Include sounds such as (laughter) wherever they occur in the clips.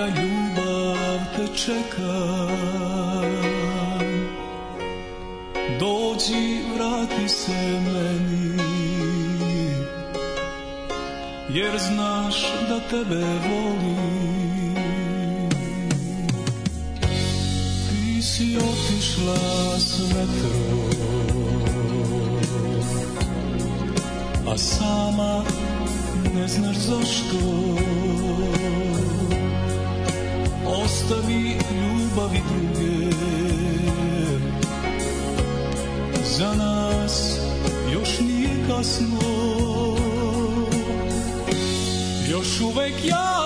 moja ljubav te čeka. Dođi, vrati se meni Jer znaš da tebe volim. Ti si otišla s vetrom A sama ne znaš zašto Ostavi ljubavi druge. Za nas još nije kasno. Još uvek ja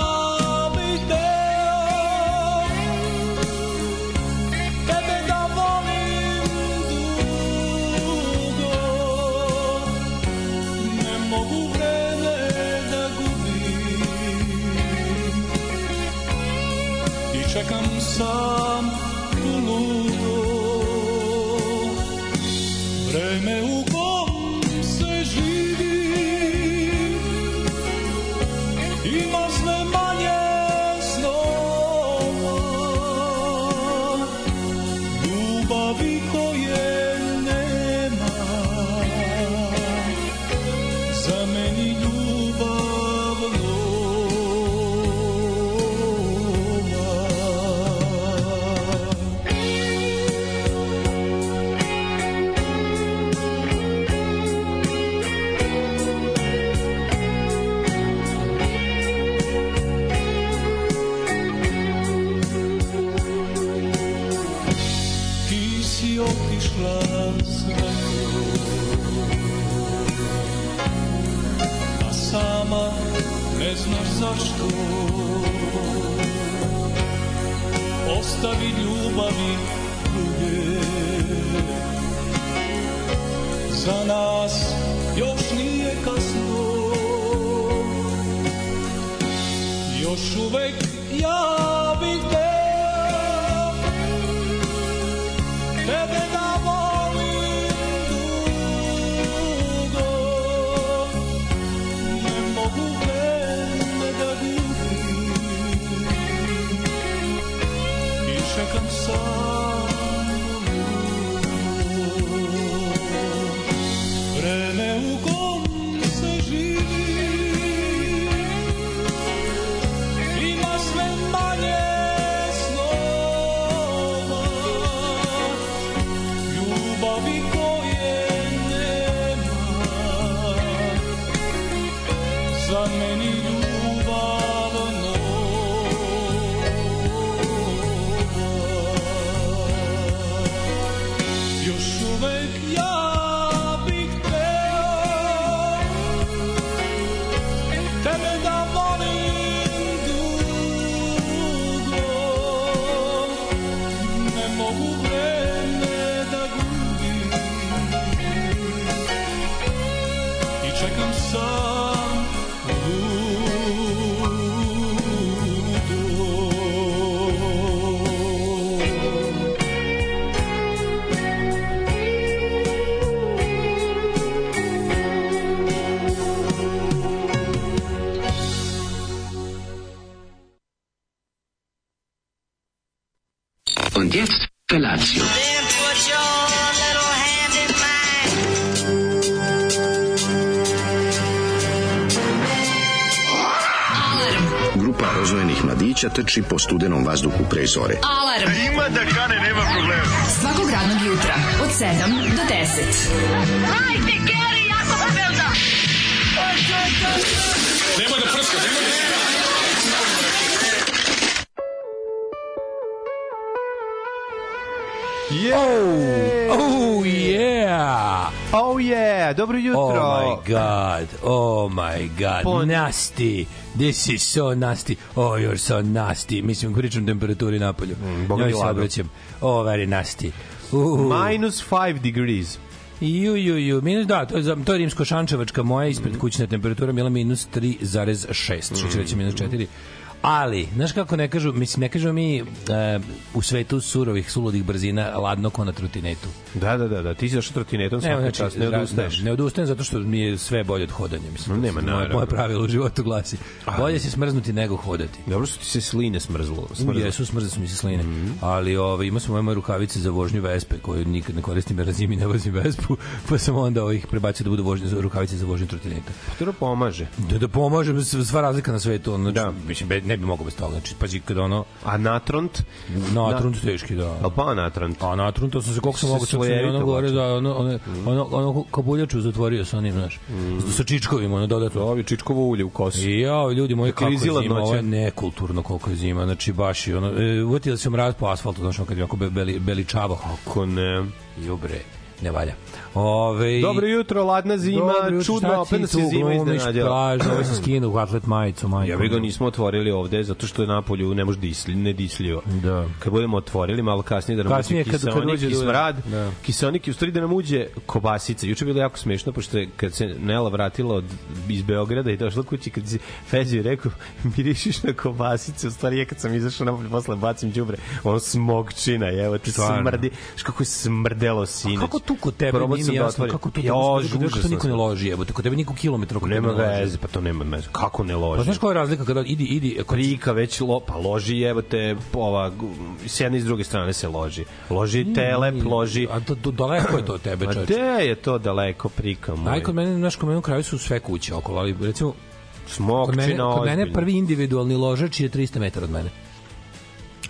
ljubavi druge za nas još nije kasno. Još uvek mladića trči po studenom vazduhu pre zore. Alarm. Ima da kane, nema problema. Svakog radnog jutra, od 7 do 10. Hajde, Geri, jako se velda. Oh yeah! Oh yeah, dobro jutro. Oh my god. Oh my god. Pon- Nasty. This is so nasty. Oh, you're so nasty. Mislim, pričam temperaturi napolju. Mm, Njoj se obraćam. Oh, very nasty. Uh, Minus 5 degrees. Ju, ju, ju, minus, da, to je, to je rimsko-šančevačka moja ispred kućna temperatura bila minus 3,6, što će reći minus 4. Ali, znaš kako ne kažu, mislim, ne kažu mi e, u svetu surovih, suludih brzina ladno ko na trotinetu. Da, da, da, da. Ti si došao trotinetom Ne, svaki znači, čas, ne da, odustaješ. Ne, ne odustajem zato što mi je sve bolje od hodanja. Mislim, No, nema, moje, naravno. moje pravilo u životu glasi. Bolje se smrznuti nego hodati. Dobro što ti se sline smrzlo. smrzlo. Jesu, smrze su mi se sline. Mhm. Ali ovaj, imao sam moje moje rukavice za vožnju Vespe, koje nikad ne koristim jer zimi ne vozim Vespu, (laughs) pa sam onda ovih prebacio da budu vožnje, rukavice za vožnju trotineta. To pomaže. Da, da pomaže, sva razlika na svetu. Ono, Da. da. Mislim, be- ne bi mogao bez toga. Znači, pazi, kada ono, A natront? na Atrunt teški, da. Al pa natront? A na Atrunt, to sam se koliko sam Se mogu, sam i ono gore, da, ono, ono, ono, ono kabuljaču zatvorio sa onim, znaš, sa čičkovima, ono, dodatno. Ovi čičkovo ulje u kosu. I ja, ljudi moji, kako je zima, ovo je nekulturno koliko je zima, znači baš i ono, e, uvatio sam raz po asfaltu, znaš, kad je oko be, beli, beli čavo, Ko ne. jubre, ne valja. Ove, Dobro jutro, ladna zima, Dobro jutro, čudno, opet nas je zima iznenadila. Plaž, ovo sam skinuo u atlet majicu, majko. Ja bi ga nismo otvorili ovde zato što je napolju ne može disli, ne disljivo. Da. Kad budemo otvorili malo kasnije da nam Kasnije uđe kad- kad kiseonik uđe i da smrad, Da. kiseonik i u stvari da nam uđe kobasica. Juče je bilo jako smešno pošto je kad se Nela vratila od, iz Beograda i došla kući kad si Fezio rekao mirišiš na kobasice, u stvari je kad sam izašao napolje posle bacim đubre, ono smogčina, evo ti smrdi, kako je smrdelo sinoć. Kako tu kod tebe Probao nije da jasno, kako tu Ja, kako, kako, to niko ne loži, jebote, kod tebe niko kilometra oko Nema tebe ne loži. veze, pa to nema veze. Kako ne loži? Pa znaš koja je razlika kada idi idi kod prika već lo, pa loži jebote ova s jedne i s druge strane se loži. Loži telep, loži A to, daleko je to od tebe, čoveče. gde je to daleko prika moj? Aj kod mene, znaš, kod mene u kraju su sve kuće okolo, ali recimo, kod Smokčina mene, kod mene prvi individualni ložač je 300 metara od mene.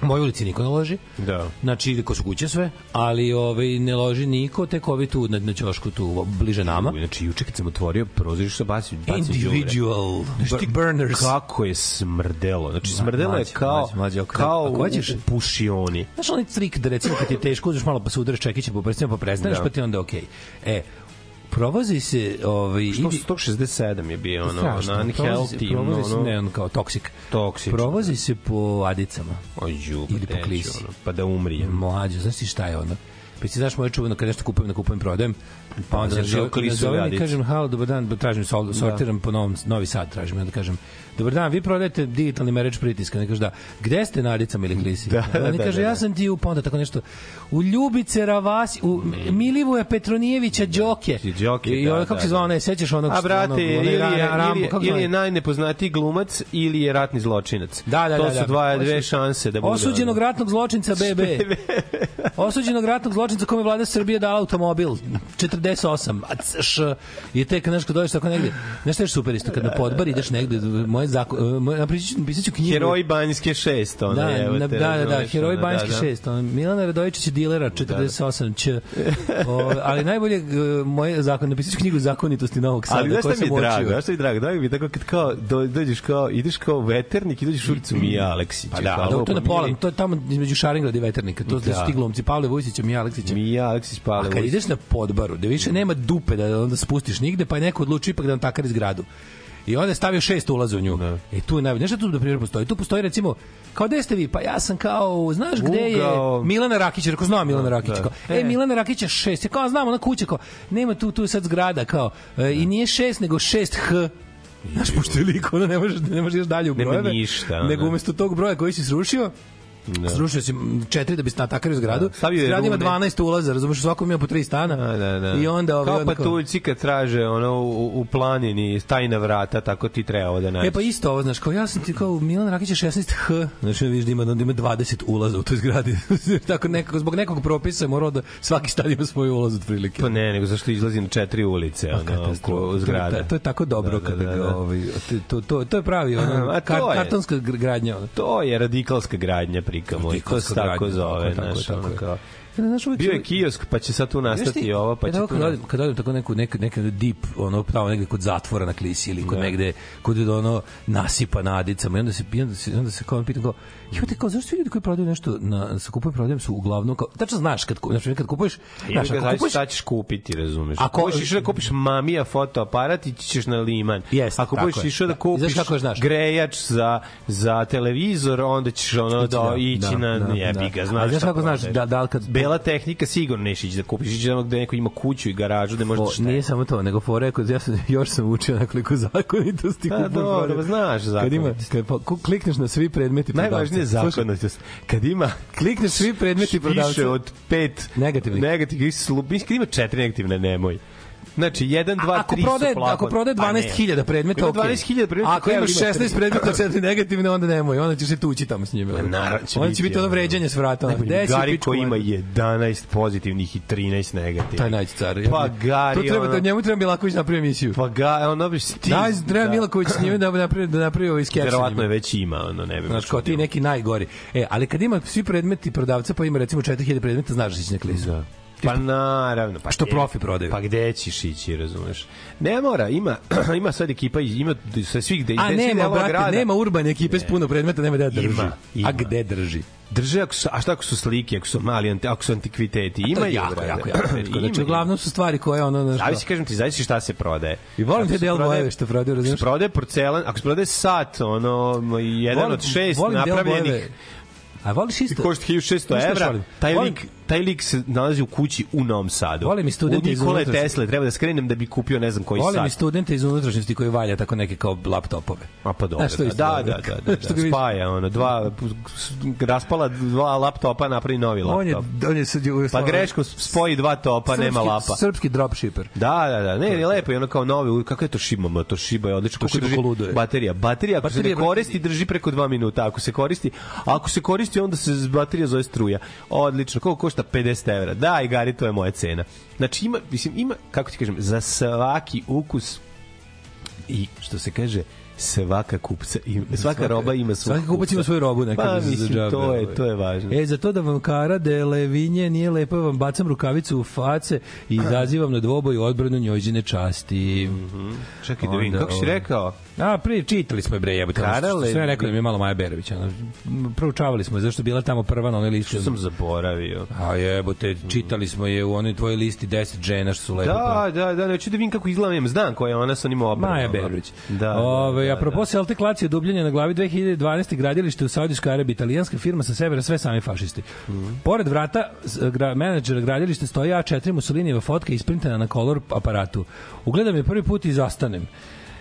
U mojoj ulici niko ne loži. Da. Znači, ko su kuće sve, ali ovaj, ne loži niko, tek ovi tu na, na ćošku tu bliže nama. Znači, juče kad sam otvorio prozor, što bacio, bacio đubre. Individual bur- burners. Kako je smrdelo. Znači, smrdelo je kao, mlađe, mlađe, ako- kao u, u pušioni. Znaš onaj trik da recimo kad je teško uzmeš malo pa se udaraš čekiće po prstima pa prestaneš Da. pa ti onda okej. E, provozi se ovaj Što idi 167 je bio, ono, strašno, se, unhealthy, provozi se, ono, ne, on kao toksik. toksično. Provozi se po adicama. Ođu, Ili po klisi. Ono, pa da umrijem. Mlađe, znaš ti šta je ono? Pa ti znaš moje čuveno kad nešto kupujem, da kupujem, prodajem, pa onda nazove- klisu nazovem i kažem, halo, dobar dan, tražim, sol, sortiram po novom, Novi Sad, tražim, onda kažem, dobar dan, vi prodajete digitalni mereč pritiska, ne kaže da, gde ste na adicama ili klisi? Da, da, da, kaže, da, ja da. sam ti u, pa onda tako nešto, u Ljubice Ravasi, u Milivoja Petronijevića Đoke. Đoke, I da, ono, kako da, se zvao, da. onaj, sećaš onog, A brate, onog, ili je, Ra- Rambo, ili, je, ili je najnepoznatiji glumac ili je ratni zločinac. Da, da, to da, su da. dva, dve šanse da bude. Osuđenog ratnog zločinca BB. Osuđenog ratnog zločinca kome je vlada Srbije dala automobil 48 a c- š je tek nešto kad dođeš tako negde nešto je super isto kad na podbar ideš negde moje zakon moje napisaću napisaću knjigu Heroj Banjske 6, ono, Da, te, da, da, da, razumeš, heroj da, da. 6, on, Milana Radojičić je dilera 48 ć. O, ali najbolje moje zakon napisaću knjigu zakonitosti Novog Sada. Ali znaš koju šta mi je drago? Znaš šta mi je drago? Drago mi tako kad kao do, dođeš kao, ideš kao veternik i dođeš u ulicu Mija Aleksić. Pa da, da, to je na pola, to je tamo između Šaringrada i Veternika. To da. su ti glumci Pavle Vujsića, Mija Aleksića. Mija Aleksić Pavle A kad ideš na podbaru, da više nema dupe da onda spustiš nigde, pa je neko odluči ipak da vam takar zgradu. I onda je stavio šest ulaza u nju. Da. E tu je najbolje. Nešto tu da primjer postoji. Tu postoji recimo, kao gde ste vi? Pa ja sam kao, znaš gde je Ugao. Milana Rakić, rekao znam Milana Rakić. da. Kao, e, Milana Rakić je šest. Ja kao, znam, ona kuća, kao, nema tu, tu je sad zgrada, kao, e, i nije šest, nego šest H. Znaš, pošto je liko, onda ne možeš, ne možeš dalje u Nema brojeve. ništa, ono. Nego umesto tog broja koji si srušio, Da. Srušio si četiri da bi natakario zgradu. Da. Stavio je Zgrada ima rune. 12 ulaza, razumeš, svako ima po tri stana. Da, da, da. I onda ovaj kao patuljci kad traže ono u, u planini tajna vrata, tako ti treba ovo da nađeš. E pa isto ovo, znaš, kao ja sam ti kao Milan Rakić je 16H, znači vidiš da ima, da ima 20 ulaza u toj zgradi. (laughs) Tako nekako, zbog nekog propisa je morao da svaki stan ima svoj ulaz otprilike. Pa ne, nego zašto izlazi na četiri ulice, ono, Katastrofa. oko zgrada. To, to je tako dobro Da, da, kada da, ga, da. ovaj, to, to, to je pravi, ono, (laughs) A kar, je. kartonska gr- gradnja. Ono. To je radikalska gradnja prika moj, to se tako zove, znaš, ono kao... Znaš, uvijek Bio je kiosk, pa će sad tu nastati ti, ovo, pa će tu... kad odem, kad odem tako neku, neku, neku deep, ono, tamo negde kod zatvora na klisi ili kod Da. negde, kod ono nasipa na adicama i onda se, onda se, onda se kao pitam kao, jo te kao, zašto svi ljudi koji prodaju nešto na, sa kupujem prodajem su uglavnom kao, tačno znaš kad, znači, kad kupuješ, Znaš, znaš kupuješ, šta ćeš kupiti, razumeš? Ako- budeš išao da kupiš mamija fotoaparat, ići ćeš na liman. Jeste, Ako budeš je. išao da Da. kupiš Znaš kako znaš? grejač za, za televizor, onda ćeš ono da, ići na, da, jebi ga, znaš. A znaš kako znaš, da, da kad Bela tehnika sigurno neš ići da kupiš, ići da gde neko ima kuću i garažu možeš da šteti. nije samo to, nego fore kod ja sam još sam učio nekoliko zakonitosti. Pa dobro, fore. pa znaš Kad ima zakonitosti. kad pa, ku- klikneš na svi predmeti. Najvažnije Slušaj, zakonitost. Kad ima Klikneš svi predmeti prodavca. od pet Negativnih. negativnih mislim ima četiri negativne, nemoj. Znači, 1, 2, 3 ako su prodaje, plafon. ako prodaje Pa ne. 12.000 predmeta, Ima okej. 12.000 predmeta, Ako imaš da ima 16 tri. predmeta, 4 negativne, onda nemoj. Onda ćeš se tući tamo s njima. Pa naravno će onda će biti ono vređanje s vrata. Gari koji ima materinu? 11 pozitivnih i 13 negativnih. Taj najći car. Pa Gari, To treba, ono- da njemu treba Milaković napravi emisiju. Pa ga, ono bi ti... Daj, treba Milaković s njime da napravi, da napravi ovaj skeč. Verovatno je već ima, ono, ne bi Znaš, kao ti neki najgori. E, ali kad ima svi predmeti prodavca, pa ima recimo 4000 predmeta, znaš da si na klizu. Da. Pa naravno. Pa Što gde- profi prodaju. Pa gde ćeš ići, razumeš? Ne mora, ima, (clears throat) ima sad ekipa, ima sa svih gde A gde nema, brate, grada. nema urbane ekipe s puno predmeta, nema da drži. Ima, ima. A gde drži? Drže, ako su, a šta ako su slike, ako su mali, ako su antikviteti, ima ih, jako, jako, jako. (clears throat) Ima Znači, uglavnom su stvari koje ono... Znaš, Zavisi, kažem ti, zavisi šta se prodaje. I volim Ako te del bojeve što prodaju, Ako razumiješ? se prodaje porcelan, ako se prodaje sat, ono, jedan Volim- od šest napravljenih. A voliš i isto? košta 1600 Znaš šta evra, volim? taj Volim- lik, taj lik se nalazi u kući u Novom Sadu. Volim i studente iz unutrašnjosti. Tesle, treba da skrenem da bi kupio ne znam koji Volim i sat. studente iz unutrašnjosti koji valja tako neke kao laptopove. A pa dobro, da, da, da, da, da, da, ga vidiš? spaja, ono, dva, raspala dva laptopa, napravi novi On je, laptop. on je sad Pa greško spoji dva topa, nema lapa. Srpski dropshipper. Da, da, da. Ne, je lepo je ono kao novi, kako je to Shiba, to Shiba je odlično. Kako drži baterija? Baterija ako se ne koristi drži preko 2 minuta, ako se koristi, ako se koristi onda se baterija zove struja. Odlično. Koliko košta 50 evra? Da, i gari to je moja cena. Znači ima, mislim ima kako ti kažem, za svaki ukus i što se kaže svaka kupca i svaka roba ima svoj Svaki kupac ima svoju robu nekad Pa za mislim džabe, to je ovaj. to je važno. E, za to da vam kara dele vinje nije lepo, vam bacam rukavicu u face i (clears throat) izazivam na dvoboj odbranu njođine časti. Čekaj da vidim kako si ovaj, rekao. A, prije čitali smo je bre jebote. ono Kara što- što Sve rekao da mi je malo Maja Berović. Ono, proučavali smo je, zašto je bila tamo prva na onoj listi. Što sam zaboravio. A jebote, čitali smo je u onoj tvojoj listi 10 žena što su lepo. Da, da, da, neću da vidim kako izgleda, znam koja je ona sa onim obranama. Maja Berović. Da, da, Ove, da, apropo Celtic Lazio dubljenje na glavi 2012. gradilište u Saudijskoj Arabiji, italijanska firma sa severa, sve sami fašisti. Mhm. Pored vrata gra, menadžera gradilišta stoji A4 Mussolinijeva fotka isprintana na kolor aparatu. Ugledam je prvi put i zastanem.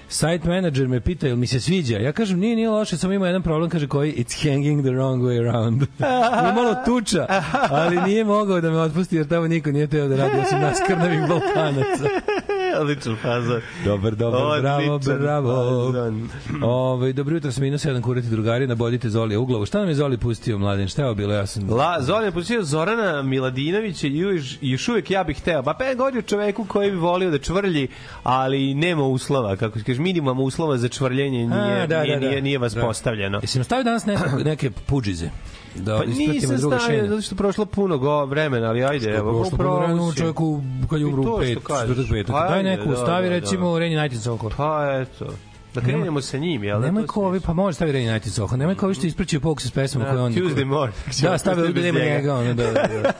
Site manager me pita jel mi se sviđa. Ja kažem nije, nije loše, samo ima jedan problem, kaže koji it's hanging the wrong way around. (laughs) Ima malo tuča, ali nije mogao da me otpusti jer tamo niko nije teo da radi osim nas krnavih Balkanaca. (laughs) Odličan fazon. Dobar, dobar, bravo, Odličan bravo. fazon. Ove, dobro jutro, sam minus jedan kurati drugari, nabodite Zolija u glavu. Šta nam je Zoli pustio, mladen? Šta je ovo bilo? Ja sam... La, Zoran je počeo Zorana Miladinovića i još, još uvek ja bih hteo. Pa pe o čoveku koji bi volio da čvrlji, ali nema uslova. Kako se kaže, minimum uslova za čvrljenje nije, A, da, nije, da, da. nije, nije vas Da. postavljeno. Jesi nam stavio danas neke, neke puđize? Da Pa nisam stavio, zato što prošlo puno go vremena, ali ajde, evo, Prošlo vremenu si. čovjeku kad je I umro u to pet, što kažeš. četvrtak, petak. Pa Daj ajde, neku, da, stavi da, recimo Renji United Soko. Pa eto. Da krenemo sa njim, jel? da? Nemoj To ko ovi, pa može stavi Renji United Soho. Nemoj ko ovi što ispraćaju Pokes s pesmama koje on... Tuesday morning. Da, stavi ovde Bez nema njega. ono, da, da, da.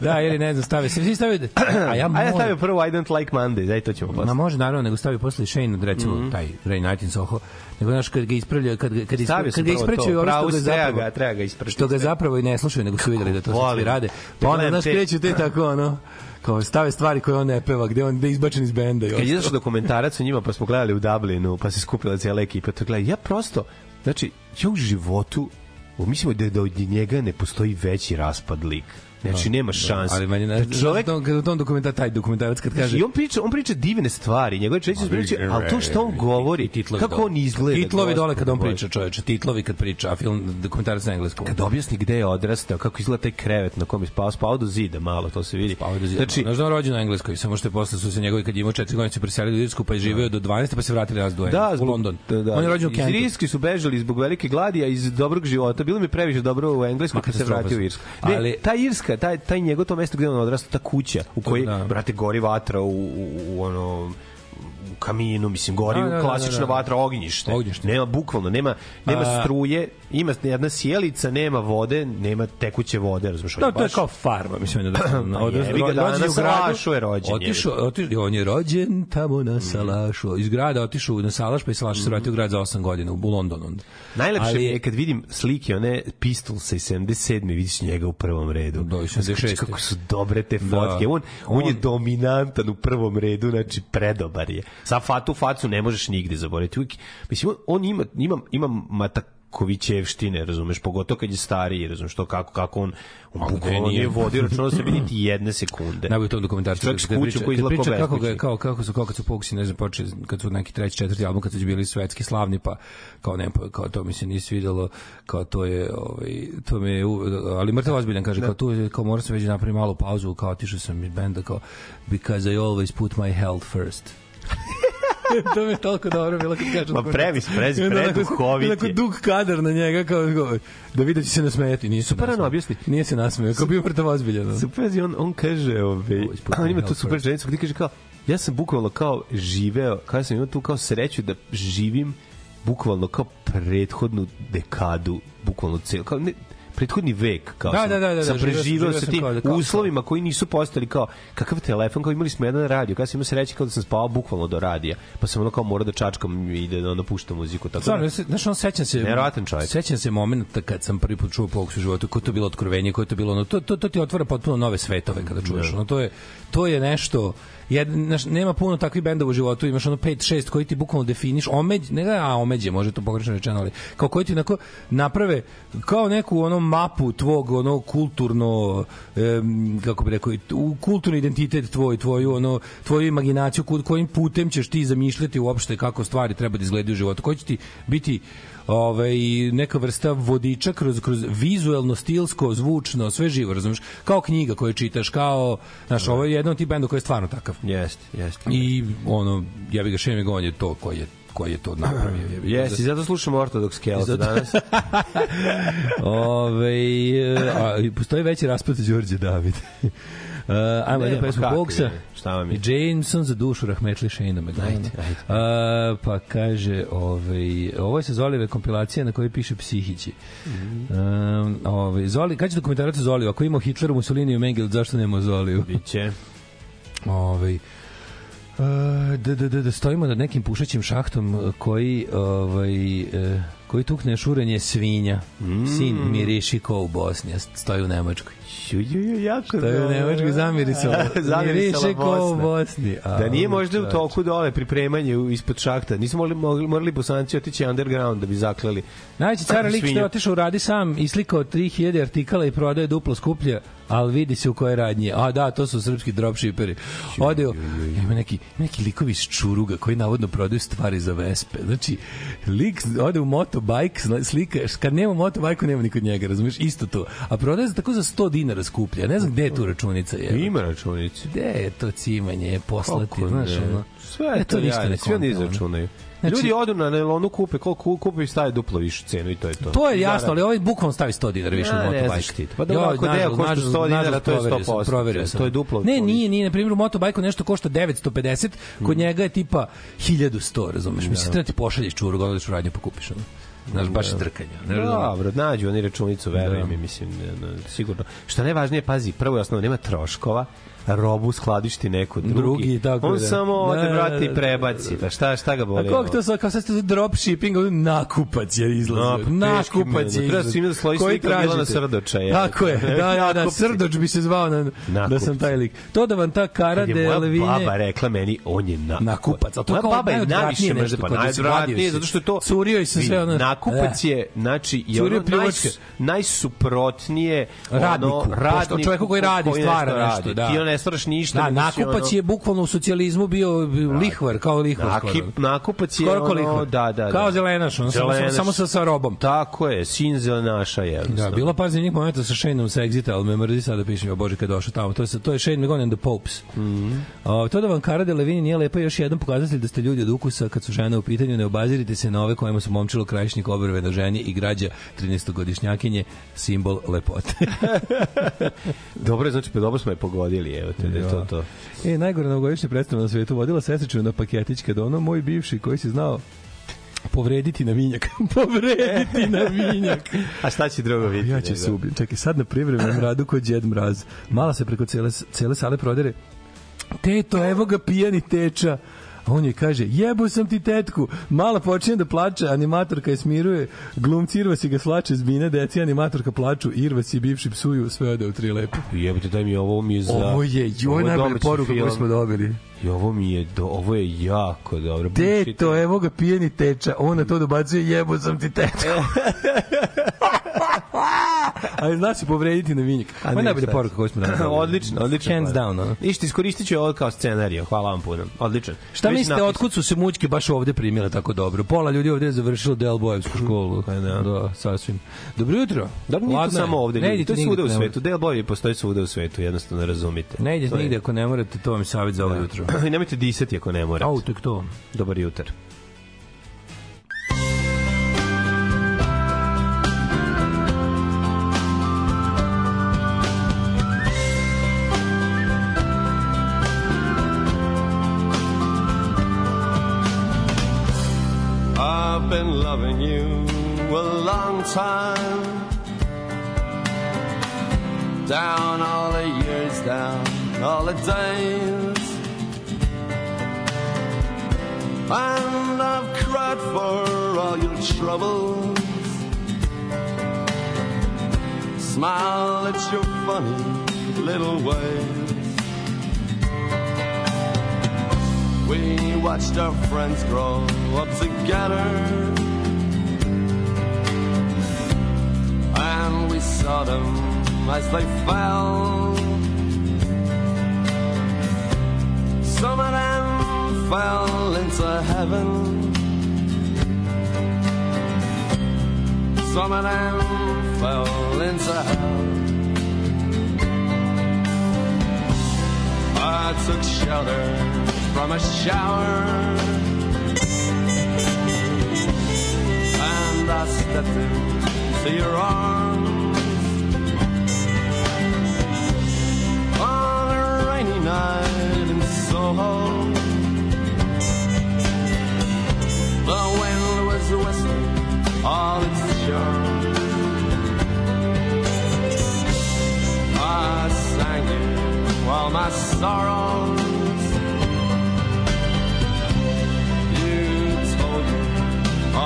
(laughs) Da, ili ne znam, stavi. Svi stavio, (clears throat) a ja A ja stavio prvo I don't like Mondays, aj to ćemo Ma posle. može naravno nego stavi posle Shane recimo mm -hmm. taj in Soho nego znaš kad ga ispravlja kad ga- kad ispra, Stavio kad ga ispraćaju pravo što ga zapravo ga, treba ga ispraćati. što ga zapravo i ne slušaju nego su videli da to Volim. rade Da pa onda znaš kreću te tako ono (laughs) kao stave stvari koje on ne peva gde on gde je izbačen iz benda i Kad je izašao dokumentarac o njima, pa smo gledali u Dublinu, pa se skupila cijela ekipa, to gledaj, ja prosto, znači, ja u životu, mislimo da, da od njega ne postoji veći raspad lik. Znači, nema šanse. ali meni ne Znači, čovek, čovek kad u tom dokumentar taj dokumentarac kad kaže I on priča, on priča divne stvari, njegove čeće priča, ali to što on govori, titlovi kako on izgleda. Titlovi dole kad on priča, čoveče, titlovi kad priča, a film dokumentarac na engleskom. kad objasni gde je odrastao, kako izgleda taj krevet na kom je spao, spao do zida malo, to se vidi. Pa do zida. Znači, Znaš da on rođen na engleskoj, samo što je posle su se njegovi kad je imao 4 godine se preselili u Irsku, pa je živeo do 12 pa se vratili nas do da, u London. Da, da. On je rođen u Iz Kentu. Irske su bežali zbog velike gladi, a iz dobrog života. Bilo mi previše dobro u Engleskoj, kad se vratio u. Irsku. Ne, Ali- ta Irska, taj, taj njegov to mesto gde on odrastao, ta kuća u kojoj, Da. brate, gori vatra u, u, u ono u kaminu, mislim, gori Da, da, da, klasična da, da. vatra, ognjište. Ognjište. Nema, bukvalno, nema, nema A- struje, ima jedna sjelica, nema vode, nema tekuće vode, razumiješ? Da, to je kao farma, mislim da da. Pa jebi ga, da, na Salašu je rođen, Otišao, otišao, on je rođen tamo na Salašu. Iz grada otišao na Salaš, pa iz Salaša se vratio u grad za 8 godina u London onda. Najlepše Ali je kad vidim slike one Pistolsa iz 77. vidiš njega u prvom redu. Da, i Znaš 76.. Kako su dobre te fotke. Da. On, on, je On- dominantan u prvom redu, znači predobar je. Sa fatu facu ne možeš nigde zaboraviti. Uvijek, mislim, on, ima, ima, ima Matakovićevštine, razumeš, pogotovo kad je stariji, razumeš, to kako, kako on, gde bukvalno nije? vodio računa da se vidi niti (laughs) jedne sekunde. Najbolje u tom dokumentarcu Čovjek s kućom koji izgleda priča kao kako ga je kao kako su kako kad su Pogusi ne znam počeli kad su neki treći četvrti album kad su bili svetski slavni pa kao ne pa kao to mi se nije svidelo kao to je ovaj to me je u- ali mrtav ozbiljan kaže kao tu je kao moram se već da napravim malu pauzu kao otišao sam iz benda kao because I always put my health first to mi je toliko dobro bilo kad kažem. Ma previs, previs, preduhovit je. dug kadar na njega kao, da vidi da će se nasmejati. Nije Super, ano, objasni. Nije se nasmejao, kao bio mrtav ozbiljan. Super, on, on kaže, ove, ispod on ima tu super ženicu gde kaže kao, ja sam bukvalno kao živeo, kao sam imao tu kao sreću da živim bukvalno kao prethodnu dekadu, bukvalno celo, kao ne, prethodni vek kao Da, sam, da, da, da, sam da, sam- preživeo živeo sa tim kao da- kao- uslovima koji nisu postali kao kakav telefon, kao imali smo jedan radio, kao sam imao sreće kao da sam spavao bukvalno do radija, pa sam ono kao morao da čačkam i da onda puštam muziku, tako Stvarno, da, znaš, on sećam se... Nevjerojatan čovjek. Sećam se momenta kad sam prvi put čuo Pogusu u životu, je to bilo otkrovenje, je to bilo, ono, to, to, to ti otvara potpuno nove svetove kada čuješ. Ono, to, je, to je nešto, jed, znaš, nema puno takvih bendova u životu, imaš ono 5-6 koji ti bukvalno definiš, omeđ, ne da, a omeđe, može to pogrešno rečeno, ali kao koji ti onako naprave kao neku ono mapu tvog ono kulturno em, kako bi rekao tu- kulturni identitet tvoj tvoju ono tvoju imaginaciju kojim putem ćeš ti zamišljati uopšte kako stvari treba da izgledaju u životu koji će ti biti ovaj neka vrsta vodiča kroz kroz vizuelno, stilsko, zvučno, sve živo, razumeš? Kao knjiga koju čitaš, kao, znaš, ovo je jedan od tih benda koji je stvarno takav. jeste, jeste. I ono, ja bih ga šeme on je to koji je koji je to napravio. jebi ga. Jeste, i zato slušamo Ortodox Kelsa zato- danas. (laughs) Ove, a, i postoji veći raspad Đorđe David. Uh, ajmo jednu ma pesmu Boksa. šta vam je? I Jameson za dušu Rahmetli Shane McGowan. Ajde, ajde. Uh, pa kaže, ovaj, ovo je sa Zolive kompilacija na kojoj piše Psihići. Mhm. Um, ovaj, Zoli, kad će dokumentarac Zoliju? Ako ima Hitler, Mussolini i Mengel, zašto nema Zoliju? Biće. Ovaj Uh, da, da, da, da stojimo nad nekim pušećim šahtom uh, koji ovaj uh, koji tukne šurenje svinja. Mm. Sin miriši ko u Bosni, stoji u Nemačkoj. Ju, ju, ju, jako To je u Nemačkoj zamirisalo. (laughs) Zamirisala Miriši ko u Bosna. Bosni. A, Da nije možda u toku dole pripremanje ispod šahta. Nismo morali, morali, morali bosanci otići underground da bi zaklali. Najveći car (laughs) lik što je otišao radi sam i slikao 3000 artikala i prodaje duplo skuplje, ali vidi se u kojoj radnji. A da, to su srpski dropshipperi. Ode, u- ima neki, neki likovi iz Čuruga koji navodno prodaju stvari za Vespe. Znači, lik ode u motobajk, sla- slika, kad nema motobajku, nema ni kod njega, razumiješ? Isto to. A prodaje za tako za 100 dinara skuplje. Ja ne znam gde je tu računica. Je. Ima računice. Gde je to cimanje, poslati, Kako znaš, ne? ono. Sve E, je to to sve oni izračunaju. Znači- Ljudi odu na nelonu kupe, koliko kupe i staje duplo višu cenu i to je to. To je Da, jasno, da. ali ovaj bukvalno stavi 100 dinara više motobajk. znaš ti. Pa dobro, ako deo košta 100 dinara, to je 100%. Proverio sam. To je duplo Ne, nije, nije, na primjer u motobajku nešto košta 950, kod njega je tipa 1100, razumeš? Mislim, treba ti pošalješ čuru, odeš u radnju pa kupiš ono. Znaš, baš je trkanje. Ne. Dobro, nađu oni računicu, verujem Da. mi, mislim, ne, ne, sigurno. Šta najvažnije, pazi, prvo i osnovno, nema troškova, robu skladišti neko drugi. Drugi, tako On da. samo ode, Da, da, brate, i da. prebaci. Pa šta, šta ga A boli? kako to sad, kao sad ste dropshipping, nakupac je No, izlazio. pa nakupac je meni. Treba izlazio. svima da sloji slika Milana tražite? Srdoča, je. Tako je, da, da, da. Srdoč bi se zvao na, da Nakupci. sam taj lik. To da vam ta kara Kad je de moja Levinje... baba rekla meni, on je na, Nakupac, ali to je Moja kao baba je najviše mrze, pa da vadio najodvratnije, zato što je to... Curio i se sve ono- Nakupac je, znači, je ono najsuprotnije Radniku, radniku čoveku koji radi, stvara nešto, da. Ti ne stvaraš ništa. Da, nakupac ono- je bukvalno u socijalizmu bio lihvar, kao lihvar. Nakip, nakupac je Skoro kao ono, lihvar. da, da, da. Kao zelenaš, ono, samo, Zelenaš. samo sa, sa robom. Tako je, sin zelenaša je. Da, bilo par zanimljivih momenta sa Shaneom sa Exita, ali me mrzi sada pišem, jo bože kad je došao tamo. To je, to je Shane McGowan and the Popes. Mm. -hmm. to da vam Cara Delevingne nije lepa još jedan pokazatelj da ste ljudi od ukusa kad su žene u pitanju, ne obazirite se na ove kojima su momčilo krajišnji vlasnik obrve na ženi i građa 13-godišnjakinje, simbol lepote. (laughs) (laughs) Dobro, je, znači, pa dobro smo je pogodili, evo te, da je to to. e, najgore novogodišnje predstava na svetu vodila seseču na paketić kada ono moj bivši koji si znao povrediti na vinjak. (laughs) povrediti na vinjak. A šta će drugo vidjeti? Ja ću nego? se ubijem. Čekaj, sad na privremenom radu kod Djed Mraz. Mala se preko cele, cele sale prodere. Teto, evo ga pijani teča. On je kaže, jebo sam ti tetku. Mala počinje da plače, animatorka je smiruje, glumci Irvas i ga slače zbine, deci animatorka plaču, Irvas i bivši psuju, sve ode u tri lepo. Jebote, daj mi ovo mi je za... Ovo je, joj, najbolja poruka koju smo dobili. I ovo mi je, do, ovo je jako dobro. Teto, evo ga pijeni teča. On na to dobacuje, jebo sam ti tetku. (laughs) (laughs) Ali zna se povrediti na vinjak. A Ovo je najbolja poruka koju smo danas (laughs) odlično, odlično. Hands down, ono. Ništa, iskoristit ću ovo kao scenariju. Hvala vam puno. Odličan. Šta Već mislite, otkud su se mućke baš ovde primile tako dobro? Pola ljudi ovde je završilo Del Bojevsku školu. Pa da. da, sasvim. Dobro jutro. Da, nije to samo ovde, Ne ljudi, to je svuda u svetu. Del Boy postoji svuda u svetu, jednostavno razumite. Ne idete nigde ako ne morate, to vam je savjet za ovo jutro. (clears throat) I nemojte disati ako ne morate. Au, tek to. Dobar jutar. Been loving you a long time. Down all the years, down all the days. And I've cried for all your troubles. Smile at your funny little ways. We watched our friends grow up together. And we saw them as they fell. Some of them fell into heaven. Some of them fell into hell. I took shelter from a shower and I stepped into your arms on a rainy night in Soho. The wind was whistling all its charm. I sang you all my sorrows.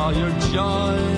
All your joys.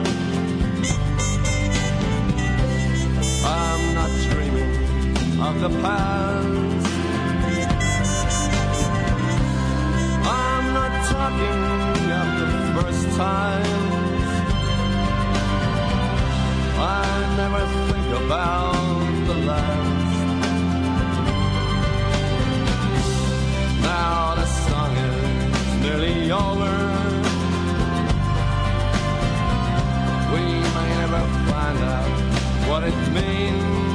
Not dreaming of the past. I'm not talking of the first times. I never think about the last. Now the song is nearly over. We may never find out what it means.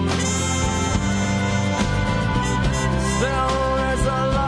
Still, there's a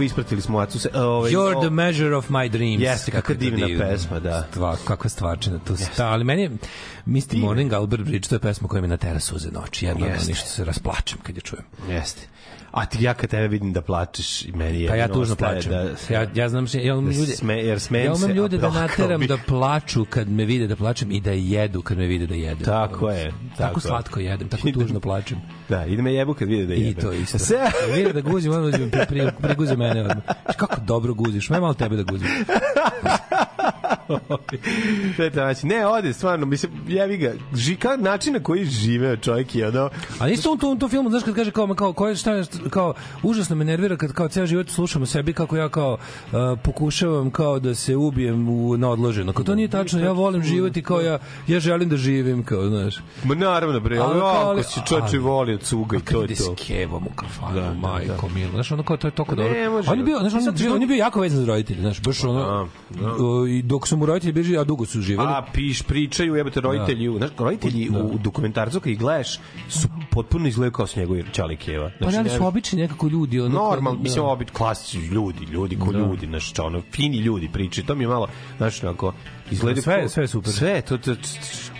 E, A. ako ispratili smo Acu se... Ovaj, You're o- the measure of my dreams. Jeste, kakva divna divno. pesma, da. Stva, kakva stvarčina. To yes. da, ali meni je Misty Morning Albert Bridge, to je pesma koja mi natera suze noći. Jedno Jeste. ništa se rasplačem kad je čujem. Jeste. A ti ja kad tebe vidim da plačeš, i meni je Pa ja tužno plačem. Da, se- ja, ja znam, što- ja umem da ljude, sme- jer smejem ja umem se, ljude da (laughs) nateram da plaču kad me vide da plačem i da jedu kad me vide da jedem. Tako je, Tako, tako je. slatko jedem, tako tužno plačem. Da, ide me jebu kad vide da I jebe. to isto. Se, vide da guzim, onda mi pri, pri, priguze mene odmah. Kako dobro guziš, me malo tebe da guzim. (laughs) (laughs) To znači, ne, ode, stvarno, mislim, jebi ga, ži, kao način na koji žive čovjek je ono, A isto u tom, tom filmu, znaš kad kaže kao, kao, kao, šta, kao, užasno me nervira kad kao ceo život slušam o sebi kako ja kao uh, pokušavam kao da se ubijem u, na odloženo. Kao to nije tačno, ja volim život i kao ja, ja želim da živim, kao, znaš. ma naravno, bre, Ali ali, ako si čoče voli od cuga i to je to. s kevom u kafanu, Da, da, da, majko da. milo. Znaš, ono kao, to je toliko Ne dobro. može. On je bio, znaš, on, je bio, on je bio jako vezan za roditelje, znaš, baš ono, Da, da. dok su mu roditelji bili, a dugo su živeli. A, piš, pričaju, jebate, roditelji, da. znaš, roditelji Da. u dokumentarcu kad ih gledaš su potpuno izgledaju kao s njegovi Čali Keva. Pa da li su obični nekako ljudi? Ono, kao- Normalno, da. mislim, obit, klasični ljudi, ljudi ko ljudi, znaš, ono, fini ljudi pričaju, to mi je malo, znaš, onako, izgleda Sve- sve je super. Sve, to, to, to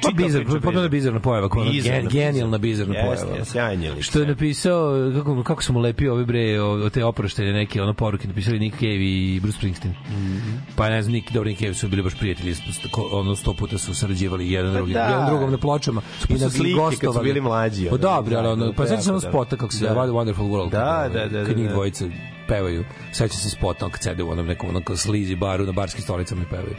Pa bizar, potpuno je bizarna pojava, kao Bizarna, genijalna bizarna pojava. jeste, sjajnje lik, Što je napisao, kako, kako su mu lepio ove bre, o, te oproštelje neke, ono poruke, napisali Nick Cave i Bruce Springsteen. Mhm. Pa ne znam, Nick, dobro, Nick Cave su bili baš prijatelji, ono sto puta su sarađivali jedan, drugi, da. jedan drugom na pločama i su na slike i kad su bili mlađi, Pa dobro, ali ono, zajedno, pa sećam se ono jako, da. spota kako se Da. da. Wonderful World. Da, da, da, Kad da, njih da. dvojica pevaju. Sećam se spota kad sede u onom nekom onom slizi baru na barskim stolicama i pevaju.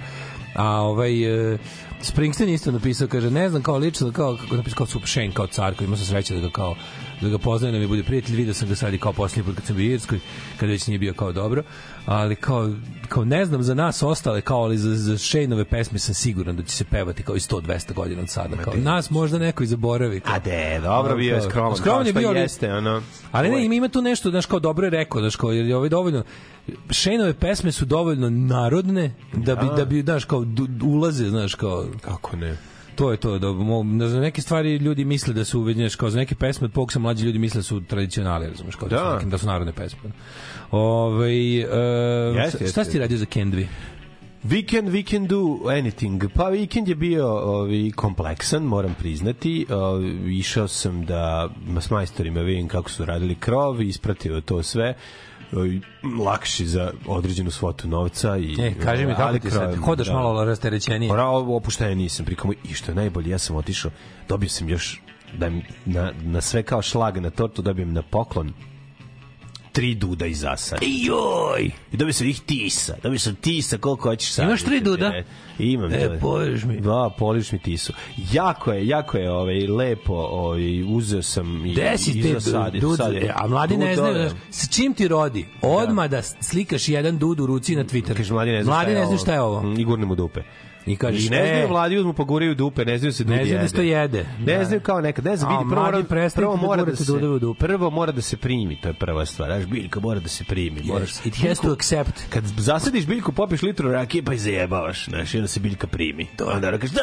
A ovaj e, Springsteen isto napisao, kaže, ne znam, kao lično, kao, kako napisao, kao Shane, kao car, koji imao sam sreće da ga kao, da ga poznajem, da mi bude prijatelj, video sam ga sad i kao posljednji put kad sam bio u Irskoj, kad već nije bio kao dobro, ali kao, kao ne znam za nas ostale, kao, ali za, za Shane-ove pesme sam siguran da će se pevati kao i 100-200 godina od sada, kao, nas možda neko i zaboravi. Kao. A de, dobro, bio je skroman. Skroman je bio, ali- Jeste, ono. Ali ne, ima, ima tu nešto, znaš, kao dobro je rekao, znaš, kao, jer je ovaj dovoljno, Šejnove pesme su dovoljno narodne da bi, da bi znaš, kao, ulaze, znaš, kao, Kako ne? To je to, da, mo, za neke stvari ljudi misle da su, znaš, kao, za neke pesme od poksa mlađi ljudi misle da su tradicionali, razumeš, kao, da, Da. su, neke, da su narodne pesme. Ove, e, Jeste, šta jeste. si ti radio za Kendvi? Weekend, we can do anything. Pa weekend je bio ovi, kompleksan, moram priznati. Ovi, išao sam da s majstorima vidim kako su radili krov, ispratio to sve lakši za određenu svotu novca i E, kaži mi kako ti sad, hodaš da. malo rasterećenije. Ora, opuštenje nisam prikomo i što je najbolje, ja sam otišao, dobio sam još da na, na sve kao šlag na tortu dobijem na poklon tri duda iz asara. Joj! I dobio sam ih tisa. Dobio sam tisa koliko hoćeš sad. Imaš tri duda? E, imam. E, da. poliš mi. Da, poliš mi tisu. Jako je, jako je ovaj, lepo. Ovaj, uzeo sam i, Gde si i te zasadio. dud, Sadio. a mladi ne znaju znaš, s čim ti rodi odma da slikaš jedan dud u ruci na Twitter Kaže, mladi ne znaju mladi ne znaju šta je ovo I gurnem u dupe. I kažeš I ne e, znaju mladi uzmu pa guraju dupe, ne znaju se dudi ne znaju da se to jede Ne znaju kao nekad, ne znam, A, vidi, prvo, mora, prvo da mora da se, u dupe. prvo mora da se primi, to je prva stvar. Znaš, biljka mora da se primi. Moraš, Yes, it has to accept kad zasadiš biljku, popiješ litru rakije, pa i zajebavaš, znaš, i onda se biljka primi. To onda kažeš, da,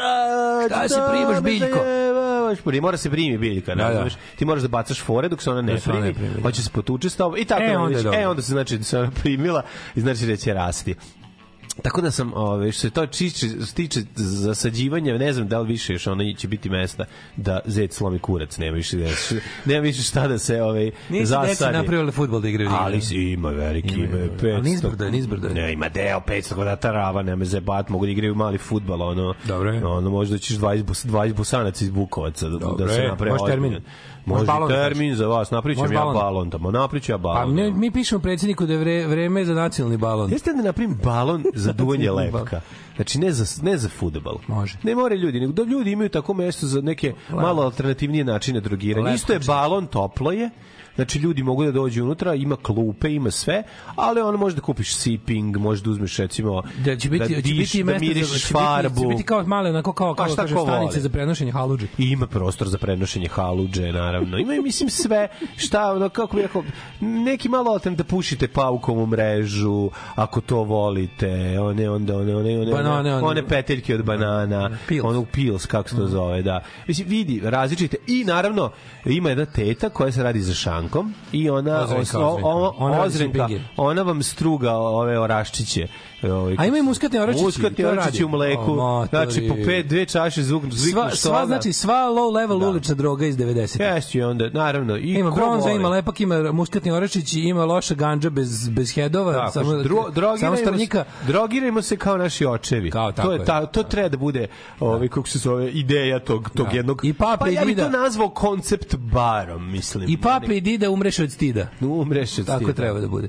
da, se primaš, me biljko? zajebavaš. Pa ne mora se primi biljka, Da, da. Ti moraš da bacaš fore dok se ona ne Da primi, primi, da. hoće se potuče s tobom i tako E, onda e, onda se znači da se ona primila i znači da će rasti. Tako da sam, ove, što se to čiče, tiče zasađivanja, ne znam da li više još ono će biti mesta da zec slomi kurac, nema više, da, nema više šta da se ove, nisi zasadi. napravili fudbal da igraju Ali ima veliki, ima, Ima, ima ima. 500. Ali nizbrdo je. Ne, ima deo 500 kvadrata rava, nema zebat, mogu da igraju mali fudbal, ono. Dobro je. Ono, možda ćeš 20, bus, 20 busanaca iz Bukovaca da, Dobro da se napravi. Može termin. Može balon da termin za vas, Može ja balon. balon tamo, napravit ću ja Pa balon. ne, mi pišemo predsjedniku da je vre, vreme za nacionalni balon. Jeste da napravim balon za (laughs) duvanje Nacionalni lepka. Znači ne za ne za fudbal. Može. Ne more ljudi, nego da ljudi imaju tako mesto za neke malo alternativnije načine drogiranja. Isto je balon, toplo je. Znači ljudi mogu da dođu unutra, ima klupe, ima sve, ali ono može da kupiš siping, može da uzmeš recimo Da će biti, da, će diš, biti da mesto za, će farbu. Biti, će biti kao male, onako kao, Pa kao kaže, stanice voli? za prenošenje haludži. I ima prostor za prenošenje haludže, naravno. Ima, mislim, sve, šta, ono, kako bi rekao, neki malo alternativ da pušite paukom u mrežu, ako to volite, one, one, onda, one, one, one, Banane, one, one- peteljke od banana, Pils. onog pils, kako se to zove, da. Mislim, vidi, različite. I naravno, ima jedna teta koja se radi za šankom i ona, Ozrenka, o- Ozrenka. o- Ona ozrenka, ona vam struga ove oraščiće. Ovaj, A ima i muskatni oračići, Muskatni oračići u mleku. O, znači, po pet, dve čaše zvuk, Sva, sva, znači, sva low level Da. ulična droga iz 90. Jeste, i onda, naravno, i Ima bronza, ima lepak, ima muskatni oračić, ima loša ganđa bez, bez hedova, Tako, samo, dro, samo drogirajmo, strnjika. se, drogirajmo se kao naši očevi. Kao, tako to je ta, to treba da bude ovaj kako se zove ideja tog tog Da. jednog I pape pa i ja bih to nazvao koncept barom mislim I pape i dida umreš od stida. umreš od Tako stida. treba da bude.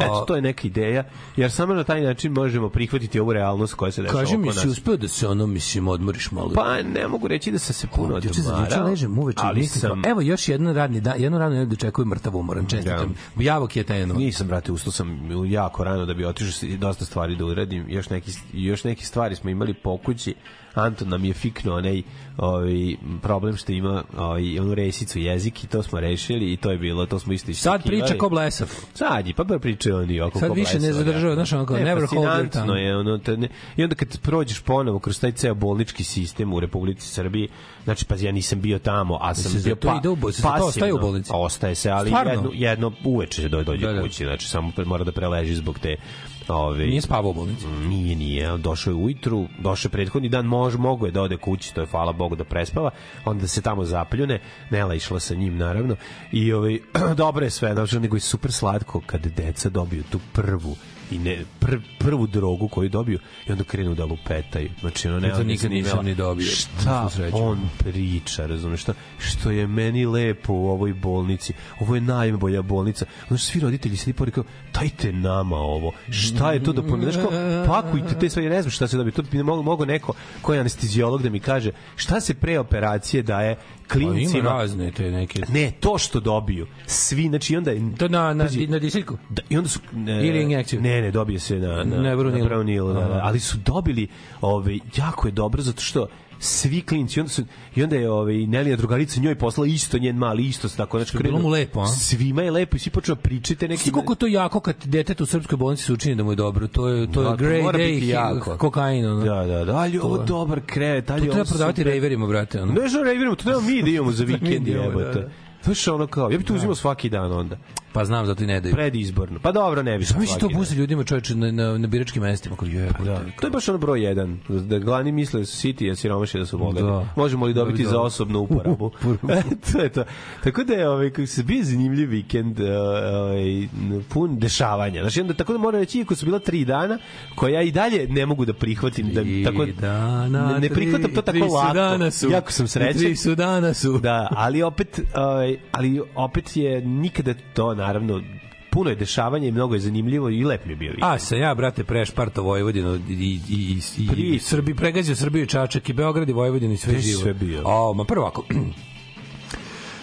Eto, O, to je neka ideja, jer samo na taj način možemo prihvatiti ovu realnost koja se dešava Kaži oko mi, nas. si uspeo da se ono, mislim, odmoriš malo? Pa ne mogu reći da sam se puno sam juče odmarao, ležem uveče, ali mislim, sam... evo još jedan radni dan, jedno radno nedelju dočekujem mrtav umoran, čestitam. Javok je tajeno. Nisam, brate, ustao sam jako rano da bi otišao i dosta stvari da uradim. Još neki, još neke stvari smo imali po kući. Anton nam je fiknuo onaj ovaj, problem što ima ovaj, onu resicu jezik i to smo rešili i to je bilo, to smo isto Sad priča ko blesav. Sad je, pa pa priča oni oko Sad ko više ne blesava, zadržava, da. znaš, ono kao, Ne, never hold your tongue. je, ono, te, ne, I onda kad prođeš ponovo kroz taj ceo bolnički sistem u Republici Srbiji, znači, pa ja nisam bio tamo, a sam Se bio pa, ide u bol- se za to ostaje u bolnici? Ostaje se, ali Stvarno? jedno, jedno uveče se do- dođe Da, da. kući, znači samo mora da preleži zbog te ove, Nije spavao u bolnici. Nije, nije. Došao je ujutru, došao je prethodni dan, može, mogo je da ode kući, to je hvala Bogu da prespava, onda se tamo zapljune, Nela išla sa njim naravno, i ovaj, (clears throat) dobro je sve, znači, nego je super slatko kad deca dobiju tu prvu i ne pr, prvu drogu koju dobiju i onda krenu da lupetaju. Znači ono ne to nikad nisam ni dobio. Šta on priča, razumeš šta? Što je meni lepo u ovoj bolnici. Ovo je najbolja bolnica. Što svi roditelji sedi pored kao dajte nama ovo. Šta je to da pon... Znaš kao, pakujte te sve, ja ne znam šta se dobije. To bi mogo, neko ko je anestezijolog da mi kaže šta se pre operacije daje Pa ima klincima. razne te neke... Ne, to što dobiju. Svi, znači onda... To na, na, Pazi, na disiljku? Da, I onda su ne, Ili injekciju? Ne, ne, dobije se na na na Bronil, da, da, ali su dobili ovaj jako je dobro zato što svi klinci onda su i onda je ovaj Nelija drugarica njoj poslala isto njen mali isto tako znači bilo mu lepo, a? svima je lepo i svi počeo pričate neki Znaš koliko to jako kad detetu u srpskoj bolnici se učini da mu je dobro. To je to je Da, to grey biti day jako. kokain. Ono. da da da ali ovo To- dobar krevet ali To je treba ovo prodavati super. rejverima, brate. Ono. ne što rejverima to nema mi da imamo za (laughs) vikend da, jebote da. to što ono kao ja bih to uzimao svaki dan onda Pa znam, zato i ne daju. predizborno pa dobro ne bi Šta misli to pusti ljudima čoveče na, na, na biračkim mestima? Kao, je, Da, to je baš ono broj jedan. Da glavni misle da su siti, a siromaši da su bogati. Da. Možemo li dobiti Da. za osobnu uporabu? (laughs) (laughs) To je to. Tako da je ovaj, kako se bio zanimljiv vikend, uh, ovaj, pun dešavanja. Znači, onda, tako da moram reći, iako su bila tri dana, koja ja i dalje ne mogu da prihvatim. Da, tako, dana, ne, ne prihvatam to tako lako. dana su. Jako sam srećan. Tri su dana su. Da, ali opet, ovaj, ali opet je nikada to, naravno, puno je dešavanja i mnogo je zanimljivo i lep mi je bio vikend. A, sam ja, brate, prešparto Vojvodinu i, i, i, i, Pri- i Srbi, pregazio Srbiju i Čačak i Beograd i Vojvodinu i sve si živo. sve bio? O, ma prvo ako... (clears throat)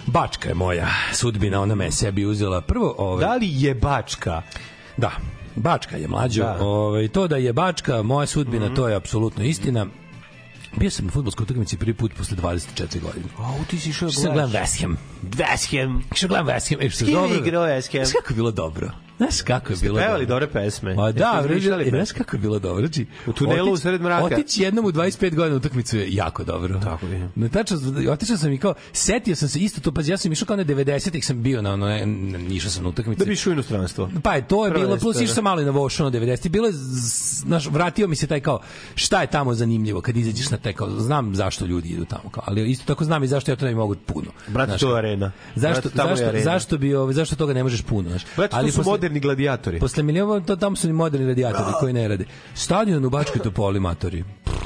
Bačka je moja sudbina, ona me sebi uzela. Prvo, ovaj, Da li je Bačka? Da, Bačka je mlađo. Da. Mhm. Ovaj to da je Bačka moja sudbina, to je apsolutno istina. Bio sam na fudbalskoj utakmici prvi put posle 24 godine. A, ti si išao Što sam gledam West Ham. West Ham. Što gledam West Ham. E, što je dobro. igrao West Ham? Kako je bilo dobro? Znaš kako je bilo Pevali dobre pesme. Pa da, izmišljali znaš kako je bilo dobro. Znači, U tunelu otić- usred mraka. Otići jednom u 25 godina utakmicu je jako dobro. Tako je. Na tačno, otišao sam i kao, setio sam se isto to, pa ja sam išao kao na 90-ih sam bio na ono, ne, išao sam na utakmice. Da bi išao u inostranstvo. Pa je to je Prva bilo, plus išao sam malo i na Vošano 90. Bilo je, znaš, vratio mi se taj kao, šta je tamo zanimljivo kad izađeš na taj kao, znam zašto ljudi idu tamo, kao, ali isto tako znam i zašto ja to ne mogu puno. Brate, Znaš, to je arena. Zašto, je zašto, arena. zašto, bi, ovaj, zašto toga ne možeš puno, znaš? Brate, to su moderni gladijatori. Posle miliona, to tamo su ni moderni radijatori koji ne rade. Stadion u Bačkoj Topoli, matori.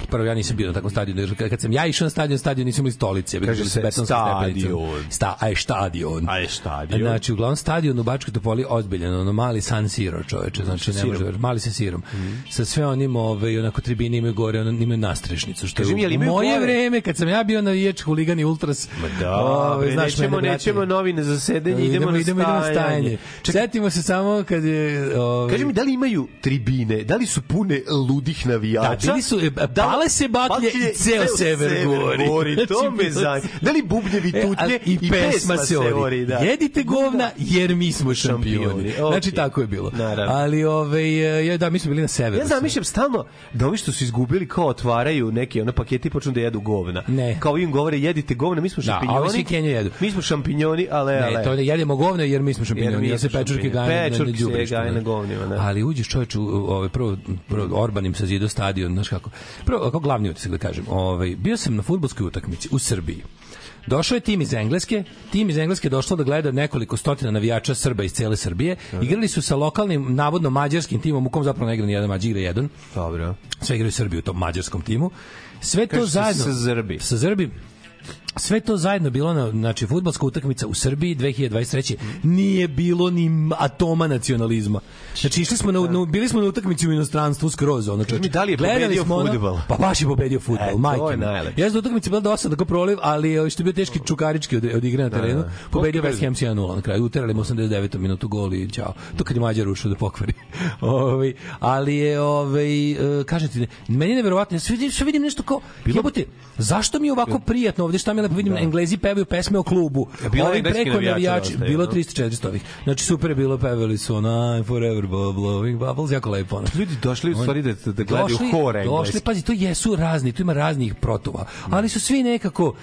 Prvo, ja nisam bio na takvom stadionu. jer Kad sam ja išao na stadion, stadion nisam imali stolice. Bili su stepenice. stadion. Sta, aj, stadion. Aj, stadion. Znači, uglavnom stadion u Bačkoj Topoli ozbiljan, ono mali San Siro, čoveče, znači ne može mali sa sirom. Sa sve onim, ove, onako tribine imaju gore, ono, imaju nastrešnicu, što Kaži je u moje gore? vreme, kad sam ja bio navijač huligan i ultras. Ma da, ovaj, bre, znaš nećemo, mene, nećemo novine za sedenje, idemo, na idemo, idemo na stajanje. stajanje. Setimo se samo kad je... Ovaj, Kaži mi, da li imaju tribine? Da li su pune ludih navijača? Da, bili su, e, da Pale se baklje i ceo sever gori. To Znači, me zanima. Da li bubnjevi E, a- tutnje i, pesma se ori, da. Jedite govna jer mi smo šampioni. Šampioni, Znači okej. tako je bilo. Naravno. Ali ovaj je da mi smo bili na severu. Ja zamišljam stalno da ovi što su izgubili kao otvaraju neke one pakete i počnu da jedu govna. Ne. Kao im govore jedite govna, mi smo Da, šampinjoni. ovi svi Kenju jedu. Mi smo šampinjoni, ale ale. Ne, to da jedemo govno jer mi smo Jer šampinjoni, mi ja se pečurke šampinjoni. Pečurke se gaje da. na govnima, da. Ali uđeš čoveč u ovaj prvo, prvo Orban im sazidao stadion, znaš kako. Prvo kako glavni utisak da kažem. Ovaj bio sam na fudbalskoj utakmici u Srbiji. Došao je tim iz Engleske, tim iz Engleske došlo da gleda nekoliko stotina navijača Srba iz cele Srbije. Igrali su sa lokalnim, navodno mađarskim timom, u kom zapravo ne igra ni jedan mađar, igra jedan. Dobro. Sve igraju Srbiju u tom mađarskom timu. Sve to Kažeš zajedno... sa Zrbi. Sa Zrbi. Sve to zajedno bilo na znači fudbalska utakmica u Srbiji 2023. Nije bilo ni atoma nacionalizma. Znači išli smo na, na bili smo na utakmici u inostranstvu skroz ono čoveče. mi, da li je pobedio smo ono- fudbal? Pa baš je pobedio fudbal, E, majke. Jeste utakmica je bila dosta tako proliv, ali ovaj, što je bio teški čukarički od, od igre na terenu. Pobedio Koliko West Ham 1:0 na kraju. Uterali mu 89. minutu gol i ćao. To kad je Mađar ušao da pokvari. (laughs) ovaj, ali je ovaj e, kažete meni je neverovatno, ja sve vidim, sve vidim nešto kao jebote, zašto mi je ovako prijatno ovde šta mi lepo vidim Englezi pevaju pesme o klubu. Je bilo Ovi preko navijači, dosta, bilo jel? 300 400 ovih. Znači super je bilo pevali su ona forever blowing bubbles, jako lepo ono. Ljudi došli u stvari da, da gledaju Došli- hor Došli, pazi, to jesu razni, tu ima raznih protuva, ali su svi nekako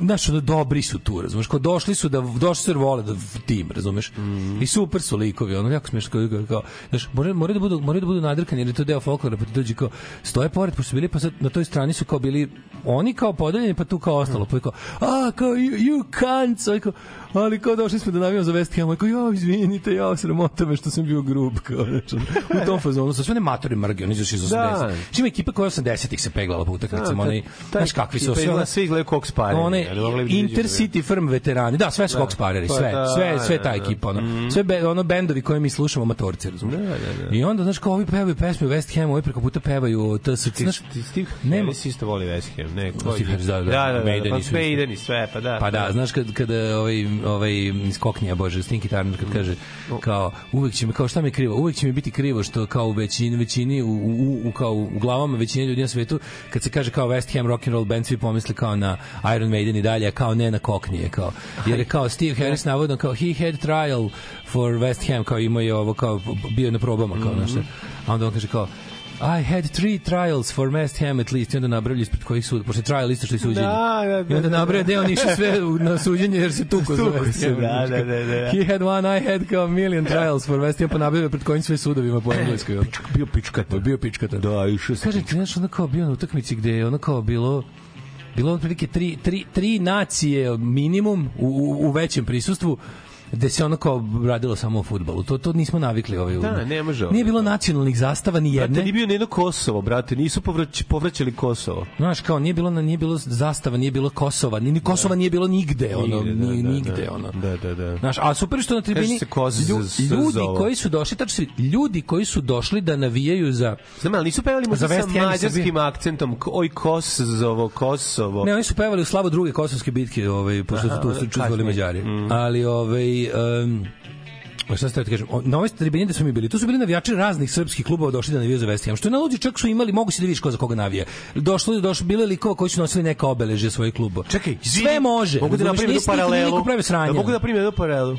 znaš, ono, dobri su tu, razumeš, kao došli su da, došli su jer vole da tim, razumeš, i super su likovi, ono, jako smiješno, kao, kao, kao znaš, moraju, moraju da budu, moraju da budu nadrkani, jer je to deo folklora, pa ti dođe kao, stoje pored, pošto su bili, pa sad na toj strani su kao bili, oni kao podeljeni, pa tu kao ostalo, pa je kao, a, kao, you, you can't, ovaj kao, ali kao došli smo da navijamo za West Ham, kao, ja, izvinite, ja, sramota me što sam bio grub, kao, znači, ono, u tom fazonu, su sve ne matori mrge, oni izašli iz 80. Da. Znači, ima ekipa koja 80-ih se peglala po utakmicama, Da, taj- znaš kakvi su, sve svi gledaju Cox Parere, one da Intercity firm veterani, da, sve su Cox Pareri, Pa sve, da, sve, sve da, ta da. ekipa, ono, sve be, ono bendovi koje mi slušamo amatorci, razumiješ? I onda, znaš, kao ovi pevaju pesme u West Hamu, ovi preko puta pevaju TSC, znaš, ti Steve nema- Harris isto voli West Ham, ne? ko Steve je? Harris, da, da, da, da, da, pa su isto. Maideni, sve, pa da. Pa da, znaš kad kada ovaj ovaj iz Koknija bože Stinky Turner kad kaže kao uvek će mi kao šta mi krivo, uvek će mi biti krivo što kao u većini većini u, u, u kao u glavama većine ljudi na svetu kad se kaže kao West Ham rock and roll band svi pomisle kao na Iron Maiden i dalje, a kao ne na Koknije kao. Jer je kao Steve Harris navodno kao he had trial for West Ham kao imao je ovo kao bio je na probama kao mm -hmm. a onda on kaže kao I had three trials for West Ham at least i onda nabrali ispred kojih su, pošto je trial isto što i suđenje. Da, da, da, I onda da, nabraja gde on išao (laughs) sve na suđenje jer se tuko za Tuko West se, Ham. da, da, da, da. He had one, I had kao million trials for West Ham, pa nabrali pred kojim sve sudovima po engleskoj. ono. Bio pičkata. Bio pičkata. Da, išao sam. Kaže ti, znaš, ono kao bio na utakmici gde je ono kao bilo bilo otprilike tri, tri, tri nacije minimum u, u, u većem prisustvu gde se ono kao radilo samo o fudbalu. To to nismo navikli ovaj. Da, ne može ovo. Nije bilo nacionalnih zastava ni jedne. Brate, nije bio ni jedno Kosovo, brate, nisu povrać, povraćali Kosovo. Znaš, kao nije bilo nije bilo zastava, nije bilo Kosova, ni, ni Kosova nije bilo nigde, ono, Nigde, da, ni, da, nigde, da. ono. Da, da, da. Znaš, a super što na tribini ljudi koji su došli, tačno su ljudi koji su došli da navijaju za Znam, ali nisu pevali možda sa mađarskim akcentom, oj Kosovo, Kosovo. Ne, oni su pevali u slavu druge kosovske bitke, ovaj, pošto su tu kasnije. Mađari. Ali, ovaj, um, šta ste da kažem, na ovoj tribini da smo mi bili, tu su bili navijači raznih srpskih klubova došli da navijaju za West Ham, što je na luđi čak su imali, mogu si da vidiš ko za koga navija. Došlo, došlo, bile likova koji su nosili neka obeležje svojih klubova. Čekaj, izvini, sve može. Mogu da napravim nije jednu paralelu. Da mogu da napravim jednu paralelu.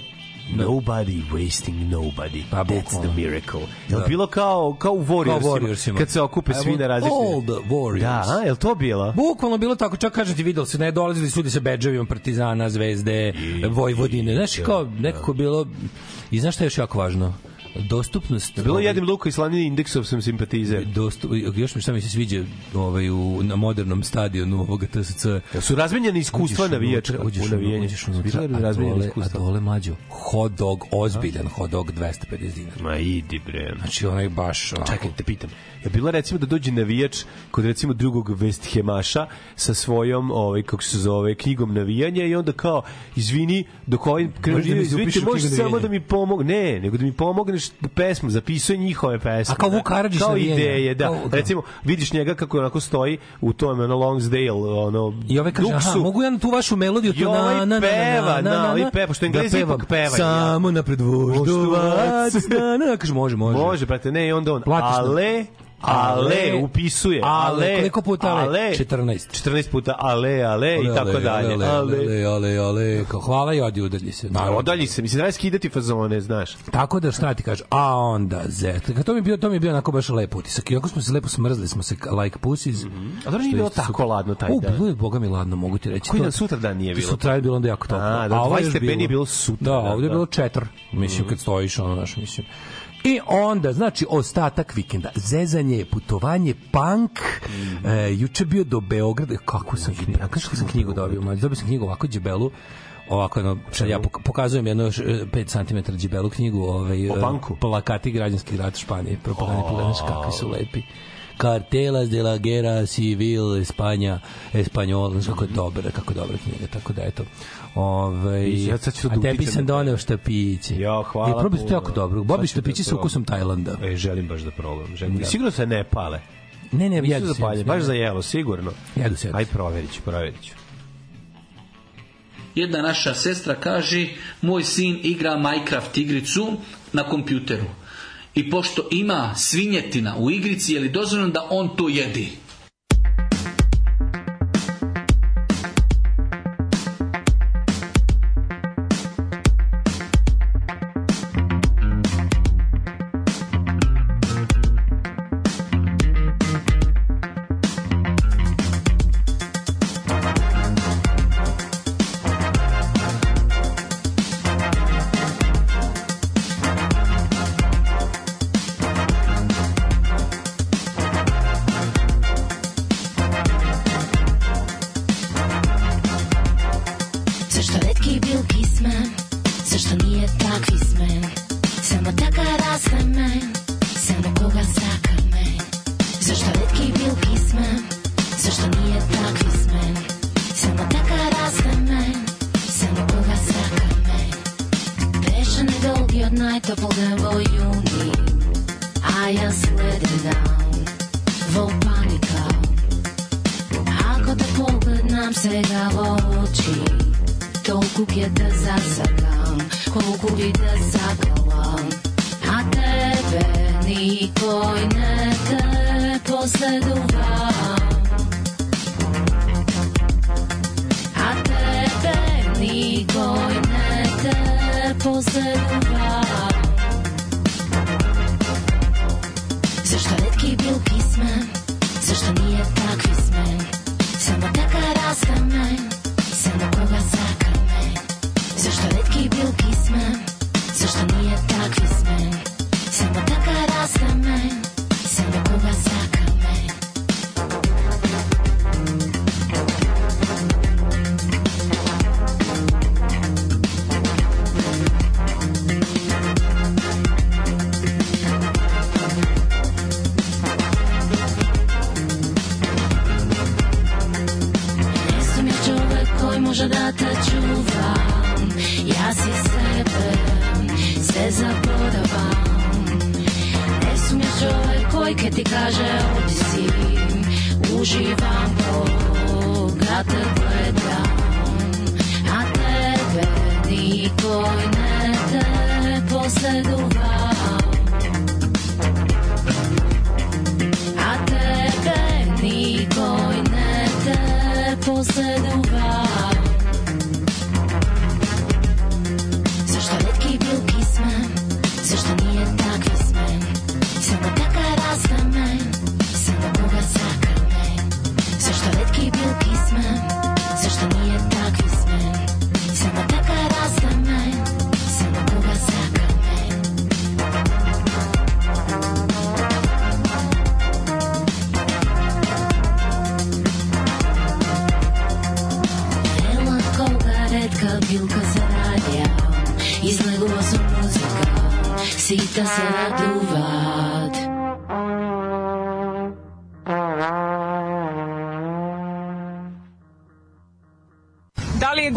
Nobody wasting nobody. Pa, That's the miracle. Jel bilo kao, kao u Warriorsima, Kao Warriorsima. kad se okupe svi na različite... All the Warriors. Da, a, jel to bilo? Bukvalno bilo tako, čak kažem ti videli se, ne dolazili sudi sa bedževima Partizana, Zvezde, Vojvodine, znaš, kao nekako bilo i znaš šta je još jako važno? Dostupnost. Bilo ovaj, jedem luka i slanini indeksov sam simpatizer. dostup, još mi šta mi se sviđa ovaj, u, na modernom stadionu ovoga TSC. Jel su razmenjene iskustva Uđeš navijačka unutra, uđeš u unutra, navijenju? uđeš unutra, a dole, a dole mlađo, hot dog, ozbiljan hot dog, 250 dinara. Ma idi bre. Znači, onaj baš... onako- Čekaj, te pitam. Je bilo recimo da dođe navijač kod recimo drugog West Hemaša sa svojom, ovaj kako se zove, knjigom navijanja i onda kao izvini dok ovaj da mi izvinite, možeš samo da mi pomogne. Ne, nego da mi pomogneš pesmu, zapisuje njihove pesme. A kao da. Vuk Karadžić Kao ideje, da. Kao- Recimo, vidiš njega kako onako stoji u tom ono Longsdale, ono I ovaj kaže, aha, mogu ja na tu vašu melodiju? To ovaj na, na, na, peva, na, na, da, peva, što Englezi da ipak pevaju, Samo napred voždovac, (laughs) na, na, kaže, može, može. Može, brate, ne, i onda on, ale ale, upisuje. Ale, koliko puta ale? ale. 14. 14 puta ale, ale i tako dalje. Ale, ale, ale, ale, hvala i odi udalji se. A odalji se, mislim, treba skidati fazone, znaš. Tako da šta ti kaže, a onda Z. To mi je bio, to mi je bio onako baš lep utisak. Iako smo se lepo smrzli, smo se like pussies. A dobro nije bilo tako ladno taj dan. bilo je, boga mi ladno, mogu ti reći. Koji dan sutra dan nije bilo? Sutra je bilo onda jako toplo. A, da, 20 još stepeni je bilo sutra, Da, da, ovdje je da. bilo četir. Mislim, kad stojiš, ono, naš, mislim. I onda, znači, ostatak vikenda. Zezanje, putovanje, punk. E, juče bio do Beograda. Kako sam knjigu, kako sam knjigu dobio? Dobio sam knjigu ovako džebelu ovako jedno, sad ja pok- pokazujem jedno još, e, 5 cm džibelu knjigu ovaj, O e, plakati građanskih rata Španije propagandni pogledaš kakvi su lepi Cartelas de la Guerra Civil Espanja Espanjol kako je dobra kako je dobra knjiga tako da eto ovaj Ja sad ću da a tebi sam doneo štapiće Jo, hvala i probaj to jako dobro Bobi da štapići sa ukusom Tajlanda E, želim baš da probam. Želim. Da. Sigurno se ne pale. ne ne Nisu jedu se, jedu baš za jelo, sigurno. jedu se jedu Aj se. proverit ću, proverit ću. Jedna naša sestra kaže, moj sin igra Minecraft igricu na kompjuteru. I pošto ima svinjetina u igrici, je li dozvoljeno da on to jedi? further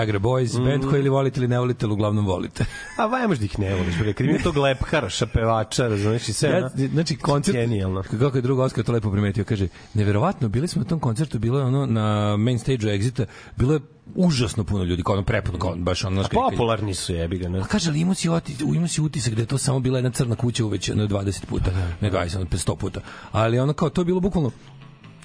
Viagra Boys, Mhm. band koji ili volite ili ne volite, ali uglavnom volite. A vaj možda ih ne voliš, bre, kad ima tog lepkaraša, pevača, razumeš, i sve, Ja, ono, znači koncert genijalno. kako je drugo Oskar to lepo primetio kaže neverovatno bili smo na tom koncertu bilo je ono na main stage Exita bilo je užasno puno ljudi kao ono prepuno kao baš ono A popularni su, jebi ga, ne? A kaže, ali imao si, oti, imao si utisak da je to samo bila jedna crna kuća uvećana 20 puta, ne 20, ono 100 puta. Ali ono kao, to je bilo bukvalno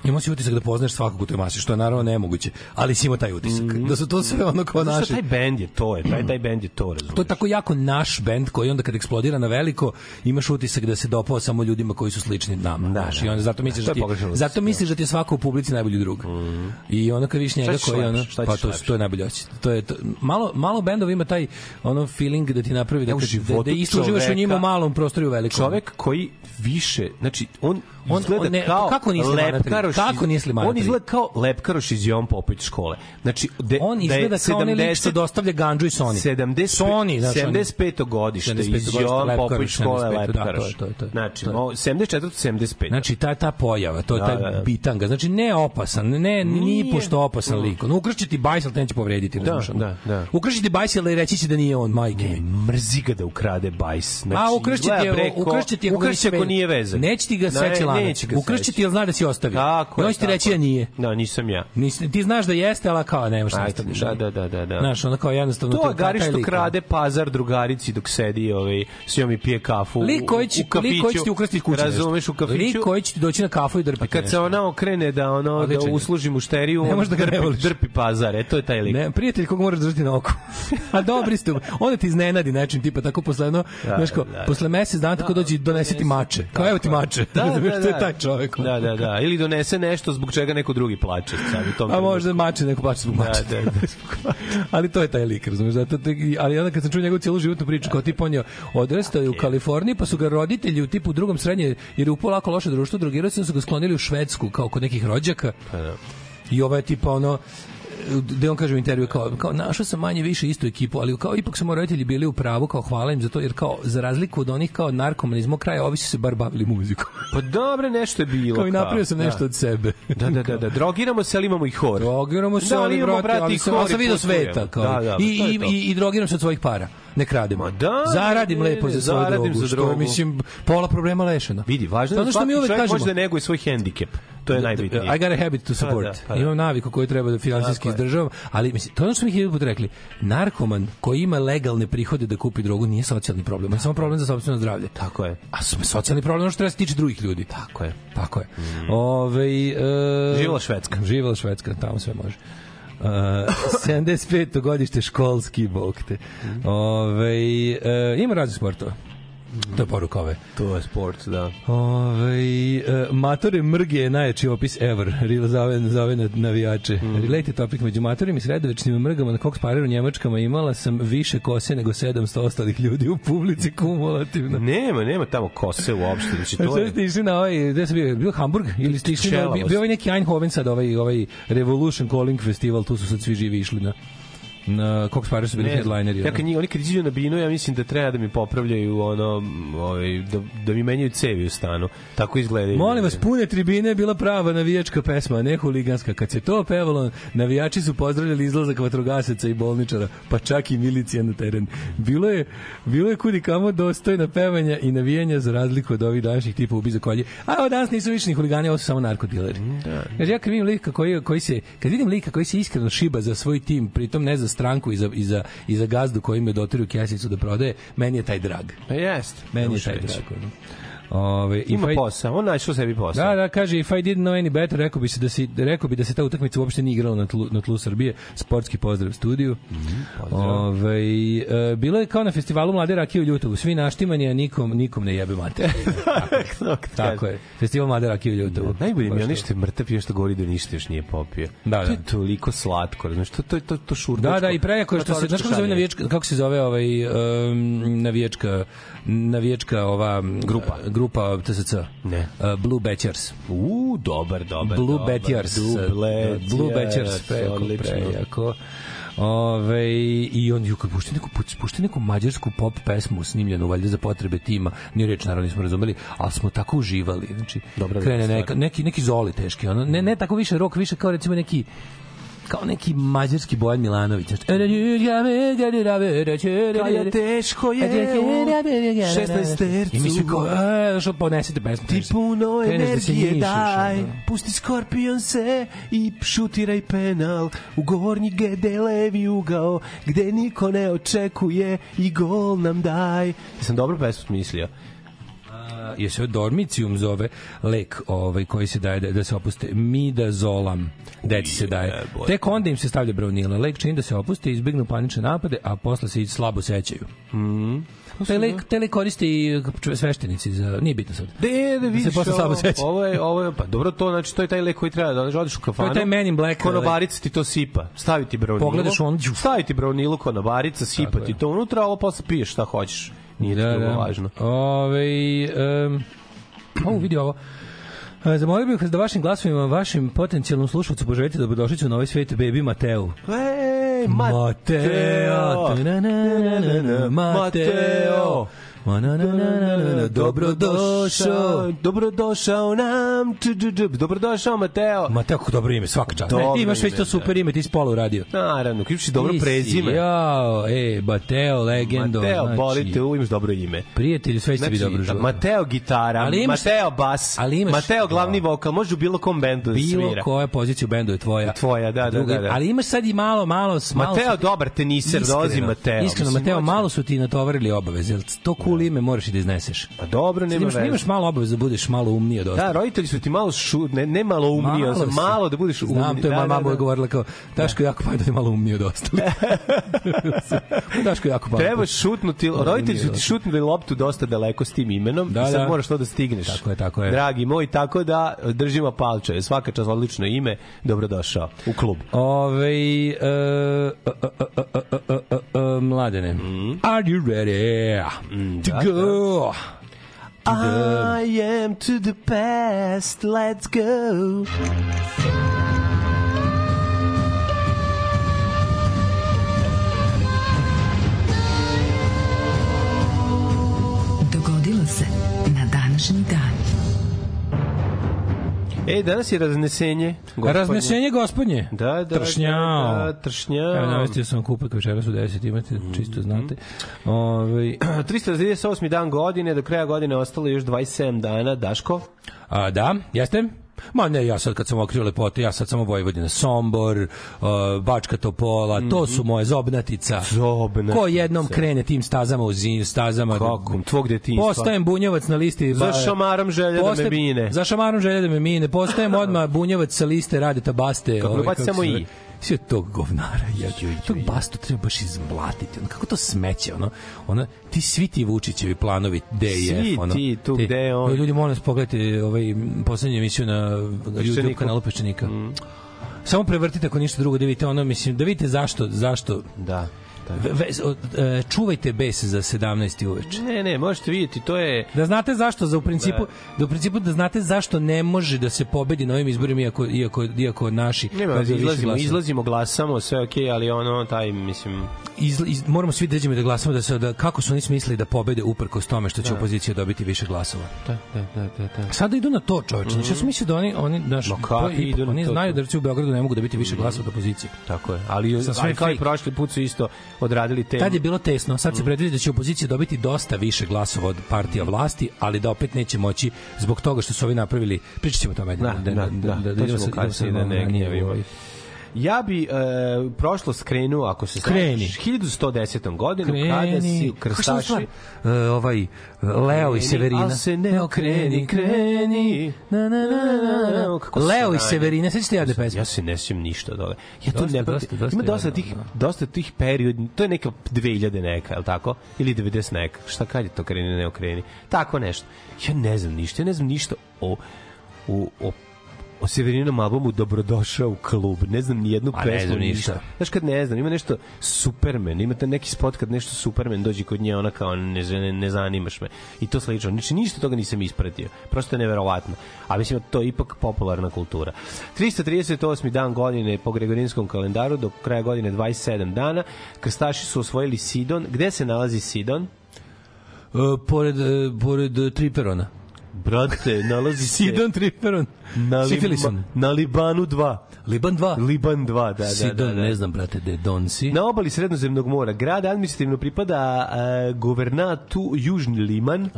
Imao si utisak da poznaš svakog u toj masi, što je naravno nemoguće, ali si imao taj utisak. Da su to sve ono kao šta, taj bend je to, je, taj, taj bend je to, razumeš? To je tako jako naš bend koji onda kad eksplodira na veliko imaš utisak da se dopao samo ljudima koji su slični nama. Da, I onda zato misliš To da ti, zato misliš da ti je svako u publici najbolji drug. I onda kad vidiš njega koji ono, pa to, to je najbolje osjećaj. To je to, malo malo bendova ima taj ono feeling da ti napravi da u kad, da, da isto uživaš u njima u malom prostoru u velikom. Čovek koji više, znači on On- izgleda ne- kao kako slimanatelj? lepkaroš Kako slimanatelj? On izgleda kao lepkaroš iz Jovan Popović škole. Znači, de, on da izgleda kao onaj lik što 70 dostavlja ganđu i Sony. 70, Sony, znaš, on- 75. godište 75. iz lepkaroš, Popović škole 75, da, lepkaroš. to je, to je. Znači, To je. mo- 74. 75. Znači ta ta pojava, to je Da, taj da, da. bitanga. Znači ne opasan, ne Nije. pošto opasan lik. On ukršće ti bajs, ali te neće povrediti, Da, da, da. Ukršće ti bajs, ali reći će da nije on, majke. mrzi ga da ukrade bajs. Znači, A ukršće ti izgleda, je, bre, ko- ukršće ti je, ukršće ako nije vezan. Neće ti ga seći neće ga Ukršće ti, jel zna da si ostavio. Tako je, on će ti reći da nije. Da, nisam ja. Nisi, ti znaš da jeste, ali kao nemaš da Ajde, ostaviš. da, da, da, da, da. Znaš, ono kao jednostavno... To je Gari što lik, krade pazar drugarici dok sedi ovaj, s njom i pije kafu Lik koji će, u kafiću. lik koji će ti ukrasti iz kuće. Razumeš, u kafiću. Lik koji će ti doći na kafu i drpiti A kad se ona okrene da ono da usluži mušteriju, Ne on da ga ne drpi, drpi pazar, e, to je taj lik. Ne, prijatelj koga moraš držati na oku. (laughs) A dobri ste. Onda ti iznenadi nečim, tipa tako posle jedno, Da, znaš kao, da, da. posle mesec dana tako dođi donesi ti mače. Kao evo ti mače. Da, Razumeš, da, to je da. taj čovjek. Da, da, da. Ili donese nešto zbog čega neko drugi plače. Sad, u tom A možda mače neko plače zbog Da, mače. da, da. (laughs) ali to je taj lik, razumeš? Zato, te- ali onda kad sam čuo njegovu cijelu životnu priču, kao tip on je odrastao je u Kaliforniji, pa su ga roditelji u tipu drugom srednje, jer je upao lako loše društvo, drugirao su ga sklonili u Švedsku, kao kod nekih rođaka. Pa da. I ovo je tipa ono gde on kaže u intervju kao, kao našao sam manje više istu ekipu, ali kao ipak su moji roditelji bili u pravu, kao hvala im za to, jer kao za razliku od onih kao narkomana iz mog kraja, ovi su se bar bavili muzikom. (laughs) Pa dobre, nešto je bilo. kao i napravio sam nešto da. od sebe. Da, da, da, da. Drogiramo se, ali imamo i hor. Drogiramo se, Da, ali, imamo, brate, ali, sam, ali sam vidio sveta. Kao, Da, da, I, je i, i, I drogiram se od svojih para. nek radimo. da, Zaradim ne, lepo ne, za svoju zaradim drogu, za što je, drogu. mislim, pola problema lešeno. Vidi, važno je da svaki čovjek kažemo. može da neguje svoj hendikep. To je najbitnije. I got a habit to support. Pa da, pa da. Imam naviku koju treba da finansijski je. izdržavam, ali mislim, to je ono što mi puta rekli. Narkoman koji ima legalne prihode da kupi drogu nije socijalni problem, on je samo problem za sopstveno zdravlje. Tako je. A socijalni problem je ono što treba se tiče drugih ljudi. Tako je. Tako je. Ove, e, Živela Švedska. Živela Švedska, tamo sve može. (laughs) Uh, 75. godište školski, bog te. Ove, e, ima raznih sportova. To je poruka ove. To je sport, da. Ove, e, matore mrge je najjači opis ever. Rila za ove, za ove navijače. Mm. Related topic među matorima i sredovečnim mrgama na Cox Pareru Njemačkama imala sam više kose nego 700 ostalih ljudi u publici kumulativno. Nema, nema tamo kose uopšte. Znači, to je... ste išli na ovaj, gde sam bio, bio Hamburg ili ste išli na, bio, bio ovaj neki Eindhoven sad, ovaj, ovaj Revolution Calling Festival, tu su sad svi živi išli na na Cox Pareru su bili Ne headlineri. Ja kad njih, oni kad iđu na binu, ja mislim da treba da mi popravljaju ono, ovaj, da, da mi menjaju cevi u stanu. Tako izgledaju. Molim vas, pune tribine je bila prava navijačka pesma, ne huliganska. Kad se to pevalo, navijači su pozdravljali izlazak vatrogasaca i bolničara, pa čak i milicija na teren. Bilo je, bilo je kudi kamo dostojna pevanja i navijanja za razliku od ovih današnjih tipa ubi za kolje. A evo danas nisu više ni huligani, ovo su samo narkodileri. Da. Kaže, ja kad vidim lika koji, koji se, kad vidim lika koji se iskreno šiba za svoj tim, pritom ne za stranku i za, i za, i za gazdu koji me dotiru kesicu da prodaje, meni je taj drag. Pa jest. Meni je taj drag. ono. Ove, Ima I- posao, on našao sebi posao. Da, da, kaže if I didn't know any better, rekao bi se da se rekao bi da se ta utakmica uopšte nije igrala na tlu, na tlu Srbije. Sportski pozdrav studiju. Ovaj e, bilo je kao na festivalu Mlade rakije u Ljutovu, svi naštimani, a nikom nikom ne jebe mate. (laughs) tako, tako je. Festival Mlade rakije u Ljutovu. Najbolje mi je što je mrtav i što govori da ništa još nije popio. Da, To je da. toliko slatko, znaš, to, to, to, to šurbačko. Da, da, i prejako je što se, znaš kako se zove navijačka, kako se zove ovaj um, navijačka navijačka ova grupa grupa TSC. Ne. Uh, Blue Batchers. U, dobar, dobar. Blue dobar. Batchers. Blue Blue Batchers, Batchers, prejako. Ove, I on ju kad pušti neku, pušti neku mađarsku pop pesmu snimljenu valjda za potrebe tima, ni reč naravno nismo razumeli, ali smo tako uživali. Znači, Dobra krene neka, neki, neki zoli teški, ono, ne, ne tako više rok, više kao recimo neki kao neki mađarski Bojan Milanović. Znači, Kaja teško je u 16 tercu. I mi svi kao, e, što ponesite pesmu. Ti puno da energije daj, pusti Skorpion se i šutiraj penal u gornji gde levi ugao, gde niko ne očekuje i gol nam daj. Sam dobro pesmu smislio. Je se dormicium zove lek ovaj koji se daje da, da se opuste midazolam deci se daje tek onda im se stavlja braunila lek čini da se opuste izbegnu panične napade a posle se i slabo sećaju Mhm. Taj lek koriste i sveštenici za, nije bitno sad. De, da vidiš, posle slabo seća. ovo je, ovo je, pa dobro to, znači to je taj lek koji treba da odeš, u kafanu. To je taj Man in Black, Konobarica ti to sipa, stavi ti braunilu. Pogledaš on, đuf. Stavi ti braunilu konobarica, sipa ti to unutra, a ovo posle piješ šta hoćeš. Nije da, drugo važno. Ove, um, ovo (clears throat) vidi ovo. E, Zamolio bih vas da vašim glasovima, vašim potencijalnom slušalcu poželite da došliću na ovaj svet Baby Mateu. Ej, Mateo, ta-na-na-na-na-na, Mateo, Ma-na-na-na-na-na, dobrodošao. Dobrodošao nam, dobrodošao Mateo. Mateo, kako dobro ime, svaka čast. Dobro ti imaš već to super ime, ti si pola uradio. Naravno, ključi dobro prezime. Jao, e, Mateo, legendo. Mateo, znači, boli te, u, imaš dobro ime. Prijatelju, sve će ti dobro život. Mateo gitara, Ali imaš- Mateo bas, ali imaš- Mateo glavni vokal, može u bilo kom bendu da Bilo svira. koja pozicija u bendu je tvoja. Tvoja, da, da, da, da. Ali imaš sad i malo, malo... Mateo dobar teniser, dolazi Mateo. Iskreno, Mateo, malo su ti natovarili obaveze. To cool cool ime moraš i da izneseš. Pa dobro, nema veze. Imaš malo obaveza da budeš malo umnije dosta. Da, roditelji su ti malo šu, ne, ne malo umniji, malo, malo da budeš umnije. Znam, to je da, moja mama da, da. govorila kao Daško da. jako pa da je malo umniji dosta. Daško jako pa. Treba šutnuti, roditelji su ti šutnuli loptu dosta daleko s tim imenom da, i sad da. moraš to da stigneš. Tako je, tako je. Dragi moj, tako da držimo palče. Svaka čast odlično ime, dobrodošao u klub. Ove, e, mladene. Are you ready? To da, go? I am to the past, let's go. E, danas je raznesenje. gospodnje. Raznesenje gospodnje. Da, da, Tršnjao. da, da, tršnjao. Evo, navestio sam kupak večeras u 10, imate, čisto znate. Ovaj (clears throat) 338. dan godine, do kraja godine ostalo još 27 dana. Daško? A, da, jeste? Ma ne, ja sad kad sam okrio lepote, ja sad samo Vojvodina, Sombor, uh, Bačka Topola, to su moje zobnatica. Mhm. Zobnatica. Ko jednom krene tim stazama u zim, stazama. Kako? Tvog detinjstva. Postajem bunjevac na listi. Za šamarom želja da me mine. Za šamarom želja da me mine. Postajem odmah bunjevac sa liste Radeta Baste. Kako ovaj, se samo i. Sve tog govnara. Ja, tog bastu treba baš izmlatiti. Ono, kako to smeće, ono, ono, ti svi ti Vučićevi planovi DF, Svi ono, ti tu gde je on. Ljudi, molim vas, pogledajte ovaj, poslednju emisiju na YouTube kanalu Peščanika. Samo prevrtite ako ništa drugo da vidite ono, mislim, da vidite zašto, zašto Da. Ve- e, čuvajte bes za 17. uveče. Ne, ne, možete vidjeti, to je... Da znate zašto za u principu da, u principu da znate zašto ne može da se pobedi na ovim izborima iako iako iako naši Nema, više izlazimo, izlazimo, glasamo, sve okej, ali ono, taj, mislim... iz, iz, moramo svi da i da glasamo da se da kako su oni smislili da pobede uprkos tome što će Da. opozicija dobiti više glasova. Da, da, da, da. da. Sada idu na to, čoveče. Znači, ja sam mislio da oni, oni, naš, Ma kakvi idu na oni to? znaju da recimo u Beogradu ne mogu dobiti više glasova od opozicije. Tako je. Ali, sve ali kao i prošli put su isto odradili te... Tad je bilo tesno, sad se predviđa da će opozicija dobiti dosta više glasova od partija vlasti, ali da opet neće moći zbog toga što su ovi napravili, pričat ćemo o tome. Da, da, da, to idemo ćemo sad- idemo kasnije sad da malo ne ranije, gnjavimo. ovaj. Ja bi e, prošlo skrenuo, ako se Kreni. slažeš, 1110. godinu, kada si zove krstaši... E, ovaj Leo i Severina. al se ne okreni, kreni. Na, na, na, na, na. Leo i. Severina, sećate jadne pesme? Ja se ne sjećam ništa od toga. Ja to ne dosta, dosta Ima dosta tih, da. dosta tih period, to je neka 2000 neka, je tako? Ili 90 neka. Šta kad je to kreni, ne okreni? Tako nešto. Ja ne znam ništa, ja ne znam ništa o, o, o o Severinom albumu Dobrodošao u klub. Ne znam ni jednu A ne pesmu, znam ništa. ništa. Znaš kad ne znam, ima nešto Superman, imate neki spot kad nešto Superman dođe kod nje, ona kao ne, ne, ne zanimaš me. I to slično. Znači ništa toga nisam ispratio. Prosto je neverovatno. A mislim da to je ipak popularna kultura. 338. dan godine po Gregorinskom kalendaru, do kraja godine 27 dana. Krstaši su osvojili Sidon. Gde se nalazi Sidon? E, pored, e, pored e, Triperona. Brate, nalazi se... Sidon Triperon. na, Lima, na Libanu 2. Liban 2. Liban 2, da, da, Sidon, da, da. ne znam, brate, de Donsi. Na obali Srednozemnog mora. Grad administrativno pripada uh, guvernatu Južni Liman.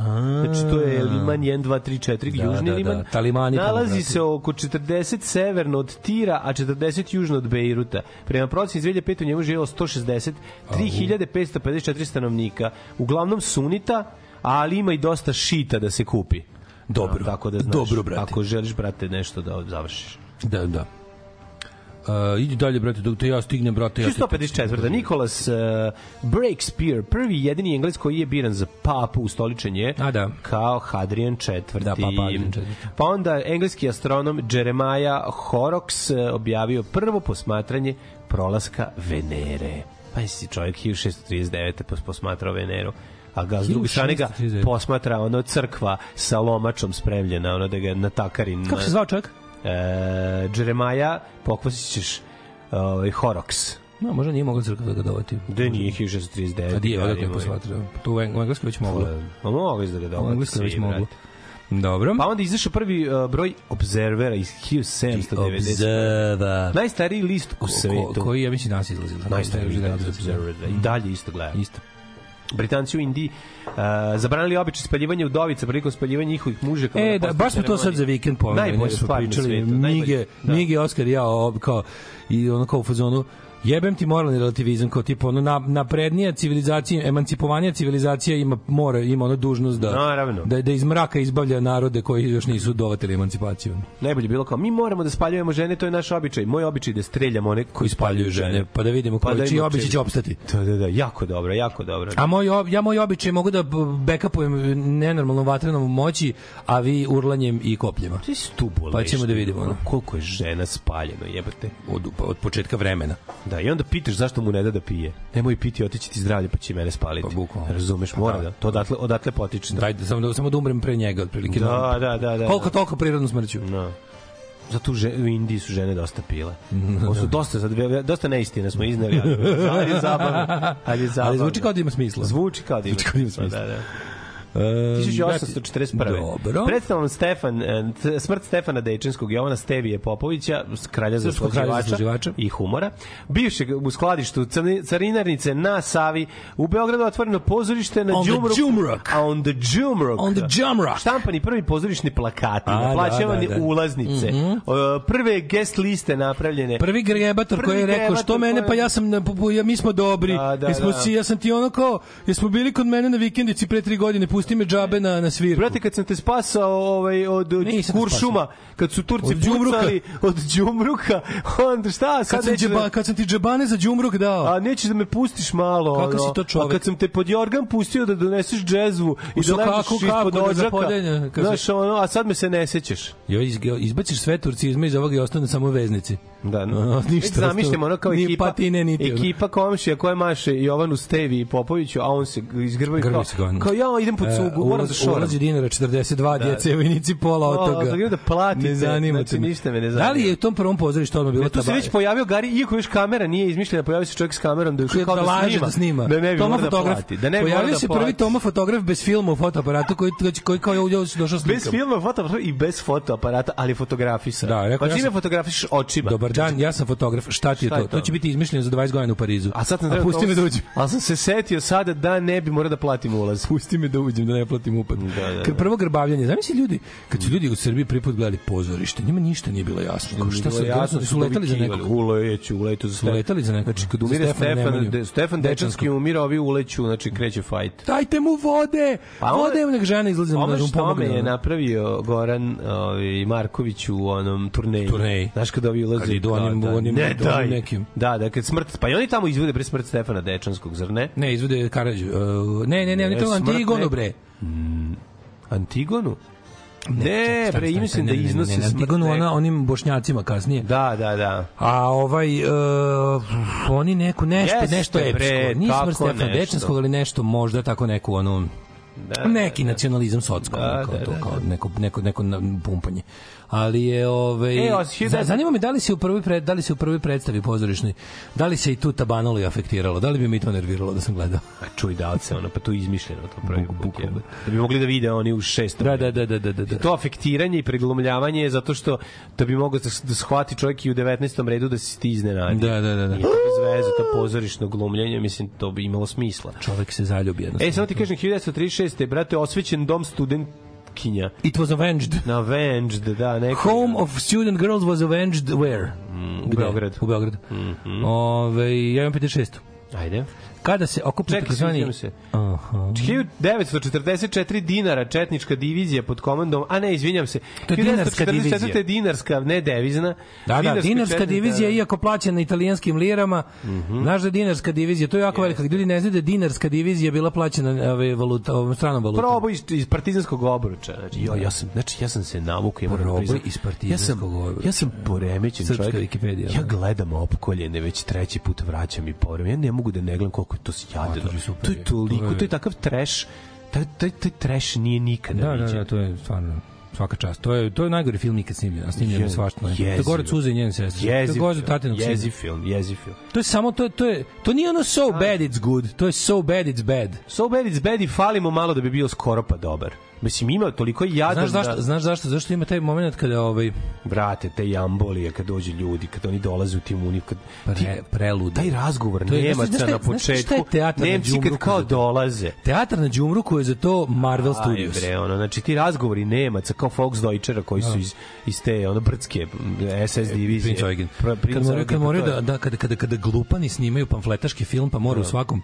Znači to je Liman 1, 2, 3, 4, Da, Južni da, da. Liman. Talimani tamo, Nalazi brate. se oko 40 severno od Tira, a 40 južno od Bejruta. Prema proceni iz 2005 u njemu živjelo 160, 3554 stanovnika. Uglavnom sunita, ali ima i dosta šita da se kupi. Dobro. A, tako da znaš, Dobro, brate. Ako želiš, brate, nešto da završiš. Da, da. Uh, idi dalje, brate, dok te ja stignem, brate. Ja te- 154. Nikolas uh, Breakspear, prvi jedini Engles koji je biran za papu ustoličen je A, da. kao Hadrian IV. Da, papa Hadrian IV. Pa onda engleski astronom Jeremiah Horrocks uh, objavio prvo posmatranje prolaska Venere. Pa si čovjek 1639. pos- posmatrao Veneru a ga s druge strane ga 1639. posmatra ono crkva sa lomačom spremljena, ono da ga natakari. na- Kako se zvao čovjek? E, Jeremiah, pokvasit ćeš ovaj, Horrocks. No, možda nije mogao crkva da ga dovati. Da nije 1639. A di je, odakle posmatrao? Tu u Eng- u Engleskoj već moglo. Pa mogu iz da ga U dovati. Engleskoj već moglo. brate. Dobro. Pa onda izašao prvi uh, broj Observera iz 1790. Observer. Najstariji list u Ko, svetu. koji, ja mislim, danas izlazi. Najstariji list Observer. da. I dalje isto gledam. Isto. Britanci u Indiji uh, zabranili običaj spaljivanja udovica prilikom spaljivanja njihovih muževa. E, da, baš smo to sad za vikend pomenuli. Najbolje smo stvar na pričali. svetu, Mige, najbolje, da. Mige, Oskar i ja, kao, i ono kao u fazonu, jebem ti moralni relativizam kao tipa ono na, naprednija civilizacija emancipovanija civilizacija ima mora ima ono dužnost da Naravno. da da iz mraka izbavlja narode koji još nisu dovatili emancipaciju Najbolje je bilo kao, mi moramo da spaljujemo žene, to je naš običaj. Moj običaj da streljamo one koji spaljuju žene pa da vidimo Pa da koji čiji ima običaj će opstati Da, da, da, jako dobro, jako dobro. A moj, ja moj običaj mogu da b- backupujem nenormalnom vatrenom moći, a vi urlanjem i kopljima. Ti si tu boleš. Pa ćemo da vidimo, ono. Koliko je žena spaljeno, jebate. Od, od početka vremena. Da, i onda pitaš zašto mu ne da da pije. Nemoj piti, otići ti zdravlje, pa će mene spaliti. Pa, bukvalno. Razumeš, mora da. To odatle, odatle potiče. Da, Daj, da, samo, da, samo da umrem pre njega, otprilike. da, da. da, da. Koliko toliko prirodnu smrću. No. Zato že, u Indiji su žene dosta pile. (laughs) Ovo su dosta, sad, dosta neistina smo izneli, ali, (laughs) ali je zabavno. Ali, je zabavno. Ali zvuči kao da ima smisla. Zvuči kao da ima, Zvuči kao da ima smisla. Da, da. E, 1841. Dobro. Predstavom Stefan, e, smrt Stefana Dečinskog, Jovana Stevije Popovića, kralja za zasluživača. i humora, bivšeg u skladištu carinarnice na Savi, u Beogradu otvoreno pozorište na Đumruk. A on the Đumruk. On the Đumruk. Štampani prvi pozorišni plakati, da, naplaćavani da, da. ulaznice, Mhm. e, prve guest liste napravljene. Prvi grebator koji je rekao što mene pa ja sam na- ja mi smo dobri. Da, da, da. si ja sam ti ono kao jesmo bili kod mene na vikendici pre tri godine pusti me džabe na na svirku. Brate, kad sam te spasao ovaj, od, od Nisam Kuršuma, kad su Turci Od pucali od Đumruka, (laughs) onda šta, sad kad sam, džaba, da, kad sam ti džabane za đumruk dao. a nećeš da me pustiš malo. Kakav ono. si to čovek? A kad sam te pod jorgan pustio da doneseš džezvu i da ležiš ispod da kaže- znaš, ono, a sad me se ne sećaš. Jo, iz, izbaciš sve turcizme iz ovoga i ostane samo veznici. Da, Ono, (laughs) ništa Zamišljamo ono kao Ni ekipa, patine, niti ekipa komšija koja maše Jovanu Stevi i Popoviću, a on se izgrba i Grbi kao, kao ja idem pod sugu, E, moram da ulaz, šoram. ulazi dinara 42 djece, vojnici pola od toga. da idem da platite, Ne zanima znači, ništa me ne Da li zanima. je u tom prvom pozorištu odmah bilo Ne, tu se već pojavio Gari, iako još kamera nije izmišljena, pojavio se čovjek s kamerom da još kao da da, laže snima, da snima. Da ne bi Toma da fotograf. plati. Da ne Pojavio da se prvi. Toma fotograf bez filma u fotoaparatu koji koji, kao je ovdje došao slikam. Bez filma, fotoaparata i bez fotoaparata, ali fotografisan. Da, rekao, pa čime fotografiš očima? Dobar dan, ja sam fotograf. Šta ti je Šta to? je to? to? će biti izmišljeno za 20 godina u Parizu. A sad sam A trebao pusti me da uđem. (laughs) Ali sam se setio sada da ne bi morao da platim ulaz. Pusti me da uđem, da ne platim upad. Da, da, Kad da. prvo grbavljanje, zamisli ljudi, kad su ljudi u Srbiji prvi put gledali pozorište, njima ništa nije bilo jasno. Kao šta su, jasno, su letali za nekog. Uleću, uleću za Su letali za nekog. Znači, kad umire Stefan, de, Stefan Dečanski umira, ovi uleću, znači kreće fajt. Dajte mu vode! Pa vode, nek žena izlazi na Ome mu pomogne. je napravio Goran ovaj, Marković u onom turneji. Turneji. Znaš kada ovi ulaze? Idu onim- da, onim- ne, onim daj. nekim. Da, da, kad smrt, pa i oni tamo izvode pre smrt Stefana Dečanskog, zar ne? Ne, izvode Karadžu. Uh, ne, ne, ne, ne, Ne, to smrt Antigonu, ne- bre. Antigonu? Ne, Čekaj, bre, stani, mislim da ne, ne, ne, iznose ne, smrt Antigonu, ona, onim bošnjacima kasnije. Da, da, da. A ovaj uh, oni neku nešto Jeste, nešto epsko. smrt Stefana. Dečanskog, ali nešto možda tako neku onu Da, neki nacionalizam socko, Da, kao da, to da, kao neko neko neko pumpanje. Ali je ovaj E, a si- za- zanima me da li se u prvoj pred, da li se u prvoj predstavi pozorišnoj da li se i tu Tabanoli afektiralo, da li bi mi to nerviralo da sam gledao. (laughs) A čuj da li se ono, pa to je izmišljeno to prvi put. je. Da bi mogli da vide oni u šestom. Da, da, da, da, da, da. da. To afektiranje i preglumljavanje je zato što da bi mogao da, da shvati čovjek i u 19. redu da se ti iznenadi. Da, da, da, da. Nije to bez veze, to pozorišno glumljenje, mislim, to bi imalo smisla. Čovek se zaljubi jednostavno. E, samo ti kažem, 1936. brate, osvećen dom studentkinja. It was avenged. Na Avenged, da, neko... Home of student girls was avenged where? u Gde? Beogradu. U Beogradu. Mhm. Ove, ja imam 56. Ajde. Kada se okupi Čekaj, takozvani... se. Aha. 1944 dinara četnička divizija pod komandom, a ne, izvinjam se. To je dinarska 1944 divizija. dinarska, ne devizna. Da, da, dinarska četni- divizija, da, da. iako plaćena italijanskim lirama, znaš da je dinarska divizija, to je jako velika. Ljudi ne znaju da dinarska divizija bila plaćena ove, valuta, ovom stranom valutom. Proboj iz, iz partizanskog obruča. Znači, jo, ja sam, znači, ja sam se navukao. ja Proboj iz partizanskog ja sam, obruča. Ja sam poremećen Srpska čovjek. Wikipedija, Ja da. gledam opkoljene, već treći put vraćam i povremeno. Ja ne mogu da ne gledam koliko je to sjadeno. to To je toliko, to je- takav trash. Taj, taj, taj trash nije nikada Da, da, viđen. da, to je stvarno svaka čast. To je to je najgori film nikad snimljen, a snimljen je svašta. To gore Cuza i njene sestre. To je gore film, tatinog sina. jeziv film, jeziv film. To je samo to to je to nije ono so bad it's good, to je so bad it's bad. So bad it's bad i falimo malo da bi bio skoro pa dobar. Mislim, ima toliko jadan Znaš zašto? da... Znaš zašto? Zašto ima taj momenat kada ovaj Vrate, te jambolije kad dođu ljudi, kad oni dolaze u tim uniju, kad ti, pre, prelude. taj razgovor To je- znaš- Nemaca znaš je- na znaš šta je početku, teatar na Nemci kad kao dolaze. Teatar na Đumruku je za to Marvel Aj, Studios. bre, ono, znači ti razgovori Nemaca kao Volksdeutschera koji su iz, iz te ono brdske SS divizije. Prince Eugen. Pr- Kad moraju, kad pa moraju da, da kada, kada, kada glupani snimaju pamfletaški film, pa mora u svakom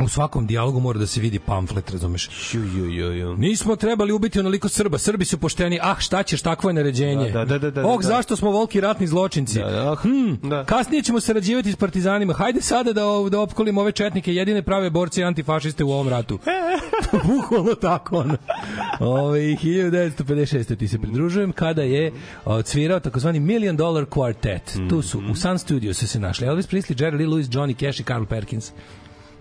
u svakom dijalogu mora da se vidi pamflet, razumeš? Ju, ju, ju, ju. Nismo trebali ubiti onoliko Srba, Srbi su pošteni, ah šta ćeš, takvo je naređenje. Da, da, da, da, da, oh, da. zašto smo volki ratni zločinci? Da, da, Hmm, da. Kasnije ćemo sarađivati s partizanima. Hajde sada da, da opkolimo ove četnike, jedine prave borci i antifašiste u ovom ratu. (laughs) Bukvalno tako, ono. Ove, 1956. ti se pridružujem kada je odsvirao takozvani Million Dollar Quartet. Tu su, u Sun Studios su se našli Elvis Presley, Jerry Lee Lewis, Johnny Cash i Carl Perkins.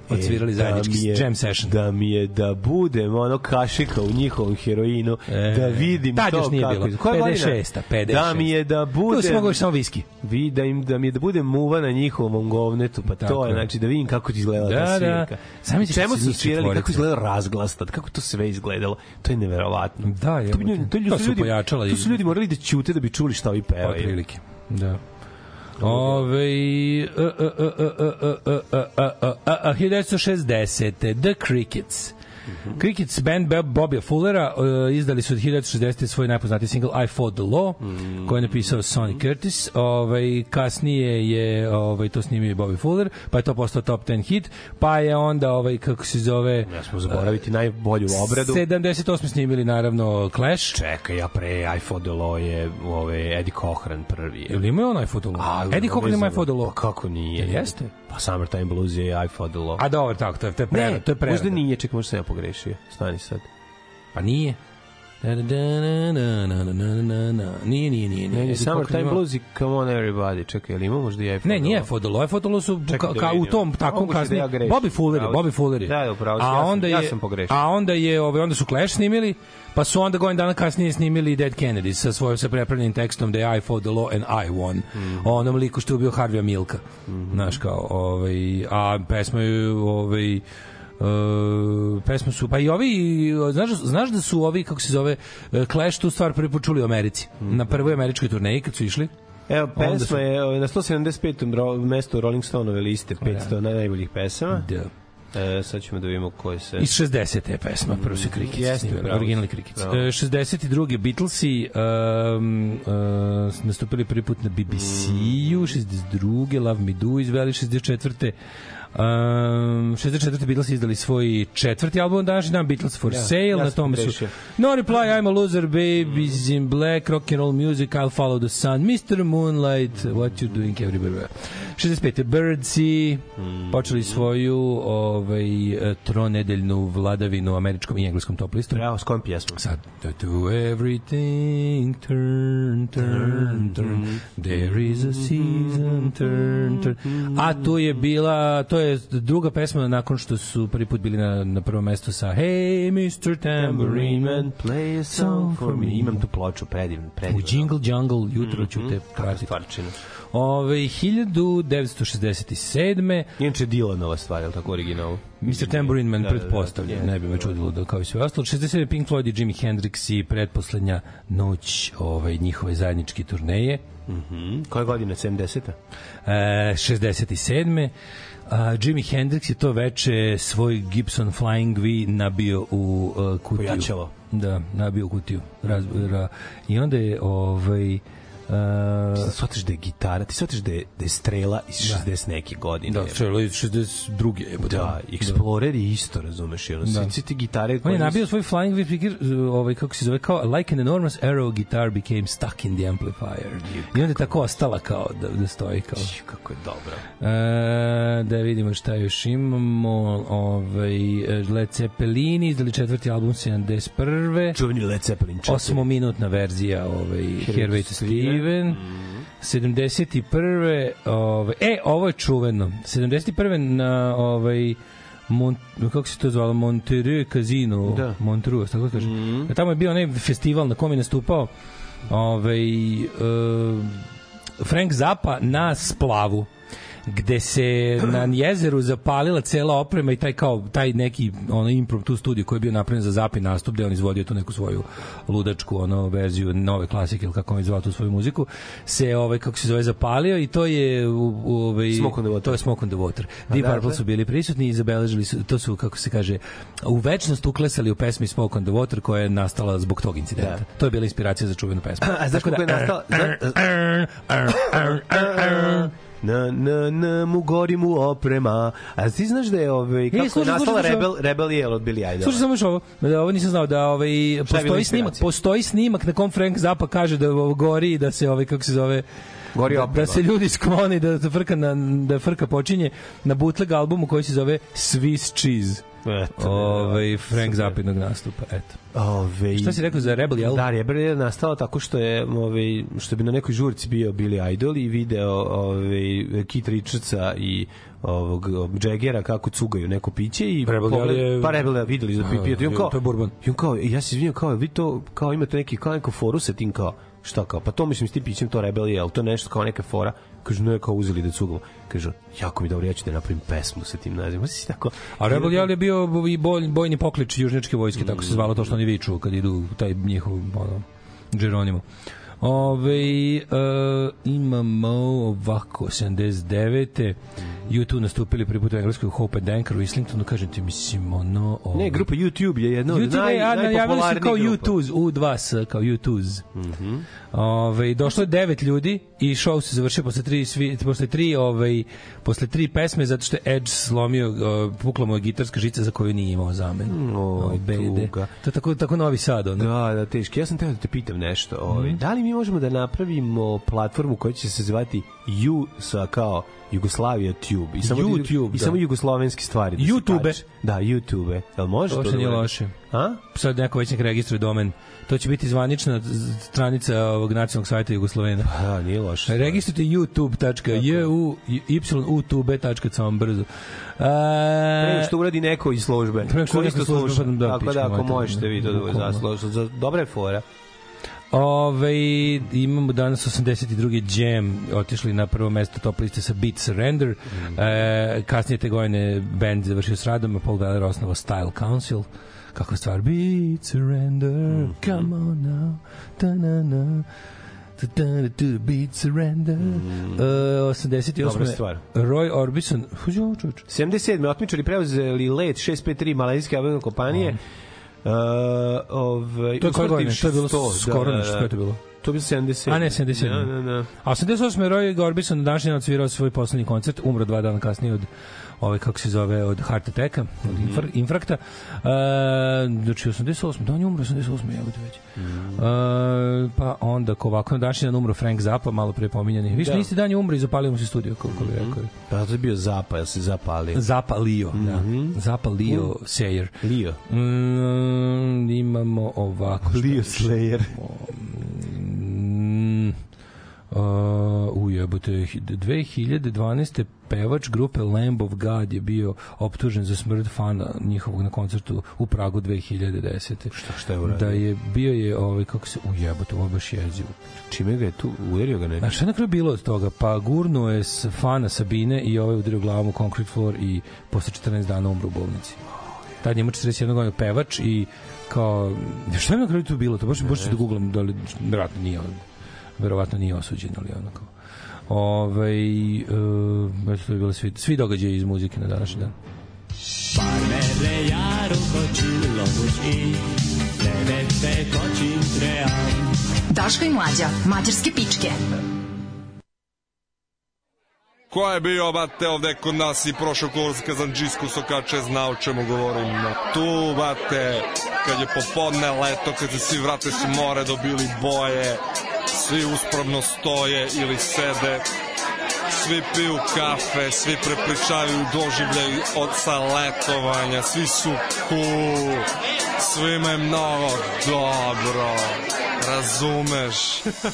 Odsvirali E, zajednički mi je- jam session. Da mi je da budem ono kašika u njihovom heroinu, E, da vidim to još nije kako bilo. koja godina? 56-a, 56. Da mi je da budem... Tu mogao još samo viski. Vi, da, im, da mi je da budem muva na njihovom govnetu, pa Tako to je, znači da vidim kako će izgledala Da, ta da. svirka. Kad Čemu su svirali, kako četvorica. izgledao razglas tad, kako to sve izgledalo, to je neverovatno. Da, je. To, to, ljudi, To su ljudi, pojačala to su ljudi morali da ćute da bi čuli šta ovi pevaju. Otprilike. Da. Ove, 1960. The Crickets. Crickets band Bob- Bobby Fullera uh, izdali su od 1960. svoj najpoznatiji single I Fought the Law, koji je napisao Sonny Curtis. Ovaj, kasnije je ovaj, to snimio i Bobby Fuller, pa je to postao top 10 hit, pa je onda, ovaj, kako se zove... Ja smo zaboraviti najbolju obradu. 78. snimili naravno Clash. Čekaj, ja pre I Fought the Law je ove, Eddie Cochran prvi. Ili ima on I Fought the Law? Eddie Cochran ima I Fought the Law. Pa kako nije? Jeste? Pa Summertime Blues je I Fought the Law. A dobro, tako, to je, to je prerada. ne, to je prerada. možda nije, čekaj, možda sam ja pogrešio. Stani sad. Pa nije. Da, da, da, na, na, na, na. Nije, nije, nije. Ne, nije. ne, Summertime ima- Blues i Come On Everybody. Čekaj, je li ima možda i I Fought Ne, nije? Fodolo, je Fodolo su Čekaj ka, da u tom takvom Moguće da kasnije. ja. Bobby Fuller je. Bobby Fuller je. Da, da, upravo A ja onda ja je, sam pogrešio. A onda je, ovaj, onda su Clash snimili, pa su onda godin dana kasnije snimili Dead Kennedy sa svojim sa prepravljenim tekstom da je I fought the law and I won. Mhm. O onom liku što je ubio Harvija Milka. Znaš kao, ovaj, a pesma je ovaj, Uh, pesma su pa i ovi znaš, znaš da su ovi kako se zove uh, Clash tu stvar prvi put čuli u Americi na prvoj američkoj turneji kad su išli Evo, pesma su- je ovaj, na 175. ro- mestu Rolling Stoneove liste 500 najboljih pesama. Da. E, sad ćemo da vidimo koje se... Iz 60. je pesma, prvo se Crickets Jeste, snimali, originalni. Bravo. E, 62. Beatlesi um, uh, nastupili prvi put na BBC-u, 62. Love Me Do izveli 64. Um, 64. Beatles izdali svoj četvrti album današnji dan Beatles for Ja, Sale ja na tome su. No Reply, I'm a Loser, Babies in Black, Rock and Roll Music, I'll Follow the Sun, Mr. Moonlight, What You Doing Everywhere. 65. Birdsy, Mm. počeli svoju ovaj, eh, tronedeljnu vladavinu u američkom i engleskom top listu. Bravo, s kojom pjesmom? Sad, to to everything turn, turn, turn, there is a season, turn, turn. A tu je bila, to je druga pesma nakon što su prvi put bili na, na prvom mestu sa Hey Mr. Tambourine Man, play a song for me. Imam tu ploču, predivno, u predivno. Jingle Jungle, jutro ću te Kakva pratiti. stvarčina. Ove, 1967. Inače Dylanova stvar, je li tako original? Mr. Tambourine Man Da, da, da, pretpostavlja, da, ne bi me čudilo da kao i sve ostalo. 67. Pink Floyd i Jimi Hendrix i pretposlednja noć ovaj, njihove zajedničke turneje. Mhm. Koje godine? 70. E, 67. A, Jimi Hendrix je to veče svoj Gibson Flying V nabio u uh, kutiju. Pojačalo. Da, nabio u kutiju. Raz, ra, I onda je ovaj, Uh, shvatiš da je gitara, ti shvatiš da je, da je strela iz 60 neke godine. da, strelo iz 62. jebote. Da, Explorer je isto, razumeš, ono, Da. da. svi ti gitare... On je nabio svoj flying V speaker, ovaj, kako se zove, kao like an enormous arrow guitar became stuck in the amplifier. I onda je tako ostala kao da, da stoji kao. Kako je dobro. E, da vidimo šta još imamo. Ovaj, Led Zeppelini izdali četvrti album 71. Čuveni Led Zeppelin 4. Osmominutna verzija ovaj, Wait to Steven. Mhm. 71. Ovaj, e, ovo je čuveno. 71. na ovaj, Mont, kako se to zvalo, Monterey Casino, Da. Montreux, tako da kažem. Mhm. Tamo je bio onaj festival na kom je nastupao ovaj, uh, Frank Zappa na splavu gde se na jezeru zapalila cela oprema i taj kao taj neki ono impromptu studio koji je bio napravljen za Zappi nastup gde on izvodio tu neku svoju ludačku ono verziju nove klasike ili kako on zvao tu svoju muziku se ovaj kako se zove zapalio i to je ovaj to je Smoke on the Water. Deep da, Purple da. su bili prisutni i zabeležili su to su kako se kaže u večnost uklesali u pesmi Smoke on the Water koja je nastala zbog tog incidenta. Da. To je bila inspiracija za čuvenu pesmu. A znaš Tako kako je da- nastala? Na, na, na, mu gori mu oprema. A ti znaš da je ovaj, kako je slušaj, nastala slušaj, Rebel, Rebel Yell od Billy Idol? Slušaj samo još ovo, da ovo nisam znao da ovaj postoji snimak, postoji snimak na kom Frank Zappa kaže da ovo gori i da se ovaj kako se zove Gori da, oprema. da se ljudi skloni da da frka na da frka počinje na bootleg albumu koji se zove Swiss Cheese. Eto, Ove, Frank Zapidnog nastupa, eto. Ove, Šta si rekao za Rebel Yell? Da, Rebel je nastao tako što je ove, što bi na nekoj žurci bio Billy Idol i video ove, Kit Richardsa i ovog Jaggera kako cugaju neko piće i Rebel Yell je- pa Rebel je videli za Da, pipiju i on kao to je bourbon. i on kao ja se izvinjavam kao vi to kao imate neki kao neku foru sa tim kao šta kao pa to mislim s tim pićem to Rebel je to je nešto kao neka fora? Kaže ne kao uzeli da cugamo. Kaže jako mi dobro ja ću da napravim pesmu sa tim nazivom. Si tako. A Rebel Yell je bio i boj, bojni poklič južnjačke vojske, tako se zvalo to što oni viču kad idu taj njihov ono, Geronimo. Ove, e, imamo ovako 79. YouTube nastupili prvi put u Engleskoj Hope and Anchor u Islingtonu, kažem ti, mislim, ono... Ovo, ne grupa YouTube je jedna od YouTube naj, je, najpopularnijih kao grupa. U2, U2S, kao U2s. Mhm. Ove, došlo je devet ljudi i show se završio posle tri, svi, posle tri, ovaj, posle tri pesme zato što je Edge slomio, uh, pukla mu je gitarska žica za koju nije imao zamen. O, Oj, bede. tuga. To je tako, tako novi sad. Ono. Da, da, teški. Ja sam teo da te pitam nešto. Ovaj. Da li mi možemo da napravimo platformu koja će se zvati U sa kao Jugoslavia Tube i samo YouTube, i da. samo jugoslovenske stvari. Da YouTube. Da, YouTube. Jel može To to? nije da uradi? loše. A? Sad neko već nek registruje domen. To će biti zvanična stranica ovog nacionalnog sajta Jugoslovena. Da, nije loše. Registrujte youtube.ju.youtube.com brzo. Pre nego A, što uradi neko iz službe. Pre nego što neko iz službe, pa da, Tako da, ako možete vi to da. Za, dobra je fora. Ove, imamo danas 82. Jam, otišli na prvo mesto top liste sa Beat Surrender. Mm. E, kasnije te godine band završio s radom, a Paul Weller osnovao Style Council. Kakva stvar? Beat Surrender, Mm. come on now, ta na na. Ta ta na ta, beat surrender. E, 88. Mm. Dobra stvar. Roy Orbison. Huđo, čoč. 77. otmičari preuzeli let 653 malajzijske avionske kompanije. Uh, ovaj, To je koje godine? To je bilo 100, skoro da, nešto, da, je to bilo? To je bilo 77. A ne, 77. Da, da, da. A 88. je Roy Orbison na današnji dan odsvirao svoj poslednji koncert, umro dva dana kasnije od ovaj kako se zove od heart attacka, od Mhm. infar, infrakta. E, znači 88. Da on je umro 88. jebote već. Mhm. E, pa onda ko ovako na današnji dan umro Frank Zappa, malo pre pominjani. Više Da. Mhm. isti dan je umro i zapalio mu se studio, kako bi rekao. Pa to je bio Zapa, jel se zapali? Zapalio, da. Zapalio Sayer. Lio. Mm, imamo ovako. Lio? Slayer. Mm, Uh, ujebote, 2012. pevač grupe Lamb of God je bio optužen za smrt fana njihovog na koncertu u Pragu 2010. Šta, šta je uradio? Da je, bio je, ovaj, kako se, ujebote, ovo baš jezivo. Čime ga je tu, uverio ga neki? A šta je na bilo od toga? Pa gurnuo je s fana Sabine i ovaj udario glavom u concrete floor i posle 14 dana umro u bolnici. Tad je ima 41 godina pevač i kao, šta je na kraju tu bilo? To baš, baš ću da googlam, da li, verovatno nije on, verovatno nije osuđen, ali ono kao. Ove, uh, eto, to je bilo svi, svi događaji iz muzike na današnji dan. Parmele jaro kočilo bući, Levete kočim tream. Daško i mlađa, mađarske pičke. Ko je bio, bate, ovde kod nas i prošao kurs Kazanđisku sokače, zna o čemu govorim. Tu, bate, kad je popodne leto, kad se svi vrate su more dobili boje, svi uspravno stoje ili sede, svi piju kafe, svi prepričavaju doživljaj od sa letovanja, svi su cool, svima je mnogo dobro, razumeš?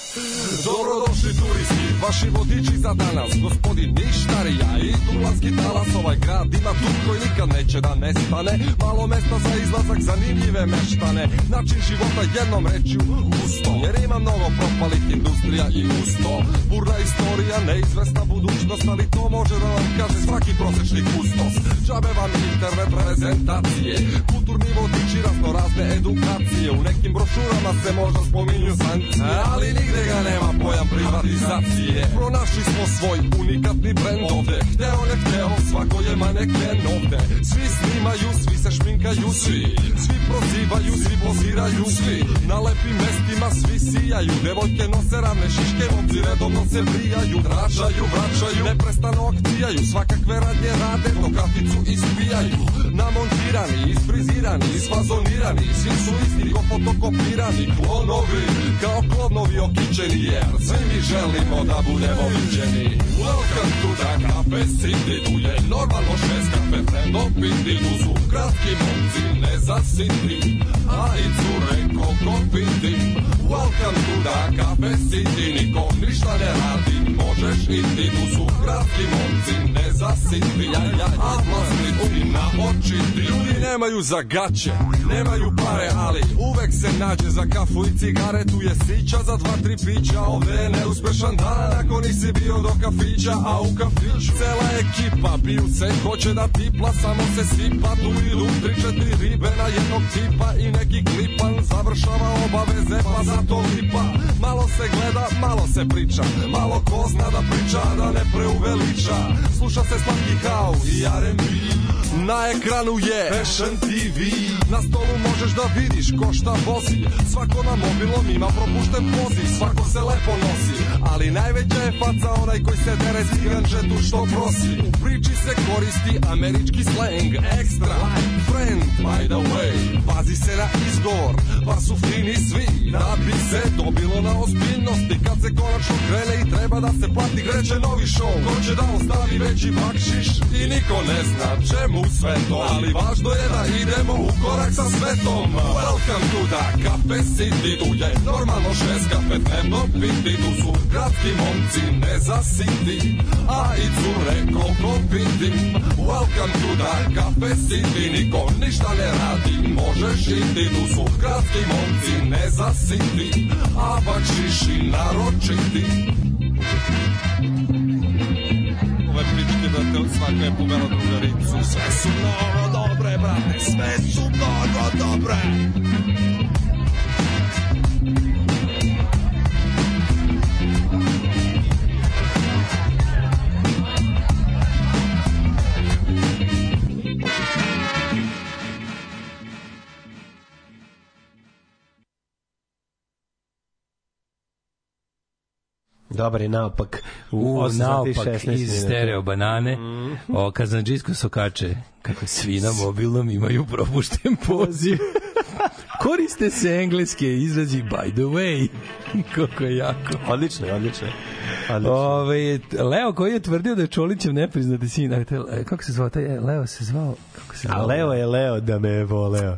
(laughs) Dobrodošli turisti, vaši vodiči za danas, gospodin Ništarija i Dulanski talas, ovaj grad ima tu koji nikad neće da nestane, malo mesta za izlazak, zanimljive meštane, način života jednom rečju usto, jer ima mnogo propalih industrija i usto, burna istorija, neizvesna budućnost, ali to može da vam kaže svaki prosečni kustos, džabe vam internet prezentacije, kulturni vodiči, raznorazne edukacije, u nekim brošurama se možda spominju sankcije, ali nigde ga nema pojam privatizacije. Pronašli smo svoj unikatni brend ovde, hteo ne hteo, svako je maneken ovde. Svi snimaju, svi se šminkaju, svi, svi prozivaju, svi poziraju, svi, na lepim mestima svi sijaju, devojke nose ravne šiške, momci redovno se brijaju, tražaju, vraćaju, neprestano akcijaju, svakakve radnje rade, do kaficu ispijaju, namontirani, isfrizirani, isfazonirani, svi su isti ko fotokopirani, klonovi, Kao klodnovi okićeni jer Svi mi želimo da budemo viđeni. Welcome to the cafe city Tu je normalno šest kafe Frendo piti Tu su kratki momci ne zasiti A i cure koliko piti Welcome to the cafe city Niko ništa ne radi. Možeš iti Tu su kratki momci ne zasiti A vlasnici na očiti Ljudi nemaju za gaće Nemaju pare ali uvek se nađe za kafu i cigaretu je sića za dva tri pića. Ovde je neuspešan dan ako nisi bio do kafića A u kafiću cela ekipa. Biju se hoće da tipla Samo se sipa. Tu idu tri četiri ribe na jednog tipa I neki klipan završava obaveze pa zato lipa. Malo se gleda, malo se priča Malo ko zna da priča da ne preuveliča. Sluša se slatki kao i R&B Na ekranu je Fashion TV Na stolu možeš da vidiš ko šta vozi. Svako na mobilom ima propušten poziv Svako se lepo nosi. Ali najveća je faca onaj koji se dere s grančetu što prosi. U priči se koristi američki slang Extra, like, friend, by the way. Pazi se na izgovor, pa su fini svi. Da bi se dobilo na ozbiljnosti Kad se konačno krene i treba da se plati Kreće novi show, ko će da ostavi veći bakšiš I niko ne zna čemu sve to. Ali važno je da idemo u korak sa svetom. Welcome to the cafe city Tu je normalno šest kafe dnevno piti Tu su kratki momci ne zasiti A i cure koliko piti. Welcome to the cafe city Niko ništa ne radi Možeš iti Tu su kratki momci ne zasiti A bakšiši naročiti. Ove pičke da te svaka je pomela drugaricu Sve su mnogo dobre, brate, sve su mnogo dobre Dobar je naopak. U, U, 8 sati i naopak 16 iz stereo banane, o kazanđijsko sokače, kako svi na mobilnom imaju propušten poziv. (laughs) Koriste se engleske izrazi by the way. (laughs) Kako je jako. Odlično, odlično. Odlično. Ove, Leo koji je tvrdio da je Čolićev nepriznati sin, kako se zvao taj e, Leo se zvao, kako se zvao? A Leo je Leo da me je voleo.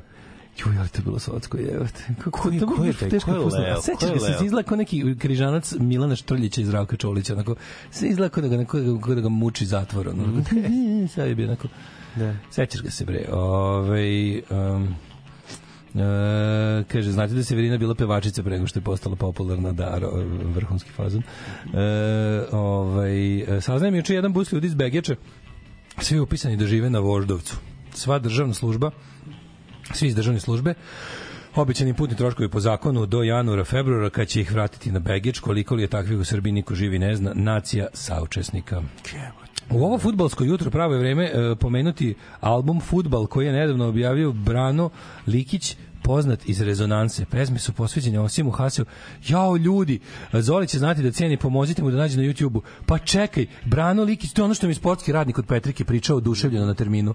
Juj, ali to je bilo slatko, jevate. Kako Ko je- to ko je taj- teško ko je. Leo? Sećaš Ko je se kao neki križanac Milana Štrljića iz Zdravka Čolića, onako, se izgleda kao da ga, neko, da ga muči zatvor, ono, (laughs) sad je bio onako, Da. sećaš ga se bre, ovaj, um, E, kaže, znate da je Severina bila pevačica pre nego što je postala popularna da, ro- vrhunski fazon. E, ovaj, e, saznajem juče jedan bus ljudi iz Begeča, svi upisani da žive na Voždovcu. Sva državna služba, svi iz državne službe, običani putni troškovi po zakonu do januara, februara, kad će ih vratiti na Begeč, koliko li je takvih u Srbiji niko živi ne zna, nacija saučesnika. U ovo futbalsko jutro pravo je vreme e, pomenuti album Futbal koji je nedavno objavio Brano Likić poznat iz rezonanse. Pesme su posveđene Osimu Haseu. Jao ljudi, Zoli će znati da ceni, pomozite mu da nađe na YouTubeu. Pa čekaj, Brano Likić, to je ono što mi sportski radnik od Petrike pričao oduševljeno na terminu.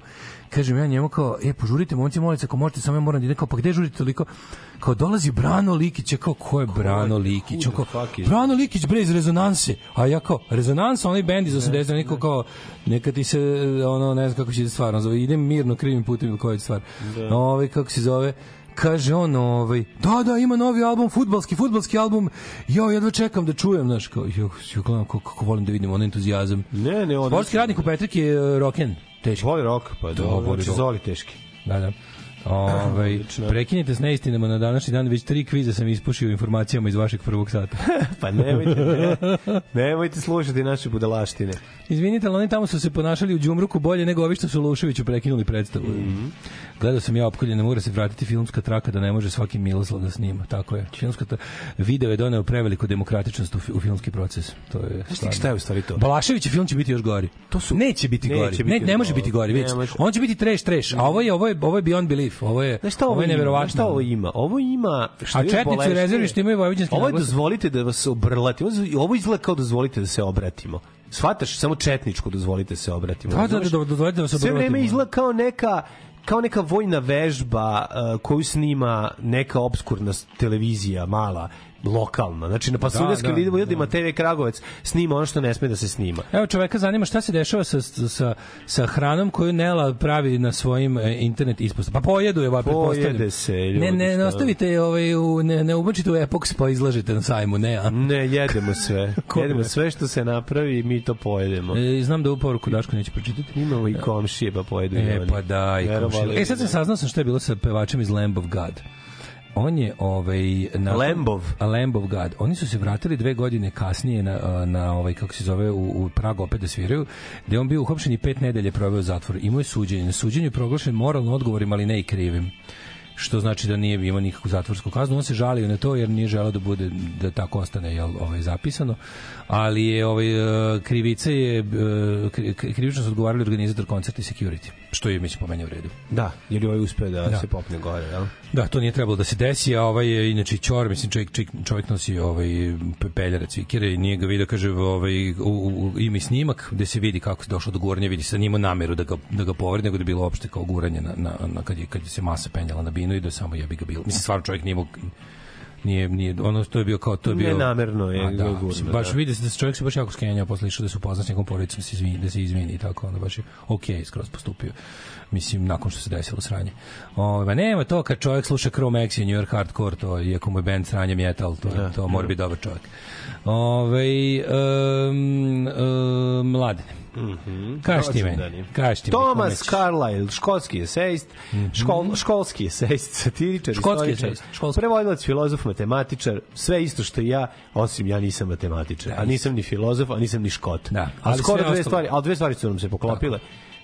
Kažem ja njemu kao, e, požurite, momci, molite, ako možete, samo ja moram da idem, kao, pa gde žurite toliko? Kao, dolazi Brano Likić, ja kao, ko je Brano Likić? Kao, Brano Likić bre iz rezonanse. A ja kao rezonansa, onaj bend iz 80 neko kao neka ti se ono ne znam kako će se stvarno zove. Idem mirno krivim putem ili koja je stvar. Da. Ovaj kako se zove kaže on ovaj da da ima novi album fudbalski fudbalski album jo jedva čekam da čujem znaš kao jo jo gledam kako, kako volim da vidim onaj entuzijazam Ne, ne, odlično. sportski radnik u Petrik je uh, roken teški Voli rock, pa Da, dobro, voli znači. Zoli teški. da da Ovaj prekinite s neistinama na današnji dan, već tri kviza sam ispušio informacijama iz vašeg prvog sata. (laughs) Pa nemojte, ne, nemojte slušati naše budalaštine. Izvinite, ali oni tamo su se ponašali u Đumruku bolje nego ovi što su Luševiću prekinuli predstavu. Mm Gledao sam ja opkoljene, mora se vratiti filmska traka da ne može svaki Miloslav da snima. Tako je. Filmska tra... Video je doneo preveliku demokratičnost u, u filmski proces. To je stvarno. šta je u stvari to? Balašević film će biti još gori. To su neće biti Neće gori. biti ne, ne može biti gori, može. On će biti trash trash, a ovo je ovo je ovo je beyond belief. Ovo je Znaš šta ovo, ovo je neverovatno. Šta ovo ima? Ovo ima... Što A četnici u bolesnije- rezervi što imaju vojvođanski Ovo je dozvolite da vas obrlati. Ovo, izgleda kao dozvolite da se obratimo. Shvataš, samo četničko dozvolite da se obratimo. Da, da, da, da, dozvolite da vas Sve vreme obratimo. izgleda kao neka kao neka vojna vežba uh, koju snima neka obskurna televizija mala lokalna. Znači na Pasuljanskim Da, da, da, ljudima TV Kragovec snima ono što ne sme da se snima. Evo čoveka zanima šta se dešava sa, sa, sa hranom koju Nela pravi na svojim e, internet ispostavama. Pa pojedu je, ovaj. Pojede se, ljudi, Ne, ne, ne ostavite je, ovaj, u, ne, ne ubačite u Epox pa izlažete na sajmu, ne, a? Ne, jedemo sve. (laughs) Jedemo sve što se napravi i mi to pojedemo. E, znam da ovu poruku Daško neće pročitati. Imamo i komšije pa pojedu E, pa da, i komšije. E, sad sam saznao sam šta je bilo sa pevačem iz Lamb of God. On je ovaj na Lamb of God. Oni su se vratili dve godine kasnije na, na ovaj kako se zove u, u Pragu opet da sviraju, gde on bio uhapšen i pet nedelje proveo u zatvoru. Imao je suđenje. Na suđenju je proglašen moralno odgovorim, ali ne i krivim što znači da nije imao nikakvu zatvorsku kaznu. On se žalio na to jer nije želeo da bude da tako ostane jel, ovaj zapisano. Ali je ovaj e, krivica je e, kri- krivično su odgovarali organizator koncerta i security, što je mislim po meni u redu. Da, jer je ovaj uspeo da, Da. se popne gore, jel? Da, to nije trebalo da se desi, a ovaj je inače čor, mislim čovjek, čovjek, čovjek nosi ovaj pe- peljare cvikire i nije ga vidio, kaže, ovaj, u, u, u, ima i snimak gde se vidi kako se došlo do guranja, vidi se da nije imao nameru da ga, da ga povredi, nego da je bilo uopšte kao guranje na, na, na kad, je, kad je se masa penjala na binu i da samo jebi ga bilo. Mislim, stvarno čovjek nije mog, nije, nije, ono to je bio kao to je bio Nenamerno je A, da, gurno, mislim, baš da. vidi se da se čovjek se baš jako skenjao posle išao da se upozna s njegovom porodicom da se izvini, da se izvini i tako onda baš je okej skroz postupio mislim nakon što se desilo sranje. Ovaj ma nema to kad čovjek sluša Chrome X i New York Hardcore to iako mu je band sranje metal to Da, to mora biti dobar čovjek. Ovaj um, um, mladene. Mhm. Kaži meni. Kaži ti Thomas? Carlyle, školski esejist, škol, školski esejist, satiričar, Školski esejist, školski. prevodilac, filozof, matematičar, sve isto što i ja, osim ja nisam matematičar, a nisam ni filozof, a nisam ni škot. Da, ali ali skoro dve ostalo. stvari, ali dve stvari su nam se poklopile.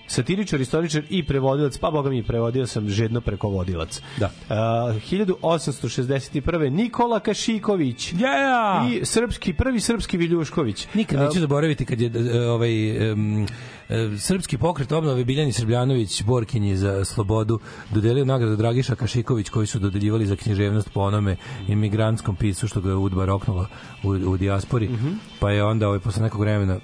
Satiričar, istoričar i prevodilac, pa boga mi prevodio sam žedno preko vodilac. Da. Uh, 1861. Nikola Kašiković. Yeah! I srpski, prvi srpski Viljušković. Nikad neću zaboraviti kad je e, ovaj e, srpski pokret obnove Biljani Srbljanović Borkinji za slobodu dodelio nagradu Dragiša Kašiković koji su dodeljivali za književnost po onome imigrantskom pisu što ga je Udba roknula u, u dijaspori. Pa je onda ovaj, posle nekog vremena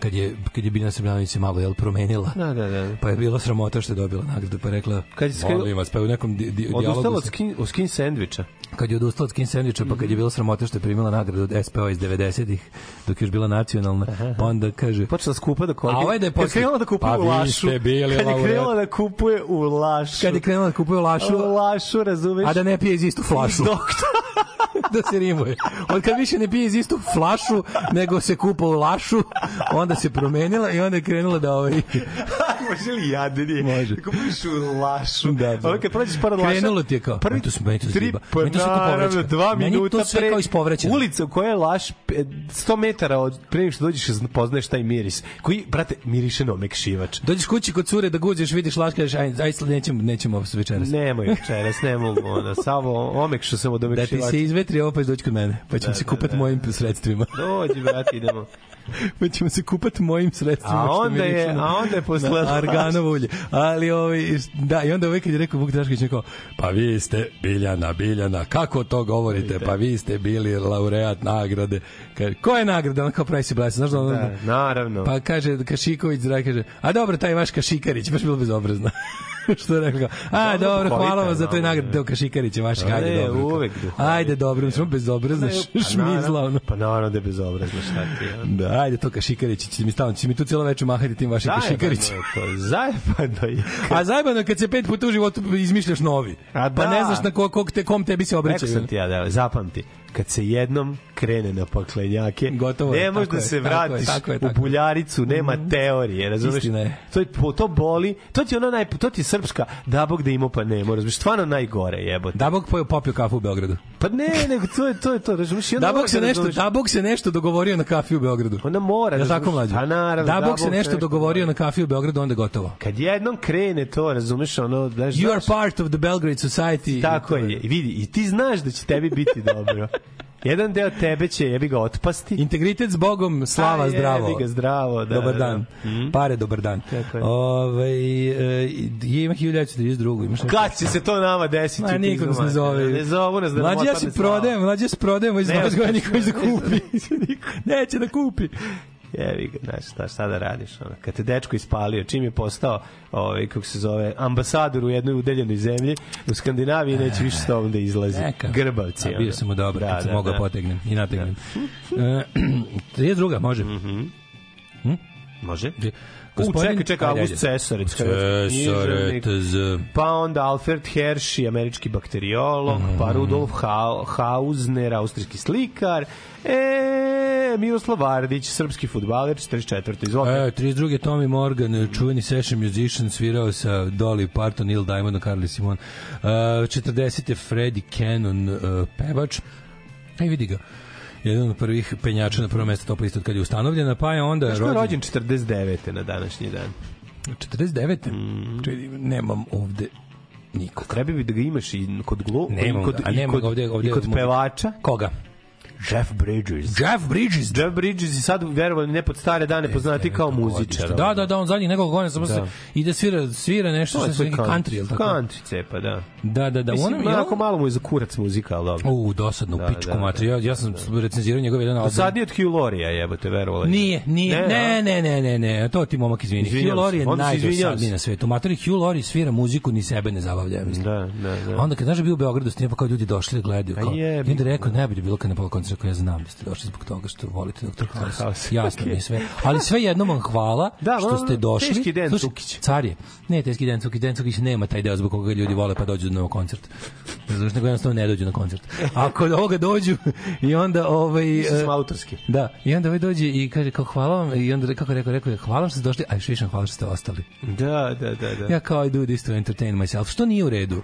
kad je, kad je Biljana Srbljanović se malo jel, promenila Da, da, da. pa je bila sramota što je dobila nagradu pa je rekla Kad je- molim vas pa je u nekom di, di, Odustala od skin, od skin sandviča. kad je odustala od skin sandviča, pa kad je bila sramota što je primila nagradu od SPO iz 90-ih, dok je još bila nacionalna, pa onda kaže... Počela skupa da koristi. A ovaj da je posle- krenula da kupuje Pa u vi Lašu. ste bili kad je krenula da kupuje u Lašu. Kad je krenula da kupuje lašu, U Lašu, razumeš? a da ne pije iz istu flašu. (laughs) da se rimuje. Od kad više ne pije iz istu flašu, nego se kupa u lašu, onda se promenila i onda je krenula da ovaj... (laughs) Može li jadenije? Može. Da kupuješ u Lašu. Da, da. Ovo kad prođeš pored Laša... Krenulo ti je kao, Prvi to su- meni to pa Meni to naravno, dva Meni to minuta sve pre... kao ispovrećeno. Ulica u kojoj je Laš, pe- 100 metara od pre što dođeš poznaješ taj miris. Koji, brate, miriše na omekšivač. Dođeš kući kod cure da guđeš, vidiš laš, kažeš, aj, aj, nećemo, nećemo večeras. Nemoj večeras, ne mogu. Onda, samo omekšao sam od Da ti omekšivača. se izvetri ovo pa doći kod mene, pa ćemo Da, se da, kupati da. mojim sredstvima. Dođi, brate, idemo. (laughs) (laughs) pa ćemo se kupati mojim sredstvima. A onda je- a onda je posle- arganovo ulje. Ali ovaj da i onda ovaj kad je rekao Vuk Drašković rekao pa vi ste Biljana Biljana kako to govorite pa vi ste bili laureat nagrade kaže ko je nagrada on kao pravi se blesa znaš da ono, Da, naravno. pa kaže Kašiković zdrav kaže a dobro taj vaš Kašikarić baš bilo bezobrazno (laughs) (laughs) što je rekao a Dobro, dobro hvala vam za toj malo, nagradi teo Kašikarić je vaš Pa ajde dobro uvek ajde dobro smo bezobrazno Pa (laughs) šmizla ono Pa naravno da je bezobrazno šta ti je. Da, ajde to Kašikarić, će mi stalno, će mi tu cijelo večer mahati tim vašim Kašikarićem. Zajebano je to, zajebano je. (laughs) A zajebano je kad se pet puta u životu izmišljaš novi. A Pa da. ne znaš na ko, kog te, kom tebi se Rekao obraćaju. sam ti ja, da, zapamti, kad se jednom krene na paklenjake, Gotovo ne možeš tako da se tako je, vratiš tako je, u tako je. buljaricu, nema teorije, razumeš? Istina je. To, je, to boli, to ti ono naj, to ti srpska, da bog da ima pa nema, razumeš? Stvarno najgore jebote. Da Bog pojeo popio kafu u Beogradu. Pa ne, nego to je to, je to razumeš? Da Bog se nešto, razumeš- da Bog se nešto dogovorio na kafi u Beogradu. Onda mora, Ja tako mlađe. Pa naravno, Da Bog se nešto dogovorio na kafi u Beogradu, onda gotovo. Kad jednom krene to, razumeš, ono, znaš, You are part of the Belgrade society. Tako je. Vidi, i ti znaš da će tebi biti dobro. Jedan deo tebe će jebi ga otpasti. Integritet s Bogom, slava, A, zdravo. jebi ga, zdravo, da, dobar da, dan. da. Mhm. Pare, dobar dan. Tako je. Ove, e, ima 1932. Imaš? Kad će se to nama desiti? Ma niko nas ne zove. Ne zovu nas da Mlađe ja se prodajem, mlađe ja se prodajem, Ne, vas ne, niko da ne, kupi. Neće da kupi. Jevi ga, znaš, šta, šta da radiš? Ono, kad te dečko ispalio, čim je postao, ovaj, kako se zove, ambasador u jednoj udeljenoj zemlji, u Skandinaviji neće više s tobom da izlazi. Neka. Grbavci. A bio sam mu dobar, Da, kad sam da, mogao da. potegnem i nategnem. E, (clears throat) 32. može. Hm? Može. Gospodin- čekaj, čekaj, August. Cesarec. Cesarec, Pa onda Alfred Hershey, američki bakteriolog, pa Rudolf Ha- Hausner, austrijski slikar, e, Miroslav Vardić, srpski futbaler, 44. Izvolite. E, 32. Tommy Morgan, čuveni session musician, svirao sa Dolly Parton, Neil Diamond, Carly Simon. Uh, 40. Freddie Cannon, uh, pevač. Aj, vidi ga. Jedan od prvih penjača na prvo mesto top lista od kad je ustanovljena, pa je onda Znaš ko je rođen 49. na današnji dan? 49. Čekaj, nemam ovde nikog. Treba bi da ga imaš i kod glu, Nemam i kod, a i kod, ovde- ovde i kod pevača. Koga? Jeff Bridges. Jeff Bridges. Jeff Bridges i sad verovali ne pod stare dane poznati kao muzičar. Da, da, da, on zadnjih nekoliko godina samo Da. ide svira, svira nešto To što je se neki country, ili tako? Country cepa, da. Da, da, da. Mislim, Ono, onako malo mu je za kurac muzika, ali dobro. U, dosadno, Da, pičku da, matri. Ja, ja sam recenzirao njegov jedan album. Dosadnije od Hugh Laurie, jebote, verovali. Nije, nije, Ne, ne, ne, ne, ne, ne, to ti momak izvini. Hugh Laurie je najdosadniji na svetu. Matori Hugh Laurie svira muziku, ni sebe ne zabavlja, ja mislim. Da, da, da. Onda kad znaš da je bio u Beogradu, snima pa kao ljudi došli da gledaju. A Kao, I onda je rekao, najbolje je bilo kad na pola rekao, ja znam da ste došli zbog toga što volite Dr. House. Jasno mi okej. je sve. Ali sve jednom vam hvala Da, što ste došli. teški Dejan Slušaj, Cukić. Car je. Ne, teški Den Cukić. Den Cukić nema taj deo zbog koga ljudi vole pa dođu na koncert. Zato nego jednostavno ne dođu na koncert. A kod ovoga dođu i onda ovaj... Mislim, e, smo autorski. Da, i onda ovaj dođe i kaže kao hvala vam i onda kako rekao, rekao je hvala vam što ste došli, a još više hvala što ste ostali. Da, da, da, da. Ja kao I do this to entertain myself, što nije u redu.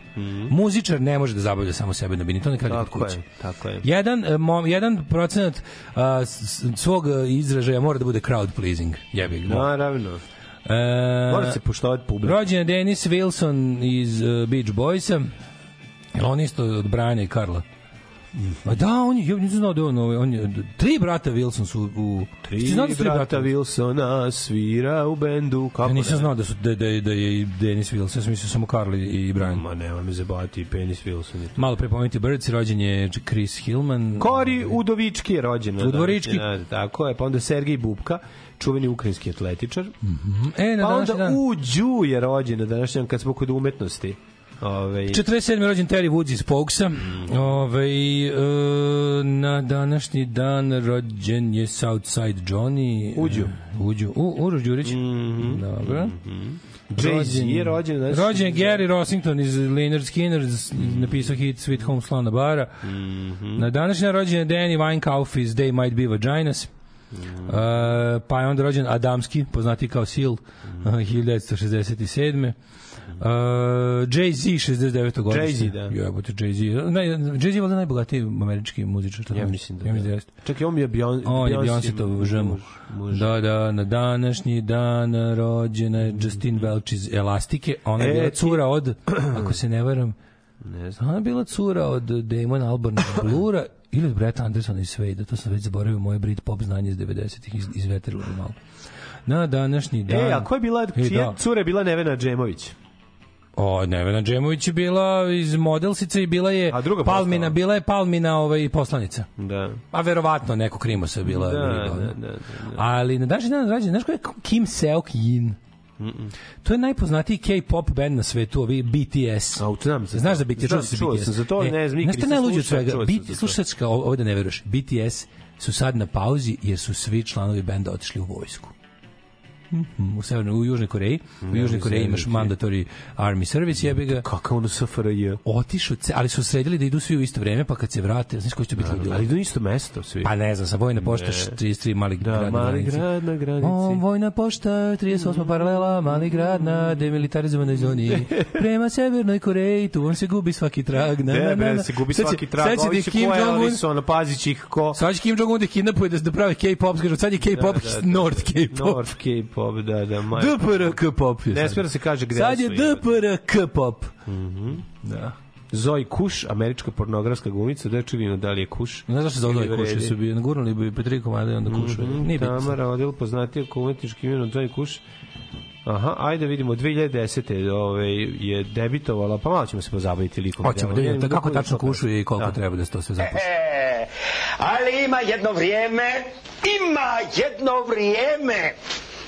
Muzičar ne može da zabavlja samo sebe na bini, to ne radi kod kuće. je, tako je. Jedan, e, mo, jedan procenat a, svog izražaja mora da bude crowd pleasing. Jebi ga. Naravno. E, Mora se poštovati publika. Rođen je Dennis Wilson iz uh, Beach Boysa. On isto od Briana i Karla? A da, on je, ja nisam znao da on, ovaj, on je, tri brata Wilson su u... Tri, da su tri brata Wilsona svira u bendu. Kako Ja nisam znao da, su, da, da, da je i Dennis Wilson, ja sam mislio samo Carl i i Brian. Ma nema me zabavati penis Wilson. je to. Malo pre pomenuti Birds, rođen je Chris Hillman. Kori Udovički je rođen. na Udvorički. današnji dan, Tako je, pa onda Sergej Bubka, čuveni ukrajinski atletičar. E, na Pa onda dan. Uđu je rođen na današnji dan kad smo kod umetnosti. Ove, 47. rođen Terry Woods iz Pokesa. Ove, e, na današnji dan rođen je Southside Johnny. Uđu. E, Uđu. U, Uroš Đurić. Dobro. Jay-Z je rođen. znači, Rođen je Gary Rossington iz Leonard Skinner, z- napisao hit Sweet Home Slana Bara. Na današnji dan rođen je Danny Weinkauf iz They Might Be Vaginas. Uh, pa je onda rođen Adamski, poznati kao Seal, uh, 1967. Uh, Jay-Z 69. godište. Jay-Z, da. Jebote, Jay-Z. Ne, Jay-Z je valjda najbogatiji američki muzičar. Ja mislim da, Ja mislim da da. jeste. Čekaj, on je Beyon, On je Beyoncé žemu. muž, muž. Da, da, na današnji dan rođena je Justine Welch iz Elastike. Ona je E, cura od, ako se ne varam, Ne znam. ona je bila cura od Damon Albarn Blura ili od Bretta Andersona iz Svejda. To sam već zaboravio, moje Brit pop znanje iz 90-ih iz, izvetrilo malo. Na današnji dan... E, a ko je bila, E, čija da. cura je bila Nevena Džemović? O, Nevena Džemović je bila iz modelsice i bila je A druga Palmina, postala? bila je Palmina ovaj, poslanica. Da. A verovatno neko krimosa je bila. Da, riba, da, ono. da, da, Ali na današnji dan rođen, znaš ko je Kim Seok Yin? To je najpoznatiji K-pop band na svetu, ovi BTS. A, znam za Znaš za BTS, Znam, čuo BTS. sam za to, ne znam, nikad nisam najluđe od svega? čuo sam BT, za to. slušaj, ovo da ne veruješ, BTS su sad na pauzi jer su svi članovi benda otišli u vojsku. Mhm, u severnoj u Južnoj Koreji. U Južnoj Koreji imaš mandatory army service, jebi ga. Kakav ono SFRJ? Otišao, ce- ali su sredili da idu svi u isto vreme, pa kad se vrate, znaš koji će biti ludilo? Ali idu isto mesto svi. Pa ne znam, sa Vojna pošta 33 mali Da, grad mali grad na granici. O, Vojna pošta, 38 paralela, mali grad na demilitarizovanoj zoni. (laughs) Prema Severnoj Koreji, tu on se gubi svaki trag. Na, na, na, na. se gubi svaki trag. sad će da Kim ko Jong-un pazići ih ko... Sad će Kim Jong-un da kidnapuje da, da pravi K-pop, kažu, sad je K-pop, Da, da, da. North K-pop. North K-pop, da, da. maj- DPR K-pop. je Ne smije da se kaže gde Sad je jebote. DPR K-pop. Da. Zoe Kuš, američka pornografska glumica, da je čudino da li je Kuš. Ne znaš što Ili kuši, vredi. su bi nagurnali bi po tri komade i onda kušu. Mhm, Nije bitno. Tamara Odil, poznatija kao umetnički imenom Zoe Kuš. Aha, ajde vidimo 2010. Ovaj je debitovala, pa malo ćemo se pozabaviti likom. Hoćemo da vidimo kako tačno kušuje i koliko Da. treba da se to sve zapuši. E, ali ima jedno vrijeme, ima jedno vrijeme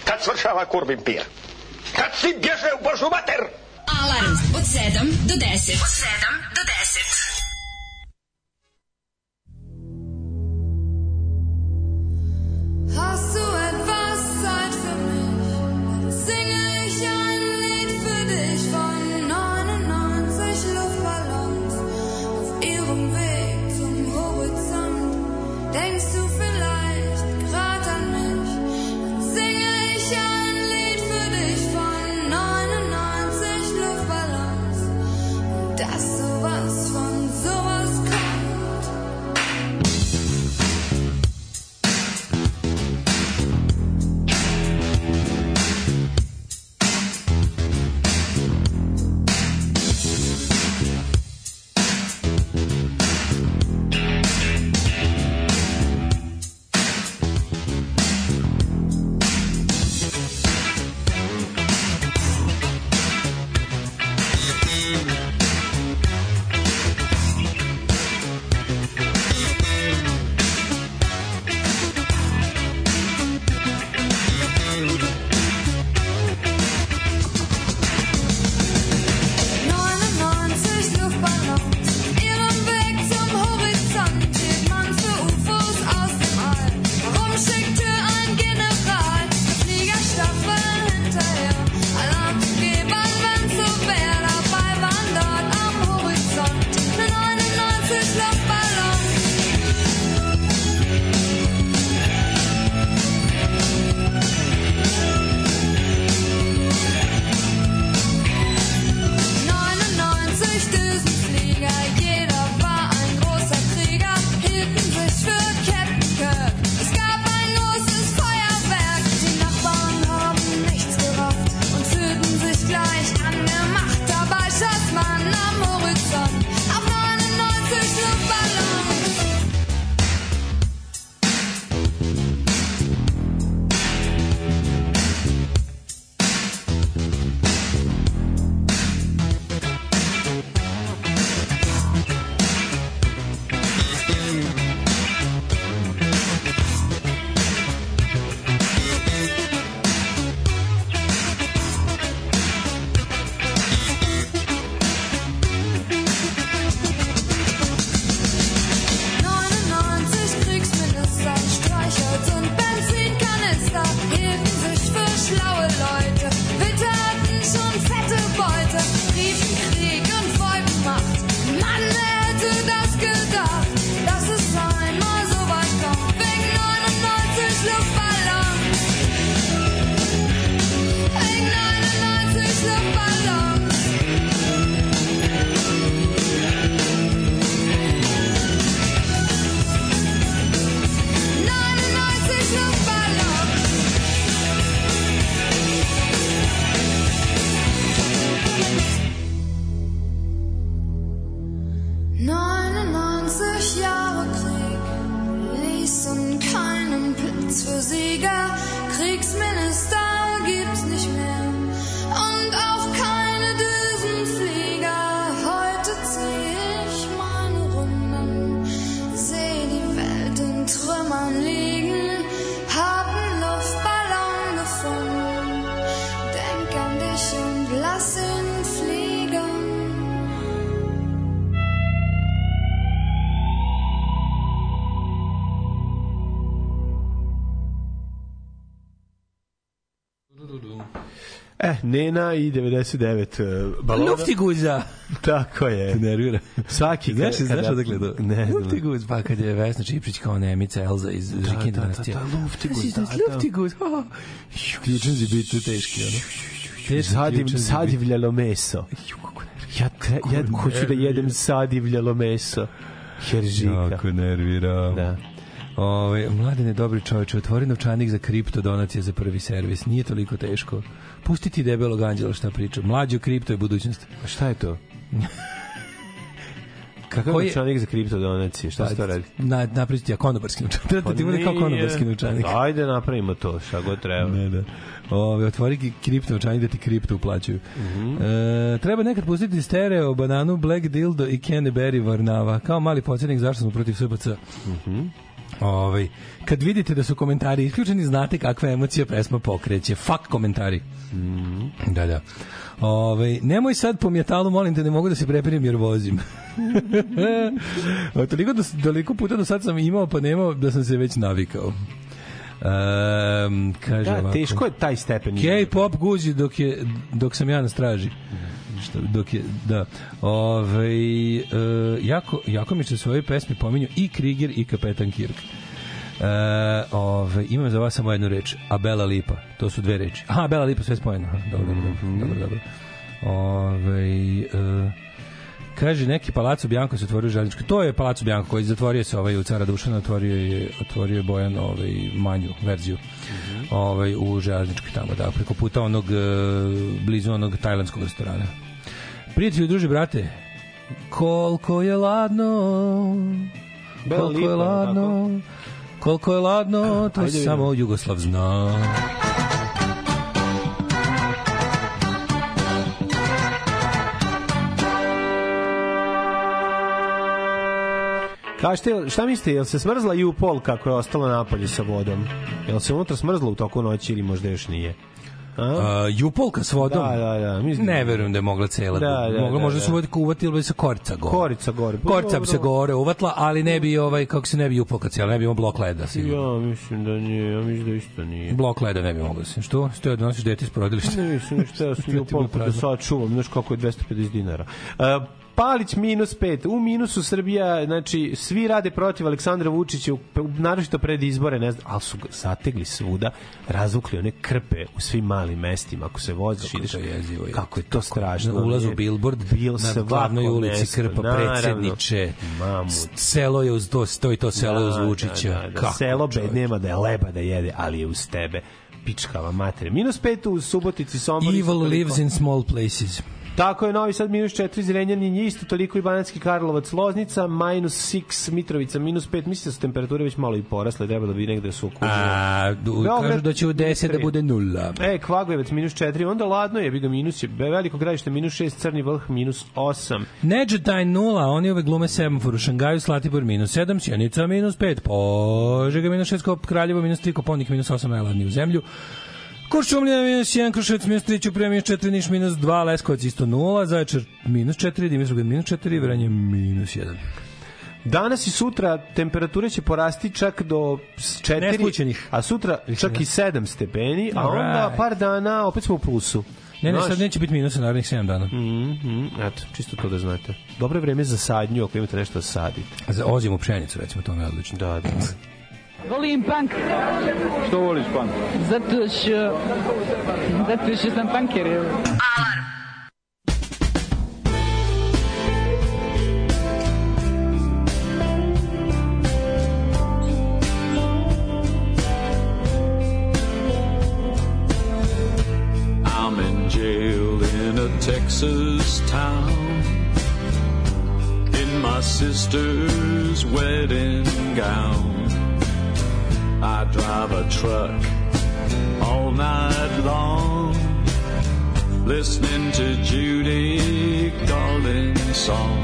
kad svršava kurbin pir. Kad svi bježe u Božu mater. Alarm od 7 do 10. Od 7 do 10. Hast du etwas Zeit für mich? Singe ich ein Lied für dich von 99 Luftballons auf ihrem Weg zum Horizont. Denkst du Nena i 99 uh, balona. Luftiguza. Tako je. Te nervira. Svaki Znaš, kada- znaš odakle to? Ne znam. Luftiguz, pa kad je Vesna Čiprić kao Nemica Elza iz da, Žikin da, da, dinastije. da, Luftiguz, Znaš, da, da. Luftiguz, biti teški, ono. Teški Sadim, ključenzi sadivljalo meso. Ja, tre, ja hoću da jedem sadivljalo meso. Heržika. Jako nervira. Da. Ove, mladene, dobri čoveče, otvori novčanik za kripto donacije za prvi servis. Nije toliko teško. Pustiti debelog anđela šta priča. Mlađo kripto je budućnost. A šta je to? (laughs) Kakav Koji- novčanik za kripto donacije? Šta se to radi? Na, napraviti ja konobarski novčanik. Treba (laughs) da ti bude kao nije. konobarski novčanik. Ajde, napravimo to, šta god treba. Ne, da. Ove, otvori kripto novčanik da ti kripto uplaćuju. Mhm. e, treba nekad pustiti stereo, bananu, Black Dildo i Kenny Berry Varnava. Kao mali podsjetnik zašto smo protiv SPC. Mhm. Ovaj, kad vidite da su komentari isključeni, znate kakva emocija pesma pokreće. Fuck komentari. Mhm. Da, da. Ovaj, nemoj sad po mjetalu, molim te, ne mogu da se prepirim jer vozim. (laughs) Toliko, do, toliko puta do sad sam imao pa nemao da sam se već navikao. Um, kaže Da, ovako. teško je taj stepen. K-pop guzi dok je dok sam ja na straži. Što, dok je, da. Ove, e, jako, jako mi što svoje pesmi pominju i Krieger i Kapetan Kirk. E, ove, imam za vas samo jednu reč, a Bela Lipa. To su dve reči. Aha, Bela Lipa sve spojeno. Aha, dobro, dobro, Mhm. dobro, dobro. Ove, e, kaže neki Palaco Bianco se otvorio u. To je Palaco Bianco koji zatvorio se ovaj u Cara Dušana, otvorio je, otvorio je Bojan ovaj, manju verziju ovaj, u Željničkoj tamo, da, preko puta onog, e, blizu onog tajlandskog restorana. Prijatelji, druži, brate, koliko je ladno, koliko je ladno, koliko je ladno, to samo Jugoslav zna. Kažete, šta mislite, jel se smrzla i u pol kako je ostala napolje sa vodom? Jel se unutra smrzla u toku noći ili možda još nije? A? Uh, Jupolka s vodom? Da, da, da. Mislim, Ne verujem da je mogla cela. Da, da, mogla da, možda da. su voditi kuvati ili bi se korica gore. Korica gore. Pa Korica bi se gore uvatla, ali ne bi ovaj kako se ne bi Jupolka cijela, ne bi imao blok leda sigurno. Ja mislim da nije, ja mislim da isto nije. Blok leda ne bi moglo se. Što? Što je donosiš dete iz porodilišta? Ne mislim ništa, ja sam Sve ju ti bilo polku da prazno. sad čuvam, znaš kako je 250 dinara. Uh, Palić minus 5. U minusu Srbija, znači, svi rade protiv Aleksandra Vučića, naročito pred izbore, ne znam, ali su zategli svuda, razvukli one krpe u svim malim mestima. Ako se voziš, Kako je ideš, to jezivo, je. kako je to strašno. Na ulazu je billboard bil na glavnoj ulici mesto, Krpa, naravno. predsjedniče. Mamu. Selo je uz to, to i to selo je uz Vučića. Da, da, da. Kako, Selo bed nema da je leba da jede, ali je uz tebe. Pičkava mater. Minus 5 u Subotici, Sombor. Evil lives in small places. Tako je, Novi Sad minus 4, Zrenjanin je isto toliko i Banatski Karlovac, Loznica, minus 6, Mitrovica, minus 5, mislim da su temperature već malo i porasle, trebalo bi negde su okupili. A, du, Beograd, kažu da će u 10 da bude nula. E, Kvagojevac minus 4, onda ladno je, bi ga minus je, veliko gradište minus 6, Crni vrh minus 8. Neđetajn nula, oni ove glume semafor u Šangaju, Slatibor minus 7, Sjenica minus 5, Požega minus 6, Kop Kraljevo minus 3, Koponik minus 8, najladniji u zemlju. Kuršumlija minus 1, Kruševac minus 3, Ćuprija minus 4, Niš minus 2, Leskovac isto 0, Zaječar minus 4, Dimitrovgrad minus 4, Vranje minus 1. Danas i sutra temperature će porasti čak do 4, Neslućenih. a sutra čak i 7 stepeni, a onda par dana opet smo u plusu. Ne, ne, sad neće biti minusa narednih 7 dana. Mhm, eto, čisto to da znate. Dobro vreme za sadnju, ako imate nešto da sadite. Za ozimu pšenicu, recimo, to je odlično. Da, da. Volim punk. Što voliš punk? Zato što... Zato što sam punker. evo. I'm in jail in a Texas town in my sister's wedding gown. I drive a truck all night long, listening to Judy Garland's song.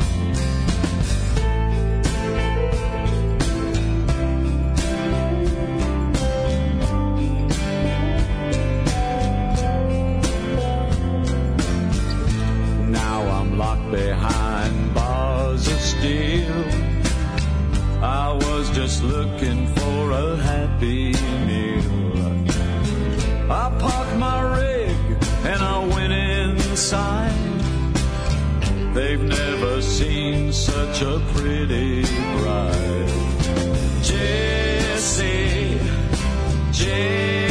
Now I'm locked behind bars of steel. I was just looking for a happy meal. I parked my rig and I went inside. They've never seen such a pretty bride. Jesse, Jane,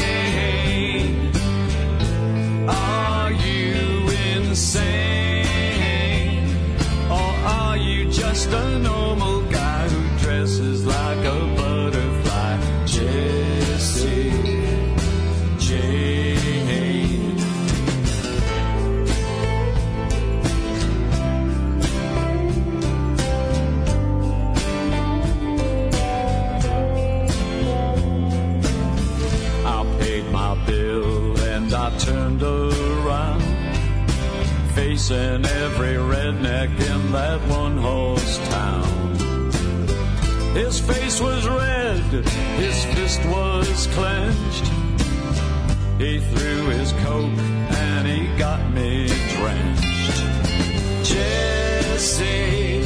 facing every redneck in that one horse town. His face was red, his fist was clenched. He threw his coat and he got me drenched. Jesse,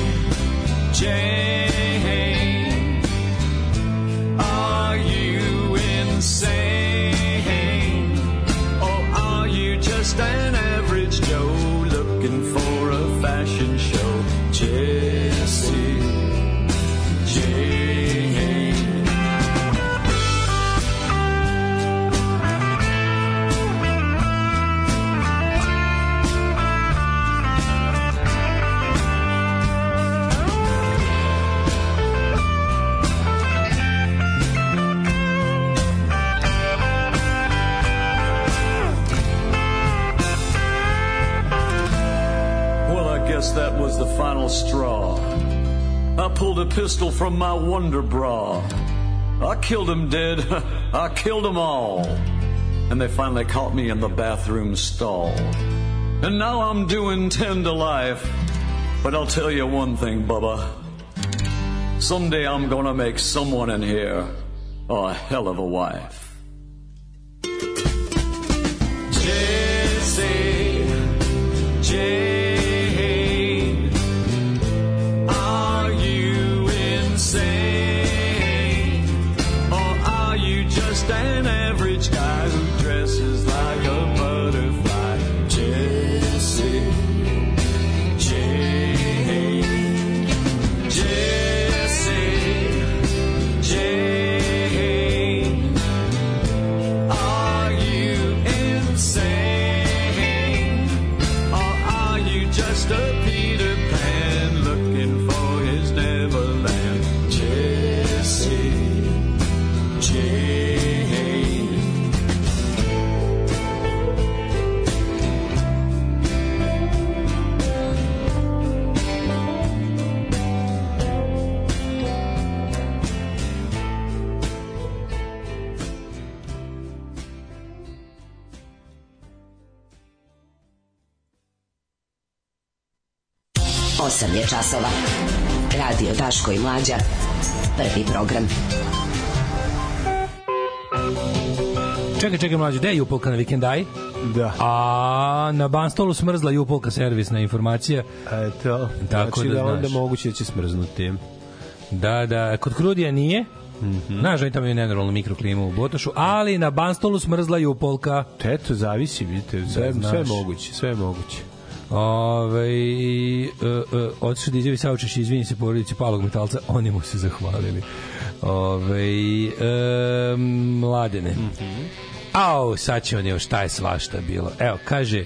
Jane, are you insane? Or are you just an the final straw. I pulled a pistol from my wonder bra. I killed him dead. (laughs) I killed them all. And they finally caught me in the bathroom stall. And now I'm doing 10 to life. But I'll tell you one thing, Bubba. Someday I'm gonna make someone in here a hell of a wife. Jesse, Jane, je časova. Radio Daško i Mlađa. Prvi program. Čekaj, čekaj, mlađe, gde je Jupolka na vikendaj? Da. A na Banstolu smrzla Jupolka servisna informacija. Eto, Tako znači da da, onda znaš. moguće da će smrznuti. Da, da, kod Krudija nije. Mm Mhm. -hmm. Znaš, oni tamo imaju nenormalnu mikroklimu u Botošu, ali na Banstolu smrzla Jupolka. Eto, zavisi, vidite, sve, Da, sve moguće, sve je moguće. Ove, uh, uh, otišao da izjavi saučeš i izvini se porodici palog metalca, oni mu se zahvalili. Ove, uh, mladene. Mm -hmm. Au, sad će on još šta je svašta bilo. Evo, kaže,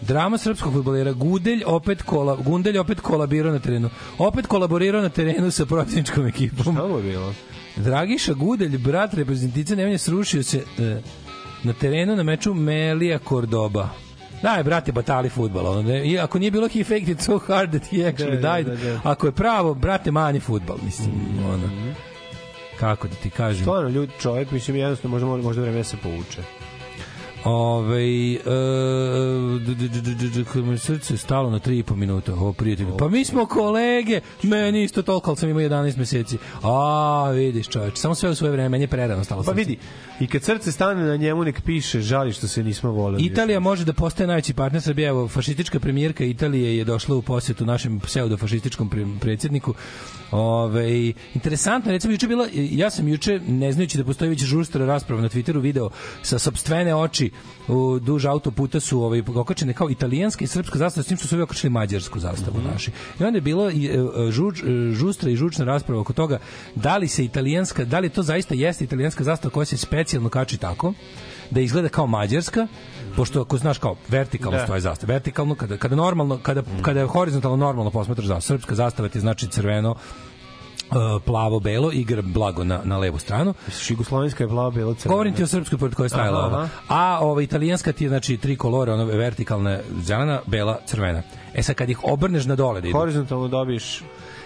Drama srpskog fudbalera Gudelj opet kola, Gundelj opet kolabirao na terenu. Opet kolaborirao na terenu sa protivničkom ekipom. Šta je bilo? Dragiša Gudelj, brat reprezentacije Nemanje, srušio se e, na terenu na meču Melija Kordoba. Daj, brate, batali futbol. Ono, ne- i ako nije bilo he faked it so hard that he actually Da, da, died. da, da. Ako je pravo, brate, mani futbol. Mislim, ono. Kako da ti kažem? Stvarno, ljudi, čovjek, mislim, jednostavno možda, možda vreme da se povuče. Ove, e, d- d- d- d- d- d- kad mu je srce stalo na 3,5 minuta, o prijatelju. Pa mi smo kolege, meni isto toliko, ali sam imao 11 meseci. A, vidiš čoveč, samo sve u svoje vreme, meni je prerano stalo. Pa vidi, i kad srce stane na njemu, nek piše, žali što se nismo voleli. Italija može da postane najveći partner Srbije. Evo, fašistička premijerka Italije je došla u posjetu našem pseudofašističkom pre- predsjedniku. Ove, interesantno, recimo, juče bila, ja sam juče, ne znajući da postoji već žustra rasprava na Twitteru, video sa sobstvene oči u duž autoputa su ovaj, okačene kao italijanska i srpska zastava, s tim što su ovi okačili mađarsku zastavu naši. I onda je bilo i, e, e, žuč, e, žustra i žučna rasprava oko toga da li se italijanska, da li to zaista jeste italijanska zastava koja se specijalno kači tako, da izgleda kao mađarska, pošto ako znaš kao vertikalno Da. stoje zastave, vertikalno kada kada normalno kada kada je horizontalno normalno posmatraš zastavu, srpska zastava ti znači crveno uh, plavo belo igra blago na na levu stranu. Jugoslovenska je plava bela crvena. Govorim ti o srpskoj pored koje je stajala Aha, ova. A ova italijanska ti je znači tri kolore, ono vertikalna zelena, bela, crvena. E sad kad ih obrneš na dole da idu, Horizontalno dobiješ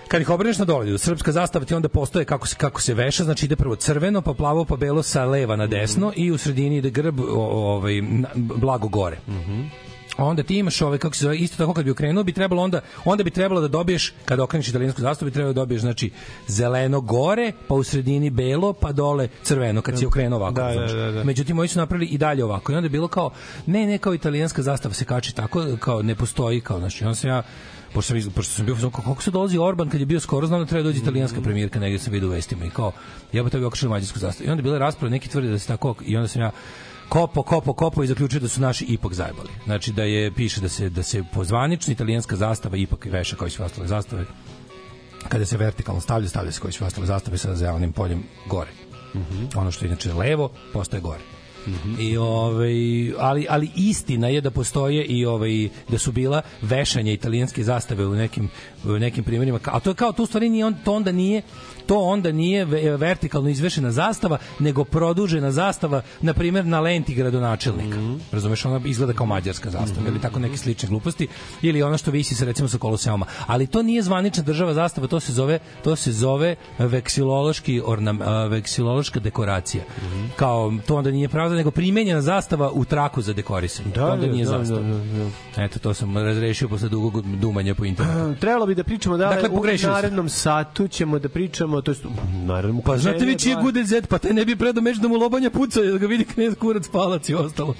kad ih obrneš na dole, srpska zastava ti onda postoje kako se kako se veša, znači ide prvo crveno, pa plavo, pa belo sa leva na desno i u sredini ide grb ovaj blago gore. Onda ti imaš ove kako se zove isto tako kad bi okrenuo bi trebalo onda onda bi trebalo da dobiješ kad okreneš italijansku zastavu bi trebalo da dobiješ znači zeleno gore pa u sredini belo pa dole crveno kad si okrenuo ovako Da, da, razumeš? da, da. međutim oni su napravili i dalje ovako i onda je bilo kao ne ne kao italijanska zastava se kači tako kao ne postoji kao znači on sam ja pošto sam, iz- pošto sam bio kao, kako se dolazi Orban kad je bio skoro, znam da treba da dođe italijanska premijerka, negde sam vidio u vestima i kao, jebote bi okršili mađarsku zastavu. I onda je bila rasprava, neki tvrde da se tako, i onda sam ja kopo, kopo, kopo i zaključio da su naši ipak zajebali. Znači da je, piše da se, da se pozvanična italijanska zastava ipak veša kao i sve ostale zastave. Kada se vertikalno stavlja, stavlja se kao i sve ostale zastave sa zelenim poljem gore. Ono što je inače levo, postaje gore. I ovaj ali ali istina je da postoje i ovaj da su bila vešanja italijanske zastave u nekim u nekim primerima a to je kao to u stvari nije on to onda nije to onda nije ve- vertikalno izvešena zastava nego produžena zastava na primer na lenti gradonačelnika. Razumeš ona izgleda kao mađarska zastava ili tako neke slične gluposti ili ono što visi se recimo sa koloseuma. Ali to nije zvanična država zastava to se zove to se zove veksilološki ornam, veksilološka dekoracija. Kao to onda nije pravda nego primenjena zastava u traku za dekorisanje. To onda da, nije da, zastava. da, da, eto to sam razrešio posle dugog dumanja po internetu. Trebalo bi da pričamo da Dakle, u narednom satu ćemo da pričamo, to jest u narednom Pa znate vi čiji je dva- Gudel pa taj ne bi predao meč da mu lobanja puca, jer ga vidi knez kurac palac i ostalo.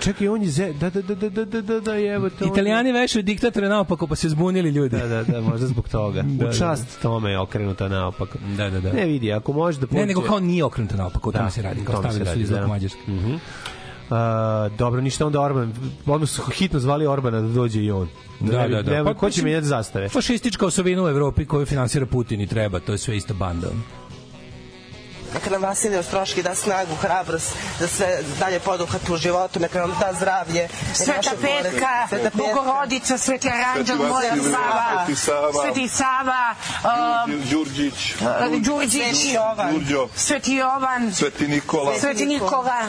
Čekaj, on je ze... Da, da, da, da, da, da, da, da, evo to. on je- Italijani vešaju diktatore naopako, pa se zbunili ljudi. Da, da, da, možda zbog toga. (laughs) Da, U čast tome je okrenuta naopako. Da, da, da. Ne vidi, ako može da Ne, nego kao nije okrenuta naopako, o tome Da, se radi, kao tome stavili su izlog da. Mađarske. Mhm. A, dobro, ništa onda Orban, odmah su hitno zvali Orbana da dođe i on. Da, ne da, da. ne bi- Pa, ko će menjati zastave? Fašistička osovina u Evropi koju finansira Putin i treba, to je sve ista banda. Neka nam Vasilij Ostroški da snagu, hrabrost, da sve dalje poduhvat u životu, neka nam da zdravlje. Sveta Petka, Sveta Petka. Bogorodica, Sveti Aranđel, Moja Vasilije, Sava, Sveti Sava, um, Đurđić, uh, Đurđić, Sveti Jovan. Đurđo, Sveti Jovan, Sveti Nikola. Sveti Nikola.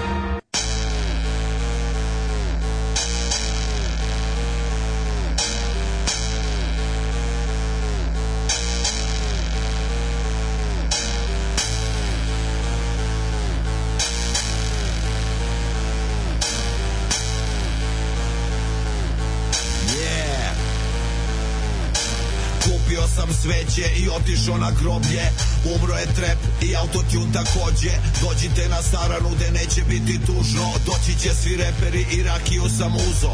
I otišao na groblje Umro je trep i autotune takođe. Dođite na saranu gde neće biti tužno. Doći će svi reperi i rakiju sam uzo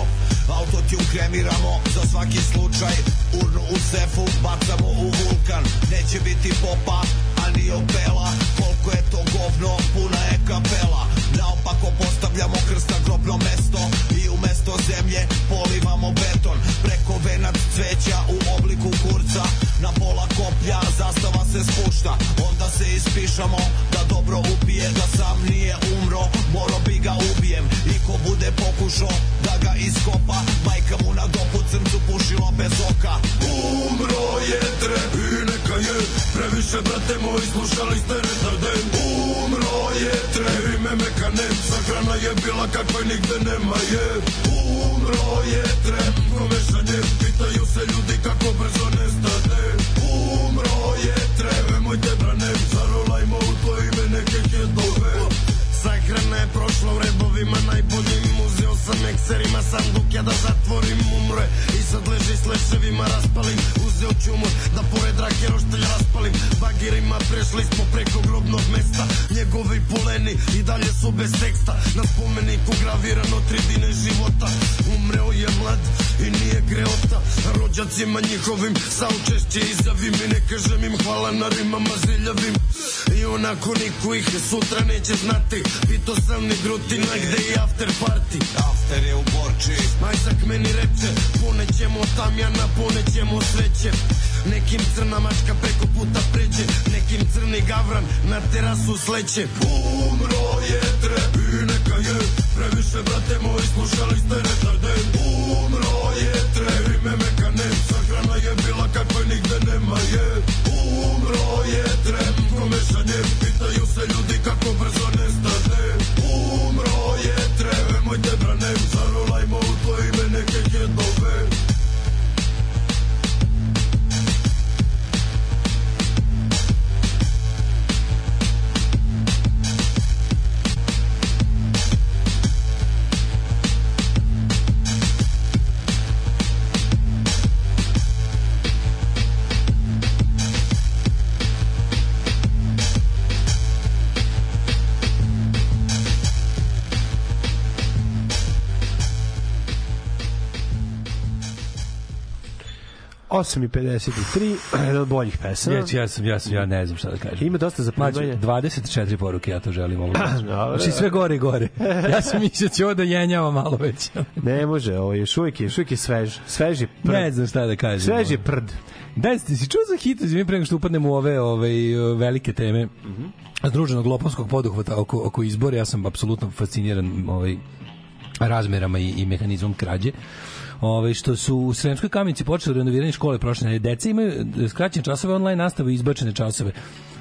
Autotune kremiramo za svaki slučaj. Urnu u sefu bacamo u vulkan. Neće biti popa, a ni opela. Koliko je to govno, puna je kapela. Naopako postavljamo krst na grobno mesto I umesto zemlje polivamo beton. Preko venac cveća u obliku kurca. Na pola zastava se spušta Onda se ispišamo da dobro upije Da sam nije umro, moro bi ga ubijem. I ko bude pokušao da ga iskopa Majka mu na dopu crncu pušilo bez oka. Umro je trep i neka je Previše brate moji slušali ste retarden Umro je trep ime mekanem Sahrana je bila kakva nigde nema je. Umro je trep Komešanje ja da zatvorim umre. I sad leži s leševima raspalim. Uzeo ću umor da pored rake roštelj raspalim. Bagirima prešli smo preko grobnog mesta. Njegovi poleni i dalje su bez teksta. Na spomeniku gravirano tri dine života. Umreo je mlad i nije greota. Rođacima njihovim saučešće izjavim I ne kažem im hvala na rimama ziljavim onako niko ih sutra neće znati. Pito sam ni grutina gde je after party. After je u Borči. Majzak meni reče Ponećemo tamjana, ponećemo sveće Nekim crna mačka preko puta pređe Nekim crni gavran na terasu sleće. Umro je trep i neka je Previše brate moji slušali ste retarden Umro je trep ime mekanem Sahrana je bila kakva nigde nema je. Umro je trep komešanje Pitaju se ljudi kako 8.53, (clears throat) jedan od boljih pesama. Ja, ja, sam, ja, sam, ja ne znam šta da kažem. Ima dosta Mlađe, zaprimanja. 24 poruke, ja to želim. Ovo. (clears throat) Znači sve gore i gore. Ja sam mislio da će ovo da jenjava malo već. (laughs) Ne može, ovo je još uvijek, je- još uvijek je svež. Svež je prd. Ne znam šta da kažem. Svež je prd. Da, ste si čuo za hit, izvini pre nego što upadnemo u ove, ove velike teme Mhm. združenog lopovskog poduhvata oko, oko izbora, ja sam apsolutno fasciniran ovaj, razmerama i, i mehanizmom krađe. Ove, što su u Sremskoj kamenici počeli renoviranje škole prošle nedelje. Deca imaju skraćene časove online nastave i izbačene časove.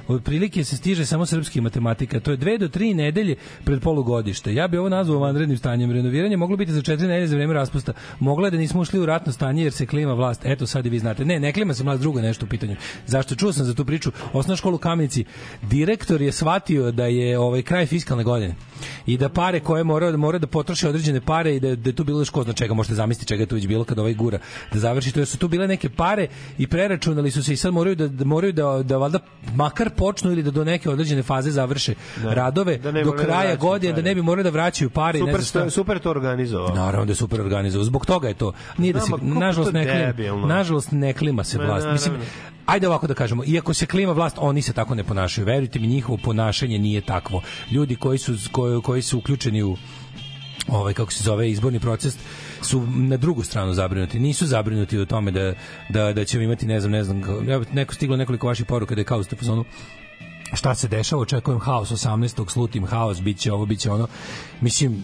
Od prilike se stiže samo srpski matematika. To je dve do tri nedelje pred polugodište. Ja bi ovo nazvao vanrednim stanjem. Renoviranje moglo biti za četiri nedelje za vreme raspusta. Moglo je da nismo ušli u ratno stanje jer se klima vlast. Eto sad i vi znate. Ne, ne klima se vlast, drugo je nešto u pitanju. Zašto? Čuo sam za tu priču. Osnovna škola u Kamenici. Direktor je shvatio da je ovaj kraj fiskalne godine i da pare koje mora mora da potroši određene pare i da, da je tu bilo još zna čega možete zamisliti čega je tu već bilo kad ovaj gura da završi to jer su tu bile neke pare i preračunali su se i sad moraju da, da moraju da da valjda makar počnu ili da do neke određene faze završe Da. radove Da do da kraja vraćaju godine da ne bi morali da vraćaju pare i ne Super, znam super to organizovao. Naravno da je super organizovao. Zbog toga je to. Nije da se nažalost ne klima, debilno. nažalost ne klima se vlast. Mislim. Ajde ovako da kažemo, iako se klima vlast, oni se tako ne ponašaju. Verujte mi, njihovo ponašanje nije takvo. Ljudi koji su koji, koji su uključeni u ovaj kako se zove izborni proces su na drugu stranu zabrinuti. Nisu zabrinuti o tome da da da ćemo imati ne znam ne znam neko stiglo nekoliko vaših poruka da je kao u fazonu šta se dešava, očekujem haos 18. slutim haos, biće ovo, biće ono. Mislim,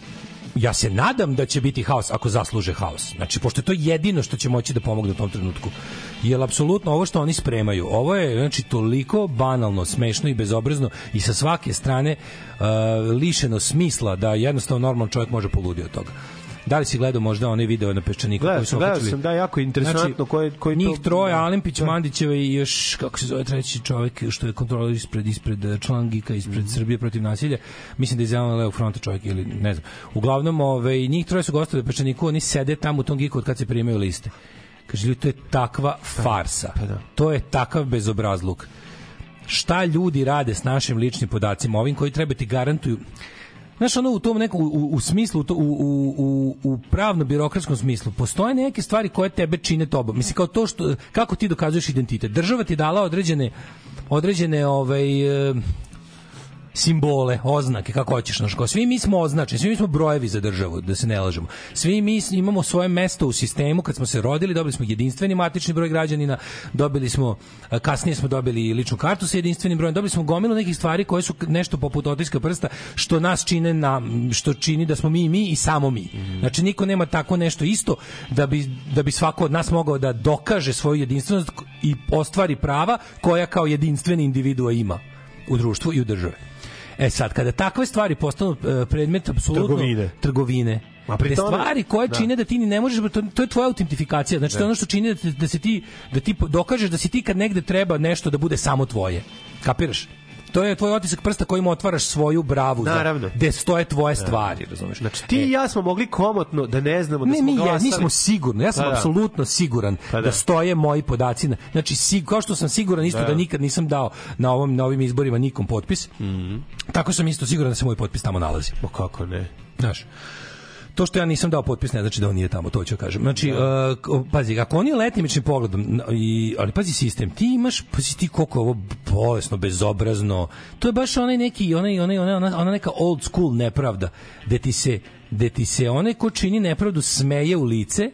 ja se nadam da će biti haos ako zasluže haos. Znači, pošto je to jedino što će moći da pomogne u tom trenutku. Jer apsolutno ovo što oni spremaju, ovo je znači toliko banalno, smešno i bezobrazno i sa svake strane uh, lišeno smisla da jednostavno normalan čovjek može poluditi od toga. Da li si gledao možda onaj video na peščaniku koji su okačili? sam, da, jako interesantno koji- koji njih to- troje, da. Alimpić, Mandićeva i još, kako se zove treći čovjek što je kontrolor ispred, ispred eh, član Gika, ispred Mhm. Srbije protiv nasilja. Mislim da je iz Zelenog levog fronta čovjek ili ne znam. Uglavnom, ove, njih troje su gostali u Pečaniku, oni sede tamo u tom Giku od kad se primaju liste. Kaže, ljudi, to je takva farsa. Pa To je takav bezobrazluk. Šta ljudi rade s našim ličnim podacima, ovim koji treba ti garantuju Znaš, ono u tom nekom, u, u smislu, u, u, u, u, pravno-birokratskom smislu, postoje neke stvari koje tebe čine tobom. Mislim, kao to što, kako ti dokazuješ identitet. Država ti dala određene, određene, ovaj, e, simbole, oznake, kako hoćeš, znaš, kao svi mi smo označeni, svi mi smo brojevi za državu, da se ne lažemo. Svi mi imamo svoje mesto u sistemu, kad smo se rodili, dobili smo jedinstveni matični broj građanina, dobili smo, kasnije smo dobili ličnu kartu sa jedinstvenim brojem, dobili smo gomilu nekih stvari koje su nešto poput otiska prsta, što nas čine na, što čini da smo mi mi i samo mi. Znači, niko nema tako nešto isto da bi, da bi svako od nas mogao da dokaže svoju jedinstvenost i ostvari prava koja kao jedinstveni individua ima u društvu i u državi. E sad, kada takve stvari postanu e, predmet apsolutno Trgovine. trgovine A pri tome- stvari koje da. čine da ti ni ne možeš to, to je tvoja autentifikacija znači to je Da. ono što čini da, da se ti da ti dokažeš da si ti kad negde treba nešto da bude samo tvoje kapiraš to je tvoj otisak prsta kojim otvaraš svoju bravu Naravno. gde stoje tvoje stvari razumeš Znači, ti i ja smo mogli komotno da ne znamo da ne, smo mi, ja, glasali. mi smo sigurno, ja sam Pa da. apsolutno siguran Pa da. da. stoje moji podaci. Na, znači, sig, kao što sam siguran isto da. Da. nikad nisam dao na ovom na ovim izborima nikom potpis, Mhm. tako sam isto siguran da se moj potpis tamo nalazi. Ma kako ne? Znaš, to što ja nisam dao potpis ne znači da on nije tamo, to ću kažem. Znači, uh, k- pazi, ako on je letimičnim pogledom, i, ali pazi sistem, ti imaš, pazi ti koliko ovo bolesno, bezobrazno, to je baš onaj neki, onaj, onaj, onaj, ona, ona neka old school nepravda, gde ti se, gde ti se onaj ko čini nepravdu smeje u lice,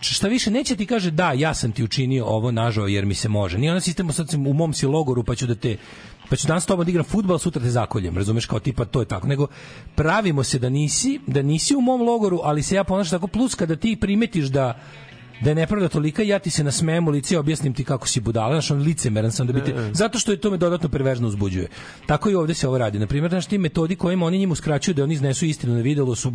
šta više neće ti kaže da ja sam ti učinio ovo nažao jer mi se može. Nije ono sistem sad sam u mom si logoru pa ću da te pa ću danas s tobom da igram fudbal, sutra te zakoljem, razumeš, kao tipa to je tako, nego pravimo se da nisi, da nisi u mom logoru, ali se ja ponašam tako, plus kada ti primetiš da da je nepravda tolika, ja ti se nasmejem u lice i objasnim ti kako si budala, znaš, on licemeran sam da bi te, zato što je to me dodatno perverzno uzbuđuje. Tako i ovde se ovo radi. Na primjer, znaš, ti metodi kojima oni njima uskraćuju da oni iznesu istinu na videlo su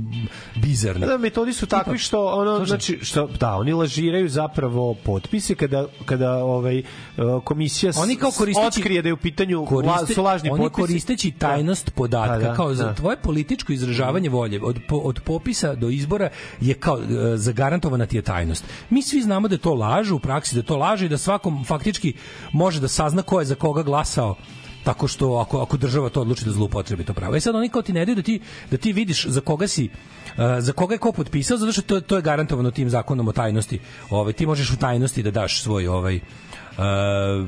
bizarni. Da, metodi su takvi što ono Slušaj. znači što da oni lažiraju zapravo potpise kada kada ovaj uh, komisija oni kao koristeći otkrije da je u pitanju koriste, su lažni oni potpisi. koristeći tajnost podatka Pa da, kao za da. tvoje političko izražavanje volje od po, od popisa do izbora je kao e, zagarantovana ti je tajnost. Mi svi znamo da je to laž u praksi, da to laže i da svakom faktički može da sazna ko je za koga glasao tako što ako ako država to odluči da zloupotrebi to pravo. E sad oni kao ti ne daju da ti da ti vidiš za koga si uh, za koga je ko potpisao zato što to, to je garantovano tim zakonom o tajnosti. Ovaj ti možeš u tajnosti da daš svoj ovaj uh,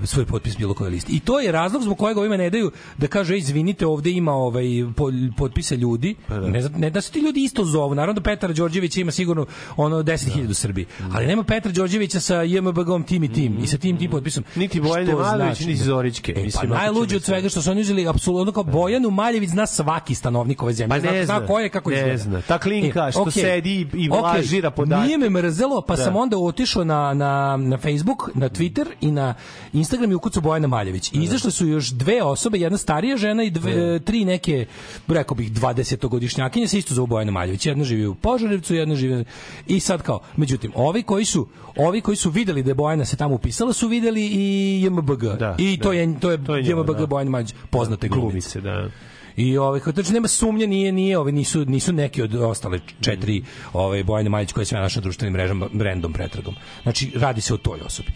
svoj potpis bilo koje listi. I to je razlog zbog kojeg ovima ne daju da kaže "Ej, izvinite, ovde ima ovaj po- potpise ljudi. Ne, znam- ne da se ti ljudi isto zovu. Naravno da Petar Đorđević ima sigurno ono 10.000 u Srbiji. Ali nema Petra Đorđevića sa JMBG-om tim i tim i sa tim tim potpisom. Niti Bojane Što Malović, znači niti da- Zorićke. E, pa Mislim, ako najluđe od svega što su oni uzeli apsolutno kao Bojanu Maljević zna svaki stanovnik ove zemlje. Pa ne zna, zna. ko je kako Ne izgleda. zna. Ta klinka što okej. sedi i- i lažira podatke. Nije me mrzelo, pa Da. sam onda otišao na, na, na Facebook, na Twitter i na Instagram i ukucao Bojana Maljević. I izašle su još dve osobe, jedna starija žena i dve, tri neke, rekao bih, 20-godišnjakinje se isto zovu Bojana Maljević. Jedna živi u Požarevcu, jedna živi... I sad kao, međutim, ovi koji su ovi koji su videli da je Bojana se tamo upisala su videli i JMBG. I to da. je to je, To je njeno, JMBG da. Bojana Maljević, poznate glumice. Glumice, da. I ovaj kao znači nema sumnje nije nije ovi nisu nisu neki od ostale četiri ovaj Bojane Maljić koje sve našim društvenim mrežama brendom pretragom. Znači radi se o toj osobi.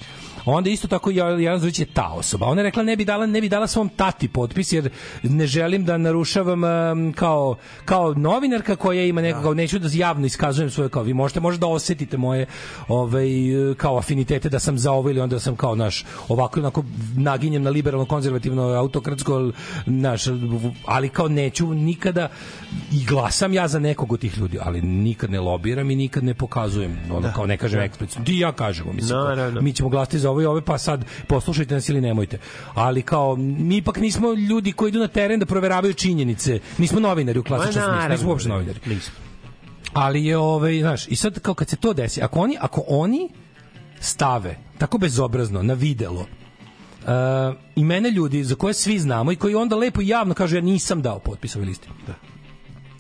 Onda isto tako Jelena Zorić je ta osoba. Ona je rekla ne bi dala ne bi dala svom tati potpis jer ne želim da narušavam em, kao kao novinarka koja ima nekako kao neću da javno iskazujem svoje kao vi možete možda da osetite moje ovaj kao afinitete da sam za ovo ili onda sam kao naš ovako onako naginjem na liberalno konzervativno autokratsko naš ali kao neću nikada i glasam ja za nekog od tih ljudi ali nikad ne lobiram i nikad ne pokazujem ono kao ne kažem da. eksplicitno ti ja kažemo mislim kao, Naravno. mi ćemo glasati za ovo i ove pa sad poslušajte nas ili nemojte ali kao mi ipak nismo ljudi koji idu na teren da proveravaju činjenice nismo novinari u klasičnom smislu nismo uopšte novinari Nismo. ali je ovaj znaš i sad kao kad se to desi ako oni ako oni stave tako bezobrazno na videlo Uh, imena ljudi za koje svi znamo i koji onda lepo i javno kažu ja nisam dao potpis ovoj listi. Da.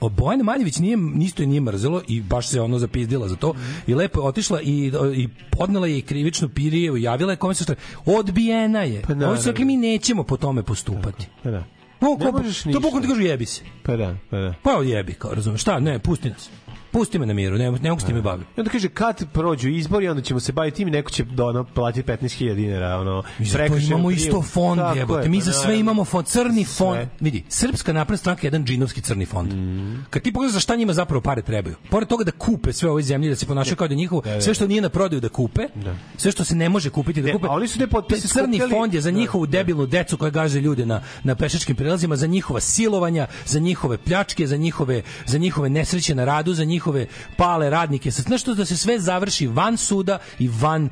O Bojana Maljević nije isto je nije mrzelo i baš se ono zapizdila za to i lepo je otišla i i podnela je krivičnu pirijevu, javila je kome se odbijena je. Pa Oni su rekli mi nećemo po tome postupati. Pa da. No, Ne ko, možeš to ništa. bukvalno ti kažu jebi se. Pa da, pa da. Pa jebi, kao razumeš. Šta, ne, pusti nas. Pusti me na miru, ne, ne mogu s time baviti. I onda kaže kad prođu izbori, onda ćemo se baviti tim i neko će da ono platiti 15.000 dinara, ono. Mi za to imamo isto fond, Tako jebote. je, Mi pa za sve naravno. imamo fond, crni fond. Sve. Vidi, Srpska napredna stranka je jedan džinovski crni fond. Kad ti pogledaš za šta njima zapravo pare trebaju. Pored toga da kupe sve ove zemlje, da se ponašaju kao da njihovo, da, sve što nije na prodaju da kupe, sve što se ne može kupiti da Ne, kupe. a oni su te potpise crni skupljali- fond je za Da, njihovu debilnu decu koja gaže ljude na na pešačkim prelazima, za njihova silovanja, za njihove pljačke, za njihove za njihove nesreće na radu, za njihove pale radnike. Sa nešto da se sve završi van suda i van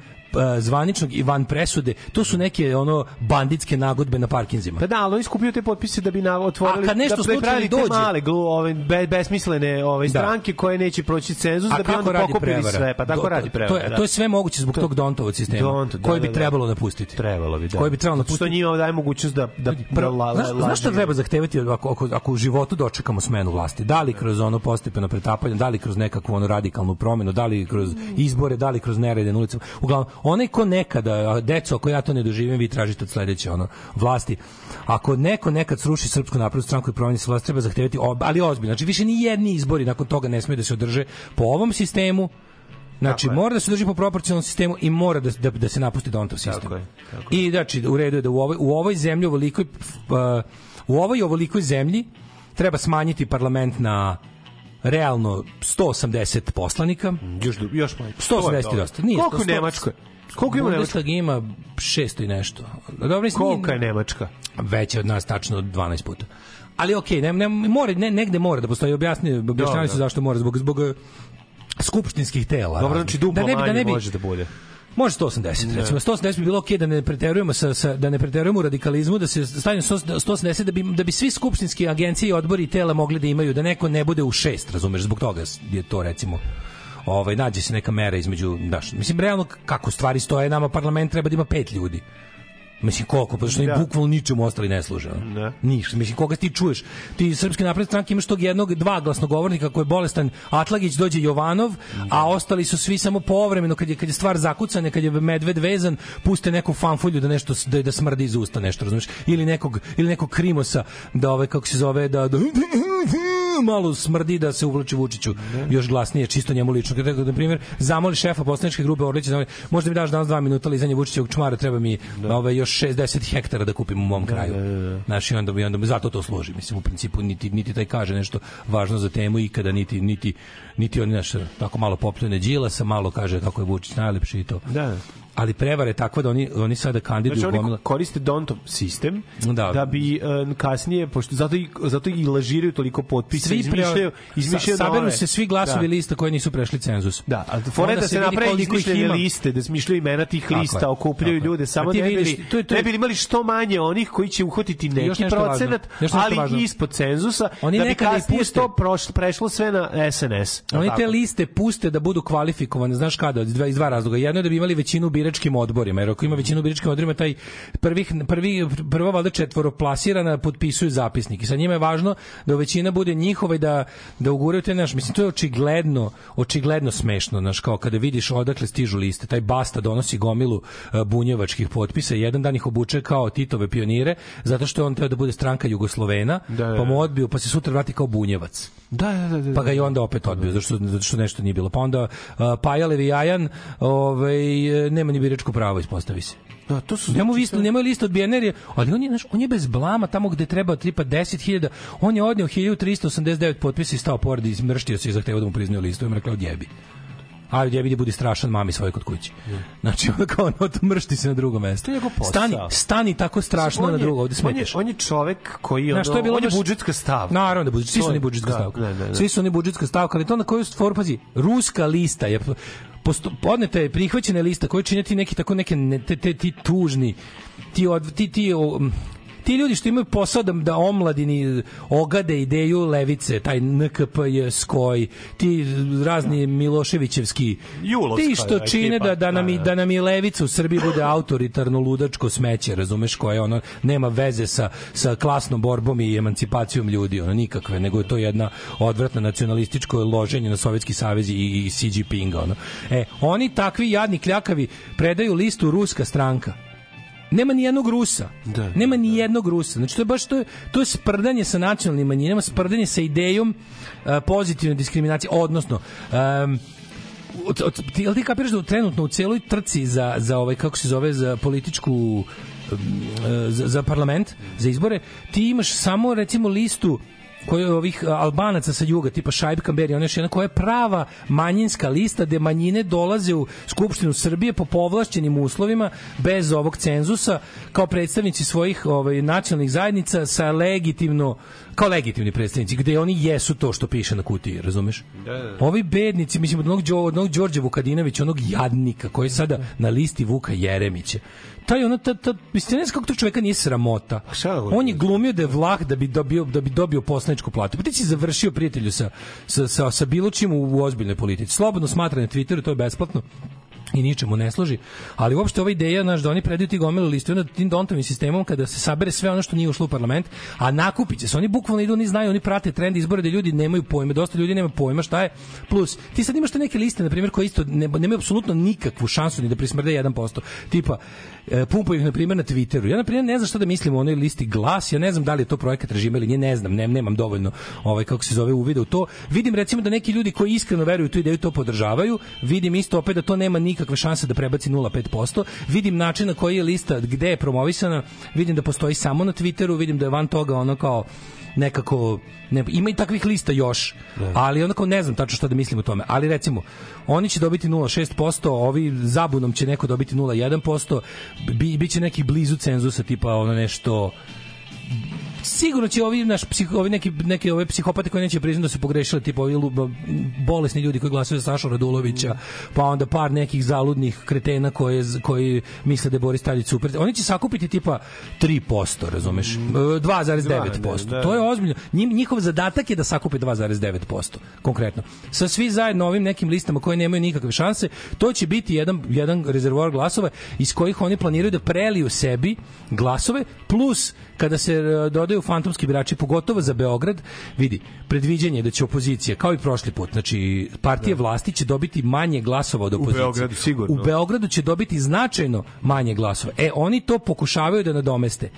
zvaničnog i van presude, to su neke ono banditske nagodbe na parkinzima. Pa da, ali skupljaju te potpise da bi na otvorili A kad nešto da slučajno dođe? male glu, ove be, besmislene ove Da. stranke koje neće proći cenzus A da bi onda pokupili prevara? sve, pa tako Do- radi prevara. To je, da. to je sve moguće zbog tog Dontovog sistema, Donto, da, koji bi da, da. trebalo napustiti. Trebalo bi, da. Koji bi trebalo Zato što napustiti. njima daje mogućnost da da da la, la, Znaš, šta treba zahtevati ako, ako, ako u životu dočekamo smenu vlasti? Da li kroz ono postepeno pretapanje, da li kroz nekakvu ono radikalnu promenu, da li kroz izbore, da li kroz nerede na ulicama. Uglavnom, onaj ko nekada, deco, ako ja to ne doživim, vi tražite od sledeće ono, vlasti. Ako neko nekad sruši Srpsku naprednu stranku i promeni se vlast, treba zahtevati, ob, ali ozbiljno. Znači, više ni jedni izbori nakon toga ne smiju da se održe po ovom sistemu, Znači, Tako je. mora da se drži po proporcionalnom sistemu i mora da, da, da se napusti Dontov sistem. Tako je, tako I znači, u redu je da u ovoj, u ovoj zemlji, u ovolikoj, uh, u ovoj ovolikoj zemlji treba smanjiti parlament na realno 180 poslanika. još još manje. 180 je dosta. Nije, Koliko u 100 Nemačkoj? Koliko ima? Bundestag ima 600 i nešto. Dobro, mislim, Kolika je Nemačka? Veća od nas tačno 12 puta. Ali okej, ne, ne, mora, ne, negde mora da postoji objasni, objašnjavaju se da. zašto mora, zbog, zbog eh, skupštinskih tela. Dobro, znači duplo ne bi- manje ne bi- može da bude. Može 180, recimo. 180 bi bilo okej da ne preterujemo sa, sa da ne preterujemo u radikalizmu, da se stavimo 180 da bi da bi svi skupštinski agencije, odbori i tela mogli da imaju da neko ne bude u šest, razumeš, zbog toga je to recimo ovaj nađe se neka mera između daš mislim realno kako stvari stoje nama parlament treba da ima pet ljudi Mislim koliko, pa što Da. oni bukvalno ničemu ostali ne služe. Da. Ništa. Mislim koga ti čuješ? Ti srpske napredne stranke imaš tog jednog dva glasnogovornika koji je bolestan Atlagić dođe Jovanov, a ostali su svi samo povremeno kad je kad je stvar zakucana, kad je medved vezan, puste neku fanfulju da nešto da da smrdi iz usta nešto, razumeš? Ili nekog ili nekog krimosa da ove kako se zove da, da malo smrdi da se uvlači Vučiću još glasnije, čisto njemu lično. Kada, na primjer, zamoli šefa poslaničke grupe Orlića, zamoli, možda mi daš danas dva minuta lizanje Vučićevog čmara, treba mi ovaj, još 60 hektara da kupim u mom kraju. Znaš, i onda, i onda zato to služi. Mislim, u principu, niti, niti taj kaže nešto važno za temu ikada, niti, niti, niti on, znaš, tako malo popljene Đilasa, malo kaže kako je Vučić najlepši i to. Da. Ali prevara je takva da oni, oni sada kandiduju Znači gomila- koriste Dontov sistem Da. da, bi e, kasnije, pošto zato i, zato i lažiraju toliko potpisa, svi izmišljaju, izmišljaju sa, saberu se svi glasovi Da. lista koji nisu prešli cenzus. Da, a Onda da se, napravi izmišljene ima. liste, da smišljaju imena tih Tako lista, okupljaju tako ljude, samo A ti ne vidiš, bili, to je- to je- ne bili imali što manje onih koji će uhvatiti neki procenat, ali važno. ispod cenzusa, Oni da bi kasnije puste- to prošlo, prešlo sve na SNS. Oni tako? te liste puste da budu kvalifikovane, znaš kada, iz dva, iz dva razloga. Jedno je da bi imali većinu biračkim odborima, jer ako ima većinu u biračkim odborima, taj prvih, prvi, prva valjda četvoroplasirana potpisuju zapisnik. I sa njima je važno da većina bude njihova i da, da uguraju te, znaš, mislim, to je očigledno, očigledno smešno, znaš, kao kada vidiš odakle stižu liste, taj Basta donosi gomilu uh, bunjevačkih potpisa, jedan dan ih obuče kao Titove pionire, zato što on teo da bude stranka Jugoslovena, Da, da, pa mu da. odbio, pa se sutra vrati kao bunjevac. Da, da, da, da. Pa ga i onda opet odbio, zato što, zato što nešto nije bilo. Pa onda uh, Pajalev i Jajan ovaj, e, nema ni biračko pravo, ispostavi se. Da, to su Njemu listu, nema lista od BNR, je, ali on je, znaš, on je bez blama tamo gde treba tripa 10.000, on je odneo 1389 potpisa i stao pored i izmrštio se i zahtevao da mu priznaju listu. I rekao, odjebi. A odjebi da budi strašan mami svoj kod kuće. Znači, onda kao ono, mršti se na drugo mesto. To je. Stani, stani tako strašno On na je- drugo, ovde on je, on je čovek koji je, ono, to je bilo on je budžetska stavka. Naravno da budžet, svi To su je- oni budžetska da, stavka. da, da, da. Svi su oni budžetska stavka, ali to na koju stvar pazi, ruska lista je posto, podneta je prihvaćena lista koju čine ti neki tako neke ne, te, te, ti tužni ti od ti ti ti ljudi što imaju posao da, da omladini ogade ideju levice, taj NKPJ skoj, ti razni Miloševićevski, Julovska ti što čine ekipa, da, da, nam, da, i, da. da nam i levica u Srbiji bude autoritarno ludačko smeće, razumeš, koje ono nema veze sa, sa klasnom borbom i emancipacijom ljudi, ono nikakve, nego je to jedna odvratna nacionalističko loženje na Sovjetski savez i, i Xi Jinpinga, ono. E, oni takvi jadni kljakavi predaju listu ruska stranka. Nema ni jednog Rusa. Da, Nema ni jednog Rusa. Znači to je baš to je to je sprdanje sa nacionalnim manjinama, sprdanje sa idejom uh, pozitivne diskriminacije, odnosno um, od, od, ti, jel ti kapiraš da trenutno u celoj trci za, za ovaj, kako se zove, za političku e, za, za parlament, za izbore, ti imaš samo recimo listu koji je ovih Albanaca sa juga, tipa Šaib Kamberi, ona je jedna koja je prava manjinska lista gde manjine dolaze u Skupštinu Srbije po povlašćenim uslovima, bez ovog cenzusa, kao predstavnici svojih ovaj, nacionalnih zajednica sa legitimno, kao legitimni predstavnici, gde oni jesu to što piše na kutiji, razumeš? Da, da. Ovi bednici, mislim, od onog, Đo, od onog Đorđe Vukadinovića, onog jadnika, koji je sada na listi Vuka Jeremića. Taj ono, ta, ta, mislim, ne znam kako to čoveka nije sramota. On je glumio da je vlah da bi dobio, da bi dobio poslaničku platu. Pa ti si završio prijatelju sa, sa, sa, sa bilo čim u, u ozbiljnoj politici. Slobodno smatra na Twitteru, to je besplatno i ničemu ne služi, ali uopšte ova ideja znaš, da oni predaju ti gomilu listu onda tim dontovim sistemom kada se sabere sve ono što nije ušlo u parlament, a nakupit će se, oni bukvalno idu, oni znaju, oni prate trend izbora da ljudi nemaju pojma, dosta ljudi nema pojma šta je, plus ti sad imaš te neke liste, na primjer, koje isto ne, nemaju apsolutno nikakvu šansu ni da prismrde 1%, tipa e, pumpaju ih na primjer na Twitteru. Ja na primjer ne znam šta da mislim o onoj listi glas, ja ne znam da li je to projekat režima ili nije, ne znam, ne, nemam dovoljno ovaj kako se zove uvida u to. Vidim recimo da neki ljudi koji iskreno veruju u tu ideju to podržavaju, vidim isto opet da to nema nikakve šanse da prebaci 0,5%. Vidim način na koji je lista gde je promovisana, vidim da postoji samo na Twitteru, vidim da je van toga ono kao nekako ne, ima i takvih lista još ali onako ne znam tačno šta da mislim o tome ali recimo oni će dobiti 0,6% ovi zabunom će neko dobiti 0,1% bi, biće neki blizu cenzusa tipa ono nešto sigurno će ovi naš psih, ovi neki neki ove psihopate koji neće priznati da su pogrešili tipa ovi lu- bolesni ljudi koji glasaju za Sašu Radulovića pa onda par nekih zaludnih kretena koje koji misle da je Boris Tadić super. Oni će sakupiti tipa 3% razumeš? E, 2,9% Da, da. to je ozbiljno. Njim, njihov zadatak je da sakupe 2,9% konkretno. Sa svi zajedno ovim nekim listama koje nemaju nikakve šanse to će biti jedan jedan rezervoar glasova iz kojih oni planiraju da preliju sebi glasove plus kada se e, pokušavaju fantomski birači, pogotovo za Beograd, vidi, predviđanje je da će opozicija, kao i prošli put, znači partija vlasti će dobiti manje glasova od opozicije. Beogradu sigurno. U Beogradu će dobiti značajno manje glasova. E, oni to pokušavaju da nadomeste.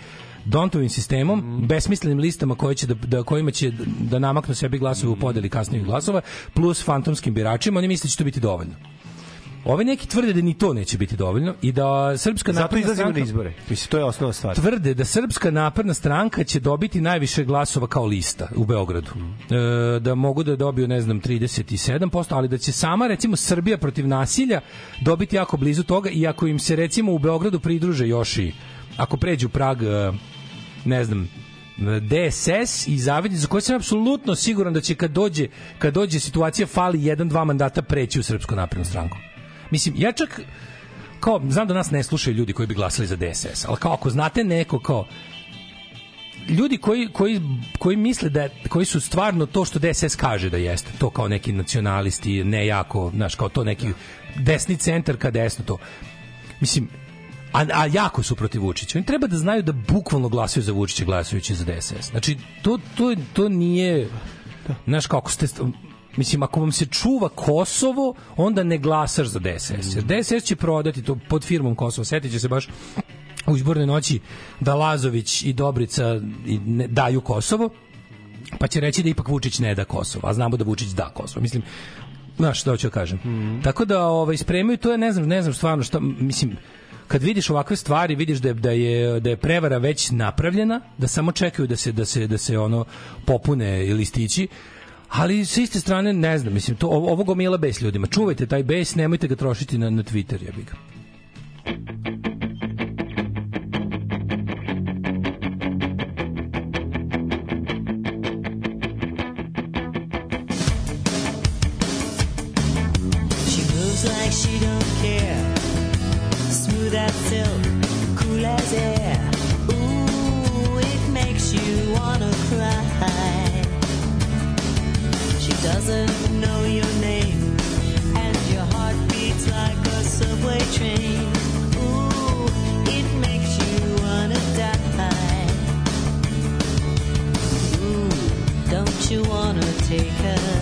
Dontovim sistemom, Mhm. besmislenim listama koje će da, da, kojima će da namaknu sebi glasove u podeli kasnijih glasova, plus fantomskim biračima, oni misle da će to biti dovoljno. Ovi neki tvrde da ni to neće biti dovoljno i da Srpska Zato napredna izlazimo na stranka izbore. Mislim, to je osnova stvar. tvrde da Srpska napredna stranka će dobiti najviše glasova kao lista u Beogradu. E, da mogu da dobiju, ne znam, 37%, ali da će sama, recimo, Srbija protiv nasilja dobiti jako blizu toga i ako im se, recimo, u Beogradu pridruže još i ako pređu prag, e, ne znam, DSS i Zavidi za koje sam apsolutno siguran da će kad dođe kad dođe situacija fali jedan dva mandata preći u Srpsku naprednu stranku. Mislim, ja čak kao, znam da nas ne slušaju ljudi koji bi glasali za DSS, ali kao ako znate neko kao ljudi koji, koji, koji misle da koji su stvarno to što DSS kaže da jeste, to kao neki nacionalisti, ne jako, znaš, kao to neki desni centar ka desno to. Mislim, a, a jako su protiv Vučića. Oni treba da znaju da bukvalno glasaju za Vučića glasajući za DSS. Znači, to, to, to nije... Znaš, kako ste... Mislim, ako vam se čuva Kosovo, onda ne glasaš za DSS. Jer DSS će prodati to pod firmom Kosovo. Sjetit će se baš u izbornoj noći da Lazović i Dobrica daju Kosovo, pa će reći da ipak Vučić ne da Kosovo, a znamo da Vučić da Kosovo. Mislim, znaš što hoću da kažem. Tako da ovaj, spremaju, to je, ne znam, ne znam stvarno šta, mislim, kad vidiš ovakve stvari, vidiš da je, da je da je prevara već napravljena, da samo čekaju da se da se da se ono popune listići. Ali sa iste strane ne znam, mislim to ovo gomila bes ljudima. Čuvajte taj bes, nemojte ga trošiti na na Twitter, jebi ga. You wanna take her?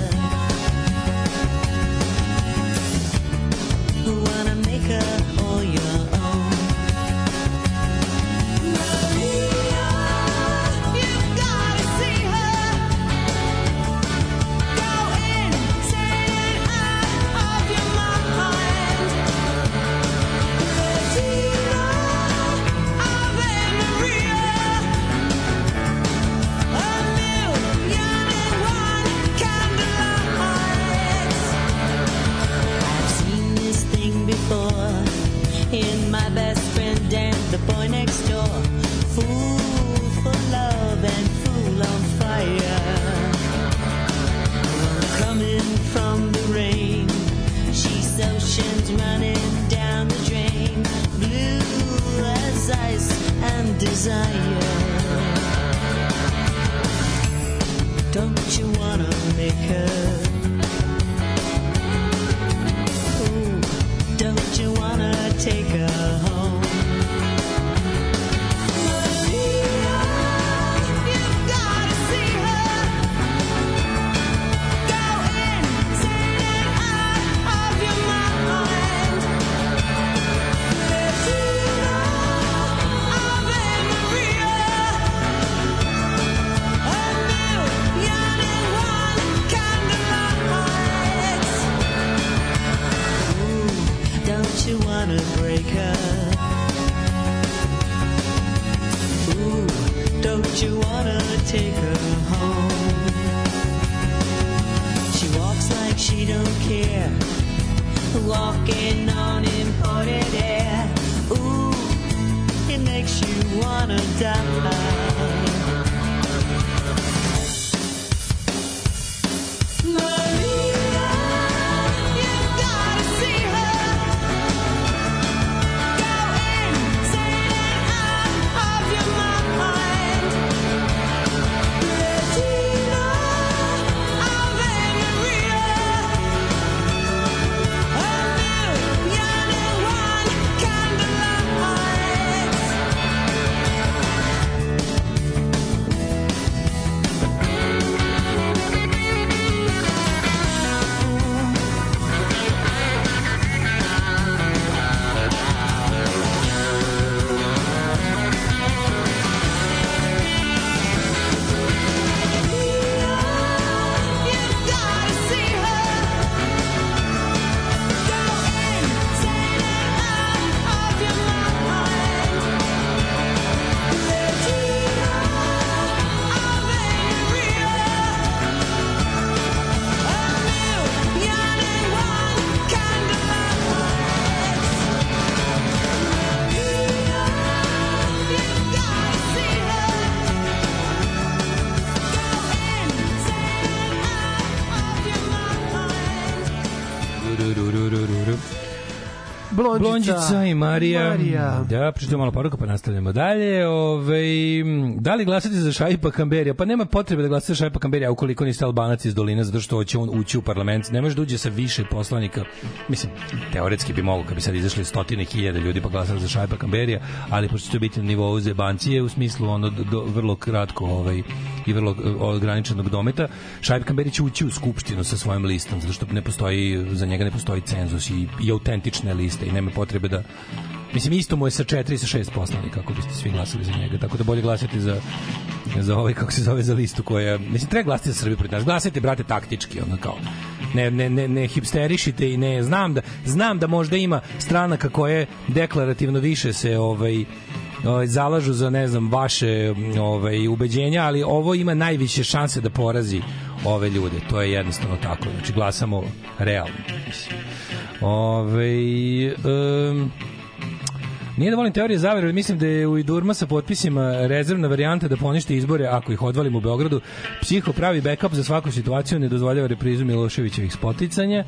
Blondžica i Marija. Marija. Da, pričamo malo poruka pa nastavljamo dalje. Ove, da li glasati za Šaipa Kamberija? Pa nema potrebe da glasate za Šaipa Kamberija ukoliko niste Albanac iz Dolina, zato što će on ući u parlament. Ne može da uđe sa više poslanika. Mislim, teoretski bi moglo, kad bi sad izašli stotine hiljada ljudi pa glasali za Šaipa Kamberija, ali pošto će biti na nivou zebancije u smislu ono do, do, vrlo kratko ovaj, i vrlo eh, ograničenog dometa, Šaip Kamberi će ući u skupštinu sa svojim listom, zato što ne postoji, za njega ne postoji cenzus i, i autentične liste i nema potrebe da Mislim, isto mu je sa 4 i sa 6 poslanika, kako biste svi glasali za njega. Tako da bolje glasati za, za ovaj, kako se zove, za listu koja... Mislim, treba glasati za Srbiju protiv nas. Glasajte, brate, taktički, ono kao ne, ne, ne, ne hipsterišite i ne znam da znam da možda ima stranaka koje deklarativno više se ovaj ovaj, zalažu za ne znam vaše ovaj ubeđenja, ali ovo ima najviše šanse da porazi ove ljude. To je jednostavno tako. Znači glasamo realno. Mislim. Ove, um, Nije da volim teorije zavere, mislim da je u Idurma sa potpisima rezervna varijanta da poništi izbore ako ih odvalimo u Beogradu. Psiho pravi backup za svaku situaciju, ne dozvoljava reprizu Miloševićevih spoticanja.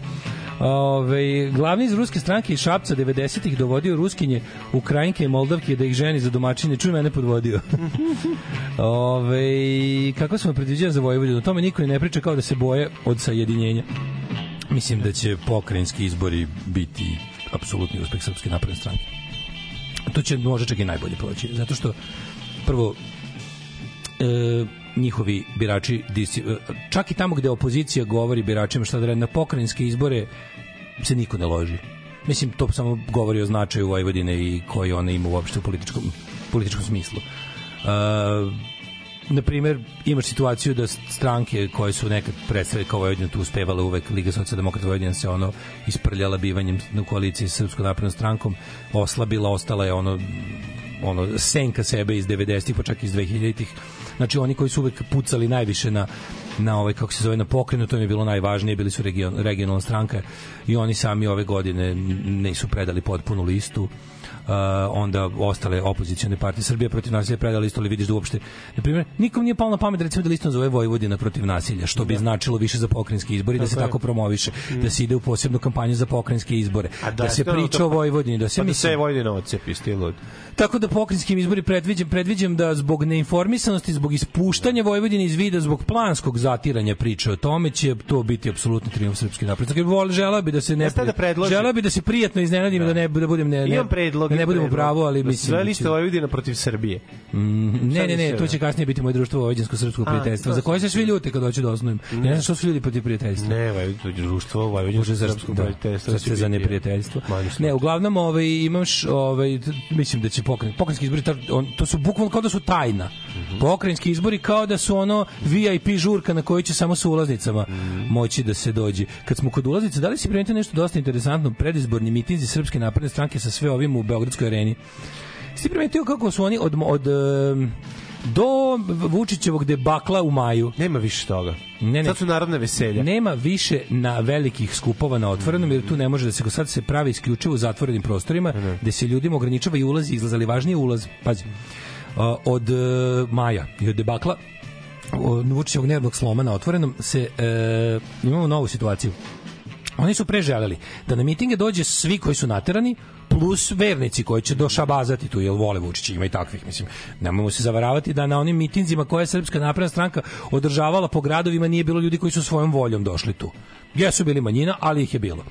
Ove, glavni iz ruske stranke iz Šapca 90-ih dovodio Ruskinje, Ukrajinke i Moldavke da ih ženi za domaćine. Čuj mene podvodio. (laughs) Ove, kako smo predviđali za Vojvodinu? O tome niko i ne priča kao da se boje od sajedinjenja. Mislim da će pokrajinski izbori biti apsolutni uspeh Srpske napredne stranke to će možda čak i najbolje proći zato što prvo e, njihovi birači e, čak i tamo gde opozicija govori biračima šta da radi na pokrajinske izbore se niko ne loži. Mislim to samo govori o značaju Vojvodine i koji ona ima uopšte u političkom političkom smislu. Uh, na primer, imaš situaciju da stranke koje su nekad predstavili kao Vojvodina tu uspevale uvek, Liga socijaldemokrata Vojvodina se ono isprljala bivanjem u koaliciji sa Srpskom naprednom strankom, oslabila, ostala je ono ono senka sebe iz 90-ih pa čak iz 2000-ih znači oni koji su uvek pucali najviše na na ovaj kako se zove na pokrenu to im je bilo najvažnije bili su region, regionalna stranka i oni sami ove godine nisu predali potpunu listu onda ostale opozicione partije Srbije protiv nasilja predali isto, ali vidiš da uopšte, na primjer, nikom nije palo na pamet recimo da listom zove Vojvodina protiv nasilja, što bi značilo više za pokrajinski izbori, da se Tako je. tako promoviše, da se ide u posebnu kampanju za pokrajinske izbore, A da, se priča to- o Vojvodini, da se pa da mislim, se Vojvodina ocepi, stilud. Tako da pokrajinskim izbori predviđam, predviđam da zbog neinformisanosti, zbog ispuštanja Vojvodine iz vida, zbog planskog zatiranja priče o tome će to biti apsolutni trijumf srpske napredne. Tako vole želeo bi da se ne da predloži- želeo bi da se prijatno iznenadim da ne da budem ne ne Imam predlog. da ne budem u predlog. pravu, ali Da mislim Sve da liste Vojvodina protiv Srbije. Mm, ne, ne, ne, to će kasnije biti moje društvo Vojvođansko srpsko A, prijateljstvo, za koje se svi ljute kad hoću da. Ja ne znam što su ljudi protiv prijateljstva. Ne, društvo Vojvodinsko Može za srpsko da, prijateljstvo. ste za neprijateljstvo. Ne, uglavnom ovaj imaš ovaj mislim da će pokren pokrajinski izbori to su bukvalno kao da su tajna. Pokrajinski izbori kao da su ono VIP žurka na kojoj će samo sa ulaznicama moći da se dođe. Kad smo kod ulaznica, da li si primetio nešto dosta interesantno predizborni mitinzi Srpske napredne stranke sa sve ovim u Beogradskoj areni? Si primetio kako su oni od, od do Vučićevog debakla u maju. Nema više toga. Ne, ne. Sad su narodne veselja. Nema više na velikih skupova na otvorenom, jer tu ne može da se sad se pravi isključivo u zatvorenim prostorima, gde se ljudima ograničava i ulaz i izlaz, ali važnije ulaz. Pazi, a, od e, maja i od debakla Vučićevog nervnog sloma na otvorenom se e, imamo novu situaciju. Oni su preželeli da na mitinge dođe svi koji su naterani, plus vernici koji će došabazati tu, jer vole Vučića, ima i takvih, mislim. Nemojmo se zavaravati da na onim mitinzima koje je Srpska napredna stranka održavala po gradovima nije bilo ljudi koji su svojom voljom došli tu. Jesu bili manjina, ali ih je bilo.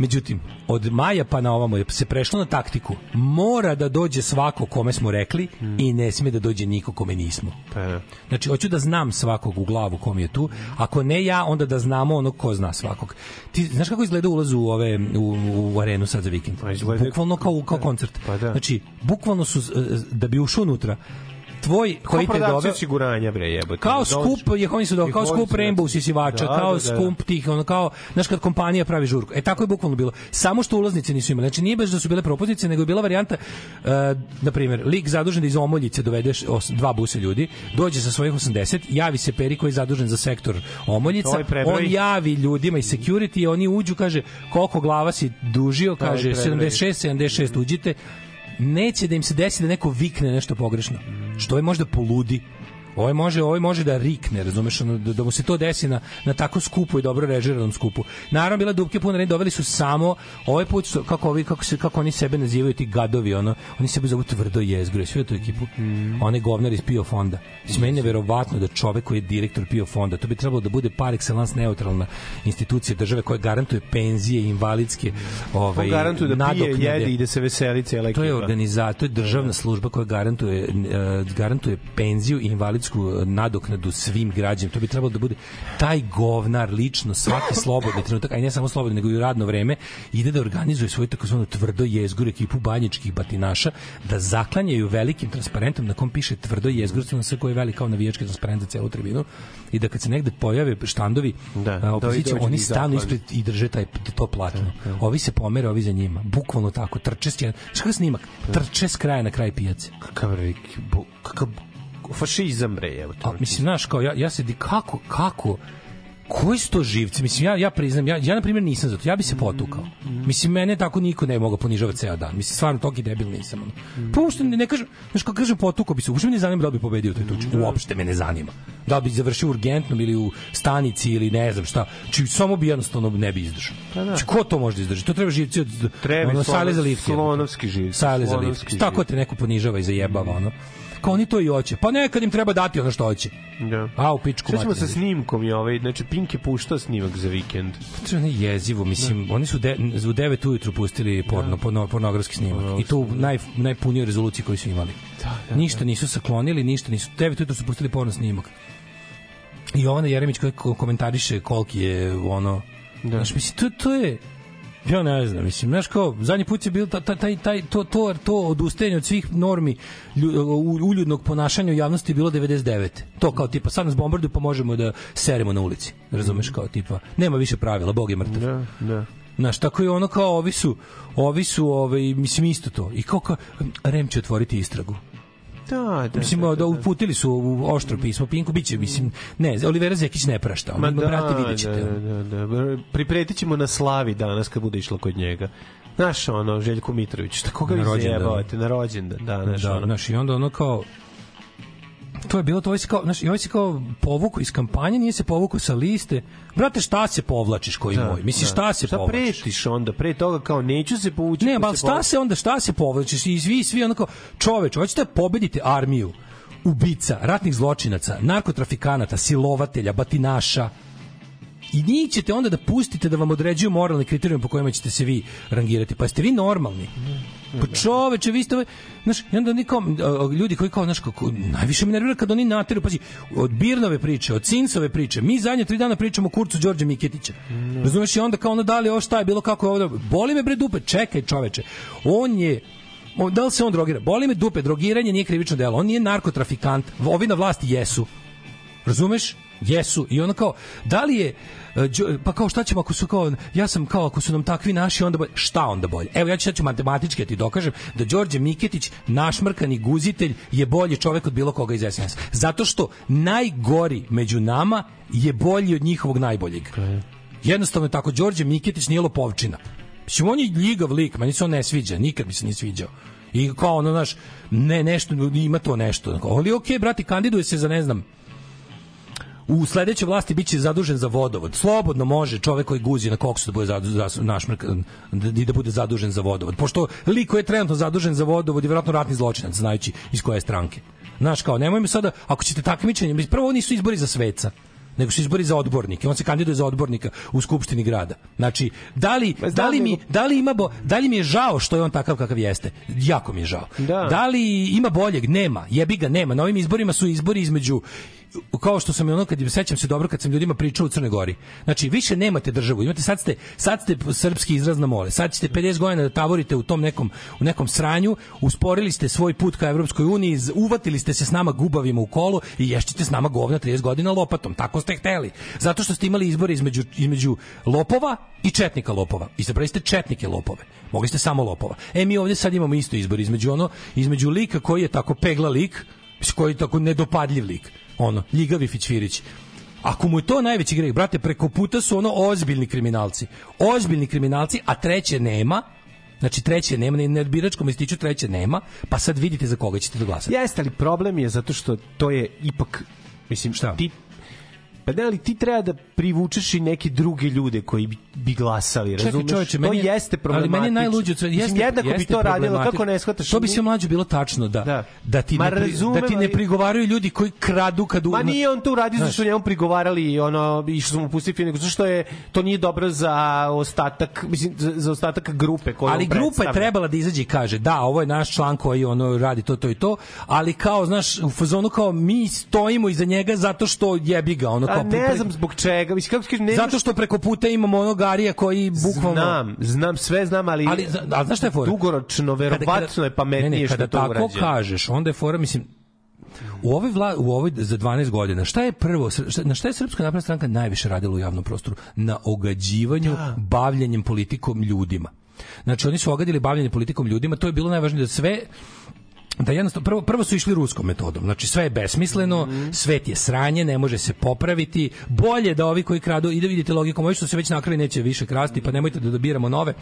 Međutim, od maja pa na ovamo je se prešlo na taktiku. Mora da dođe svako kome smo rekli i ne sme da dođe niko kome nismo. Pa, Znači, hoću da znam svakog u glavu kom je tu. Ako ne ja, onda da znamo ono ko zna svakog. Ti znaš kako izgleda ulaz u ove u, u arenu sad za vikend? izgleda- Bukvalno kao kao koncert. Pa da. Znači, bukvalno su e, da bi ušao unutra tvoj koji te doveo osiguranja, bre, jebote. kao Dođu. skup je oni su do kao skup Rainbow usisivača, Da, kao da, da, da. skup tih, ono kao, znaš kad kompanija pravi žurku. E tako je bukvalno bilo. Samo što ulaznice nisu imali. Znači nije baš da su bile propoznice, nego je bila varijanta uh, na primjer, lik zadužen da iz Omoljice dovedeš os, dva busa ljudi, dođe sa svojih 80, javi se Peri koji je zadužen za sektor Omoljica, Ovaj on javi ljudima iz security, oni uđu, kaže koliko glava si dužio, kaže Ovaj prebroji. 76, 76 uđite, neće da im se desi da neko vikne nešto pogrešno. Što je možda poludi Ovaj može, ovaj može da rikne, razumeš, ono, da, da mu se to desi na, na tako skupu i dobro režiranom skupu. Naravno, bila dupke pune, doveli su samo, ovaj put su, kako, ovi, kako, se, kako oni sebe nazivaju, ti gadovi, ono, oni sebe zovu tvrdo jezgre, sve tu ekipu, mm. one govnar iz PIO fonda. Mislim, meni je verovatno da čovek koji je direktor PIO fonda, to bi trebalo da bude par excellence neutralna institucija države koja garantuje penzije, invalidske, ovaj, On garantuje da pije, jede i da se veseli cijela ekipa. To je organizator, to je državna služba koja garantuje uh, garantuje penziju i invalidsku nadoknadu svim građanima. To bi trebalo da bude taj govnar lično svaki slobodni trenutak, a ne samo slobodni, nego i radno vreme, ide da organizuje svoju takozvanu tvrdo jezgur ekipu banjičkih batinaša, da zaklanjaju velikim transparentom na kom piše tvrdo jezgur, na sve koji je velik kao navijački transparent za celu tribinu i da kad se negde pojave štandovi Da, a, opozicije, dođu oni stanu ispred i drže taj to platno. Ovi se pomere, ovi za njima. Bukvalno tako, trče s jedan, šta je snimak? Trče s kraja na kraj pijace. Kakav kakav fašizam bre, evo to. A, mislim, znaš, kao, ja, ja se di, kako, kako, koji su to živci? Mislim, ja, ja priznam, ja, ja na primjer nisam za to, ja bi se potukao. Mislim, mene tako niko ne mogu ponižavati ceo dan. Mislim, stvarno, toki debil nisam. Ono. Pa uopšte ne, ne kažem, znaš, kako kažem potukao bi se, uopšte me ne zanima da li bi pobedio u toj tuči. Uopšte me ne zanima. Da li bi završio urgentnom ili u stanici ili ne znam šta. Či samo bi jednostavno ne bi izdržao. Pa da. Či ko to može da izdrži? To treba živci od Treba ono, slonov- sale za lift. slonovski živci, Sale za lift. Tako te neko ponižava i zajebava, ono. Kao oni to i hoće. Pa nekad im treba dati ono što hoće. Da. A, u pičku Sećamo materinu. sa snimkom i ovaj, znači Pink je puštao snimak za vikend. To je ne jezivo, mislim, oni su de, u 9 ujutru pustili porno, porno, pornografski snimak. I to u naj, najpunijoj rezoluciji koju su imali. da, ništa nisu saklonili, ništa nisu. 9 ujutru su pustili porno snimak. I Jovana Jeremić koji ko- komentariše koliki je ono... Da. Znaš, mislim, to, to je... Ja ne znam, mislim, znaš kao, zadnji put je bilo ta, ta, taj, taj, to, to, to odustajanje od svih normi lju- uljudnog ponašanja u javnosti bilo 99. To kao tipa, sad nas bombarduju pa možemo da seremo na ulici. Razumeš kao tipa, nema više pravila, Bog je mrtav. Da, da. Znaš, tako je ono kao ovi su, ovi su, ovaj, mislim, isto to. I kao, kao Rem će otvoriti istragu. Da, da. Mislim, da, uputili su u oštro pismo Pinku, biće, mislim, ne, Olivera Zekić ne prašta. Ma da, brate, vidjet ćete. Da, da, da. Pripretit ćemo na slavi danas kad bude išlo kod njega. Znaš, ono, Željko Mitrović, šta koga vi zajebavate? Na rođendan, da, znaš, da, ono. znaš, i onda ono kao to je bilo to ovaj se kao znaš i ovaj se kao povukao iz kampanje nije se povukao sa liste. Brate šta se povlačiš koji moj? Mislim šta se šta povlačiš? pretiš onda? Pre toga kao neću se povući Ne, ali se šta se onda, šta se povlačiš? I svi, svi onako, čoveč, hoćete da pobedite armiju? Ubica, ratnih zločinaca, narkotrafikanata, silovatelja, batinaša, i njih ćete onda da pustite da vam određuju moralne kriterijume po kojima ćete se vi rangirati. Pa jeste vi normalni? Pa čoveče, vi ste ovaj, znaš, i onda oni kao, a, ljudi koji kao, znaš, kako, najviše me nervira kad oni nateru, pazi, od Birnove priče, od Cincove priče, mi zadnje tri dana pričamo o kurcu Đorđe Miketića. Razumeš, i onda kao ono, da li ovo šta je bilo, kako je ovo, boli me bre dupe, čekaj čoveče, on je, on, da li se on drogira? Boli me dupe, drogiranje nije krivično delo, on nije narkotrafikant, ovi na vlasti jesu. Razumeš? Jesu. I ono kao, da li je, pa kao šta ćemo ako su kao, ja sam kao ako su nam takvi naši, onda bolje. Šta onda bolje? Evo ja ću, ja ću matematički da ti dokažem da Đorđe Miketić, našmrkani guzitelj, je bolji čovek od bilo koga iz SNS. Zato što najgori među nama je bolji od njihovog najboljeg. Jednostavno je tako, Đorđe Miketić nije lopovčina. Mislim, on je ljigav lik, meni se on ne sviđa, nikad mi se nije sviđao. I kao ono, znaš, ne, nešto, ima to nešto. Ali okej, brati, kandiduje se za, ne znam, u sledećoj vlasti biće zadužen za vodovod. Slobodno može čovek koji guzi na koksu da bude zadužen da, i da bude zadužen za vodovod. Pošto lik koji je trenutno zadužen za vodovod je verovatno ratni zločinac, znajući iz koje stranke. Znaš kao, nemojmo sada, ako ćete takmičenje, prvo ovo nisu izbori za sveca nego su izbori za odbornike. On se kandiduje za odbornika u skupštini grada. Znači, da li, da li, mi, da li, ima bo, da li mi je žao što je on takav kakav jeste? Jako mi je žao. Da. da li ima boljeg? Nema. Jebi ga, nema. Na ovim izborima su izbori između kao što sam ono kad sećam se dobro kad sam ljudima pričao u Crnoj Gori. Znači više nemate državu, imate sad ste sad ste srpski izraz na more. Sad ćete 50 godina da tavorite u tom nekom u nekom sranju, usporili ste svoj put ka Evropskoj uniji, uvatili ste se s nama gubavima u kolo i ješćete s nama govna 30 godina lopatom. Tako ste hteli. Zato što ste imali izbore između između lopova i četnika lopova. I zapravo ste četnike lopove. Mogli ste samo lopova. E mi ovdje sad imamo isto izbor između ono između lika koji je tako pegla lik, koji je tako nedopadljiv lik ono, ljigavi Fićfirić. Ako mu je to najveći greh, brate, preko puta su ono ozbiljni kriminalci. Ozbiljni kriminalci, a treće nema, Znači treće nema, na biračkom listiću treće nema, pa sad vidite za koga ćete da glasate. Jeste, ali problem je zato što to je ipak, mislim, Šta? ti Pa ne, ali ti treba da privučeš i neke druge ljude koji bi, bi glasali, Čekaj, razumeš? čoveče, to meni je- jeste Ali problematično. meni je najluđe, od svega- Mislim, jeste, jednako bi jeste to radilo, kako ne shvataš? To bi sve mlađe bilo tačno da da, Da. ti Ma ne pri, da razumem, ti ne ali- prigovaraju ljudi koji kradu kad u Ma nije on to uradio zato Znaš. što njemu prigovarali i ono i što su mu pustili film, nego što je to nije dobro za ostatak, mislim za, ostatak grupe koju ali grupa je trebala da izađe i kaže da, ovo je naš član koji ono radi to, to i to, ali kao, znaš, u fazonu kao mi stojimo iza njega zato što jebi ga, ono A kao... ne znam zbog čega, mislim kako kažem, nemaš Zato što preko puta imamo onog Arija koji bukvalno... Znam, znam, sve znam, ali, Ali, a znaš šta je fora? Dugoročno, verovatno je pametnije ne, ne, što kada je to tako urađeno. kažeš, onda je fora, mislim, u ovoj, vla, u ovoj za 12 godina, šta je prvo, šta, na šta je Srpska napredna stranka najviše radila u javnom prostoru? Na ogađivanju, bavljanjem politikom ljudima. Znači, oni su ogadili bavljanje politikom ljudima, to je bilo najvažnije da sve da jednostavno prvo prvo su išli ruskom metodom. Znači sve je besmisleno, svet je sranje, ne može se popraviti. Bolje da ovi koji kradu i da vidite logikom, ovi što se već nakrali neće više krasti, pa nemojte da dobiramo nove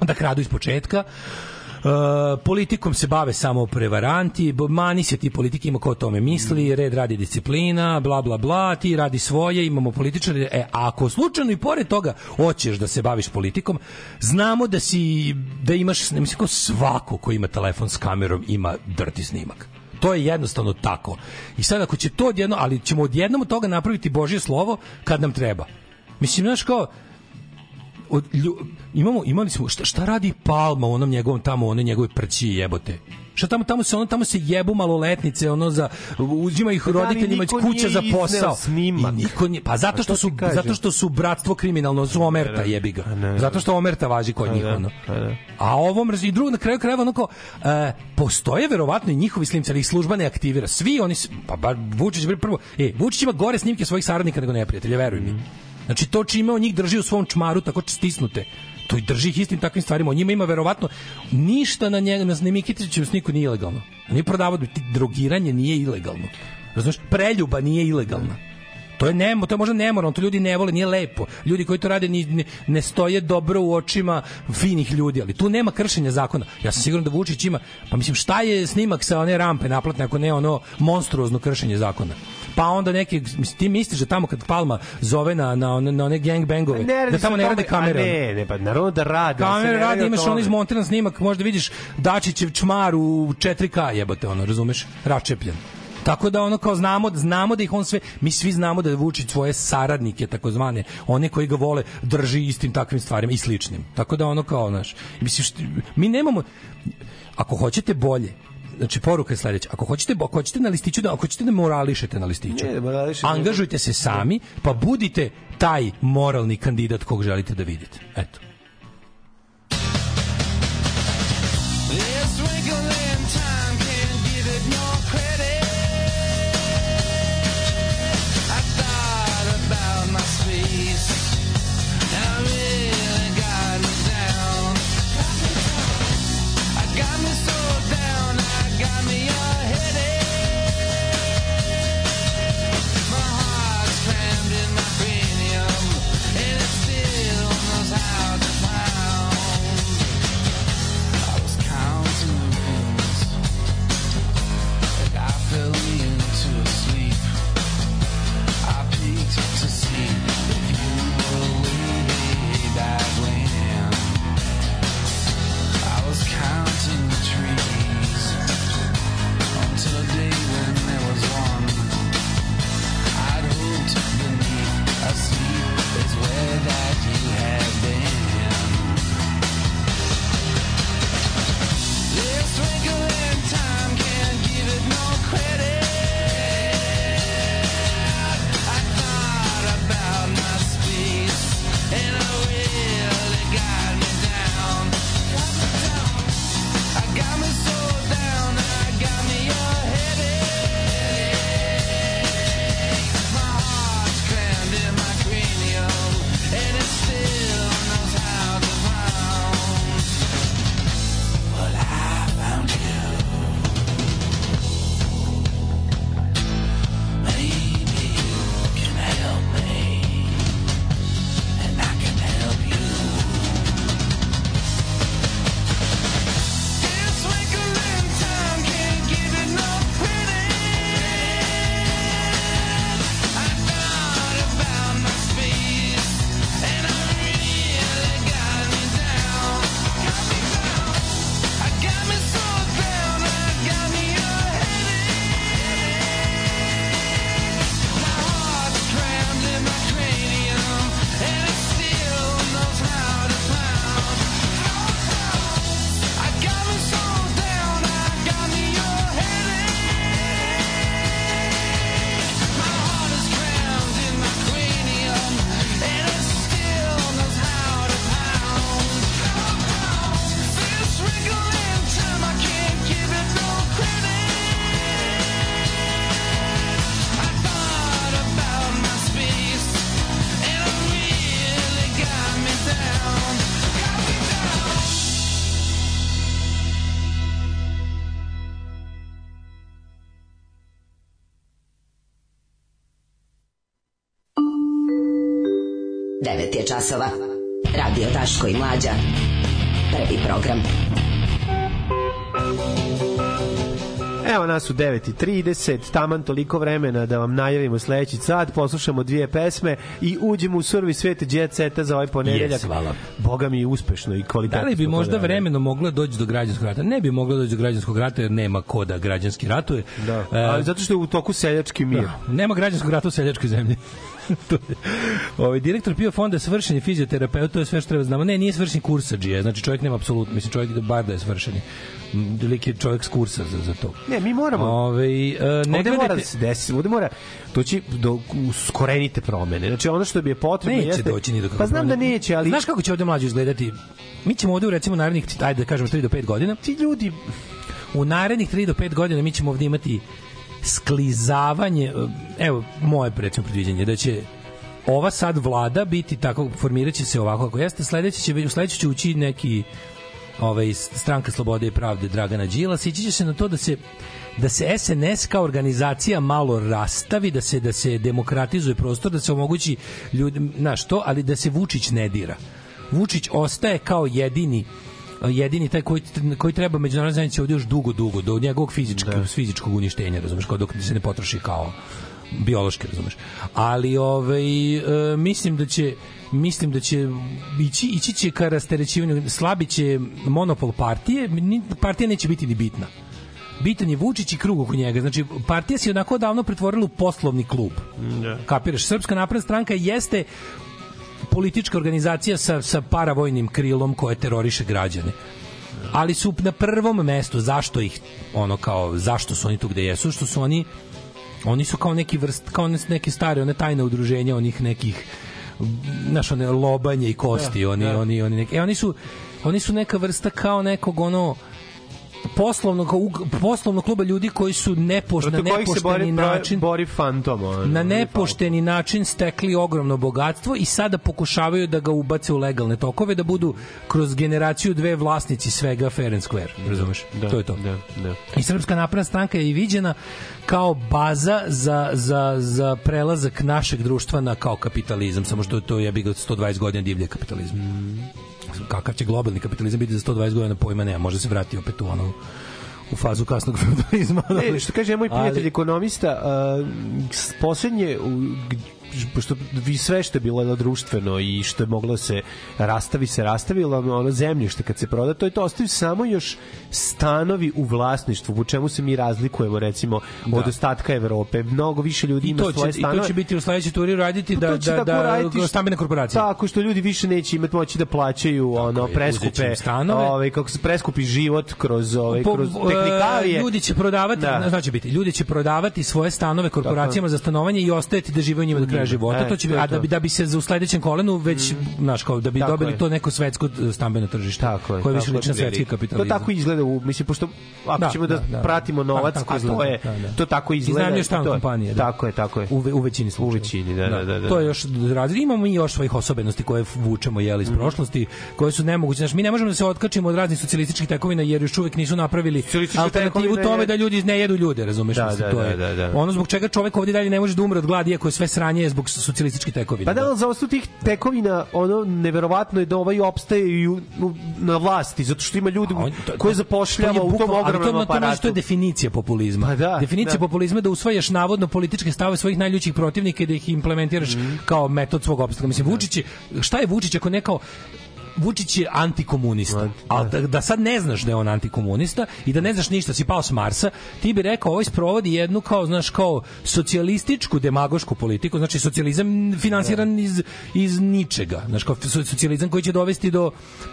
da kradu iz početka. Uh, politikom se bave samo prevaranti, mani se ti politike ima ko o tome misli, red radi disciplina, bla bla bla, ti radi svoje, imamo političare, e, ako slučajno i pored toga hoćeš da se baviš politikom, znamo da si, da imaš, ne mislim, kao svako ko ima telefon s kamerom ima drti snimak. To je jednostavno tako. I sad ako će to odjedno, ali ćemo odjednom od toga napraviti Božje slovo kad nam treba. Mislim, znaš kao, od, lju, imamo imali smo šta, šta radi Palma u onom njegovom tamo one njegove prći jebote? Šta tamo tamo se ono tamo se jebu maloletnice ono za uzima ih Da roditeljima iz kuća za posao. snimak? I niko nije, pa zato što to su zato što su bratstvo kriminalno su omerta jebi ga. Zato što omerta važi kod njih ono. a ovo mrzi i drugo na kraju krajeva onako e, postoje verovatno i njihovi snimci ali ih služba ne aktivira. Svi oni pa bar Vučić prvo e Vučić ima gore snimke svojih saradnika nego neprijatelja veruj mi Znači to čime on njih drži u svom čmaru tako stisnute. To i drži ih istim takvim stvarima. On njima ima verovatno ništa na njega, na Nemikitićevom sniku nije ilegalno. Nije prodavao, ti drogiranje nije ilegalno. Razumeš? Preljuba nije ilegalna. To je nemo, to je možda nemoralno, to ljudi ne vole, nije lepo. Ljudi koji to rade ni, ne, ne stoje dobro u očima finih ljudi, ali tu nema kršenja zakona. Ja sam siguran da Vučić ima, pa mislim šta je snimak sa one rampe naplatne ako ne ono monstruozno kršenje zakona. Pa onda neki, ti misliš da tamo kad Palma zove na, na, one, na one gangbangove, radi da tamo ne rade kamere. Ne, ne, pa naravno da rade. se Kamere ne radi, o imaš ono izmontiran snimak, možda vidiš Dačićev čmar u 4K jebote, ono, razumeš? Račepljen. Tako da ono kao znamo, znamo da ih on sve, mi svi znamo da je Vučić svoje saradnike takozvane, one koji ga vole, drži istim takvim stvarima i sličnim. Tako da ono kao, znaš, mislim, mi nemamo, ako hoćete bolje, znači poruka je sledeća. Ako hoćete, ako hoćete na listiću da ako hoćete da morališete na listiću. Ne, morališete- angažujte se sami, pa budite taj moralni kandidat kog želite da vidite. Eto. This wrinkle in časova. Radio Daško i Mlađa. Prvi program. Evo nas u 9.30, taman toliko vremena da vam najavimo sledeći sat, poslušamo dvije pesme i uđemo u survi svet jet seta za ovaj ponedeljak. Yes, hvala. Boga mi uspešno i kvalitetno. Da li bi možda radili. vremeno moglo doći do građanskog rata? Ne bi moglo doći do građanskog rata jer nema ko da građanski ratuje. Da, E, ali zato što je u toku seljački mir. Da, nema građanskog rata u seljačkoj zemlji. (laughs) Je. Ovaj direktor PIO fonda je svršeni fizioterapeut, to je sve što treba da znamo. Ne, nije svršeni kursađije, znači čovjek nema apsolutno, mislim čovjek bar da je svršeni. M, Lik je čovjek s kursa za, za to. Ne, mi moramo. Ove, e, ne ovde mora da se desi, ovde mora doći do uskorenite promene. Znači ono što bi je potrebno neće jeste... doći ni do Pa znam da neće, ali... Znaš kako će ovde mlađi izgledati? Mi ćemo ovde u recimo narednih, ajde da kažemo 3 do 5 godina. Ti ljudi... U narednih 3 do 5 godina mi ćemo ovde imati sklizavanje, evo, moje recimo predviđanje, da će ova sad vlada biti tako, formirat će se ovako kako jeste, sledeće će, u sledeće će ući neki ovaj, stranka Slobode i pravde Dragana Đilas, ići će se na to da se da se SNS kao organizacija malo rastavi, da se da se demokratizuje prostor, da se omogući ljudi, znaš to, ali da se Vučić ne dira. Vučić ostaje kao jedini jedini taj koji koji treba međunarodna zajednica ovde još dugo dugo do njegovog fizičkog da. fizičkog uništenja razumeš kao dok se ne potroši kao biološki razumeš ali ovaj e, mislim da će mislim da će ići, ići će ka rasterećivanju slabiće monopol partije partija neće biti ni bitna bitan je Vučić i krug oko njega. Znači, partija se onako davno pretvorila u poslovni klub. Da. Kapiraš? Srpska napredna stranka jeste politička organizacija sa, sa paravojnim krilom koje teroriše građane ali su na prvom mestu zašto ih ono kao zašto su oni tu gde jesu što su oni oni su kao neki vrst kao neke stare one tajne udruženja onih nekih znaš one lobanje i kosti Da, oni da. oni oni neki, e, oni su oni su neka vrsta kao nekog ono poslovnog poslovnog kluba ljudi koji su nepoš, na nepošteni bori, način bori fantom. ono, na nepošteni način stekli ogromno bogatstvo i sada pokušavaju da ga ubace u legalne tokove, da budu kroz generaciju dve vlasnici svega fair and square, razumeš? Da, to je to. Da, da. I Srpska napredna stranka je i viđena kao baza za, za, za prelazak našeg društva na kao kapitalizam, samo što to je bi ga 120 godina divlje kapitalizam. Kakav će globalni kapitalizam biti za 120 godina pojma nema, može se vratiti opet u ono u fazu kasnog (laughs) feudalizma. Ne, što kaže moj prijatelj Ali- ekonomista, uh, poslednje u, pošto vi sve što je bilo društveno i što je moglo da se rastavi se rastavilo ono, ono zemljište kad se proda to je to ostaju samo još stanovi u vlasništvu u čemu se mi razlikujemo recimo od Da. ostatka Evrope mnogo više ljudi ima svoje će, I stanove to će biti u sledećoj turi raditi Pa da, da, tako da, što- stambene korporacije. Tako što ljudi više neće imati moći da plaćaju ono je, preskupe stanove. ovaj kako se preskupi život kroz ovaj Po- kroz e, tehnikalije. ljudi će prodavati Da. da. znači biti ljudi će prodavati svoje stanove korporacijama za stanovanje i ostajati da žive u njima do kraja života E, to će to a da bi da bi se za u sledećem kolenu već znaš kao da bi Tako dobili je. to neko svetsko e, stambeno tržište Tako je. koje više liči na svetski kapitalizam To tako izgleda, u, mislim, pošto ako Da, ćemo da, da, da. pratimo novac, Tako, tako a to izgleda, je, da, da. to tako izgleda. Iznajmljuje stan kompanije, da. Tako je, tako je. u, u većini slučajeva. U većini, da, da, da. da. To je još razlika. Imamo mi još svojih osobenosti koje vučemo jeli Mhm. iz prošlosti, koje su nemoguće. Znaš, mi ne možemo da se otkačimo od raznih socijalističkih tekovina jer još uvek nisu napravili alternativu tome da ljudi ne jedu ljude, razumeš? Da, da, to da, je da, da. Ono zbog čega čovek ovdje dalje ne može da umre od gladi, iako je sve sranje je zbog socijalističkih tekovina. Pa da, ali za osnovu tih tekovina, ono, neverovatno je da ovaj opstaje i u, u, na vlasti, zato što ima ljudi koje zapošljava u tom ali ogromnom to, to, to, aparatu. to je definicija populizma. Pa da, definicija da. populizma je da usvajaš navodno političke stave svojih najljućih protivnika i da ih implementiraš Mhm. kao metod svog opstanka. Mislim, Vučić je, šta je Vučić ako ne kao Vučić je antikomunista. Ali da, da sad ne znaš da je on antikomunista i da ne znaš ništa, si pao s Marsa, ti bi rekao ovaj sprovodi jednu kao, znaš, kao socijalističku demagošku politiku, znači socijalizam finansiran iz, iz ničega. Znaš, kao so- socijalizam koji će dovesti do,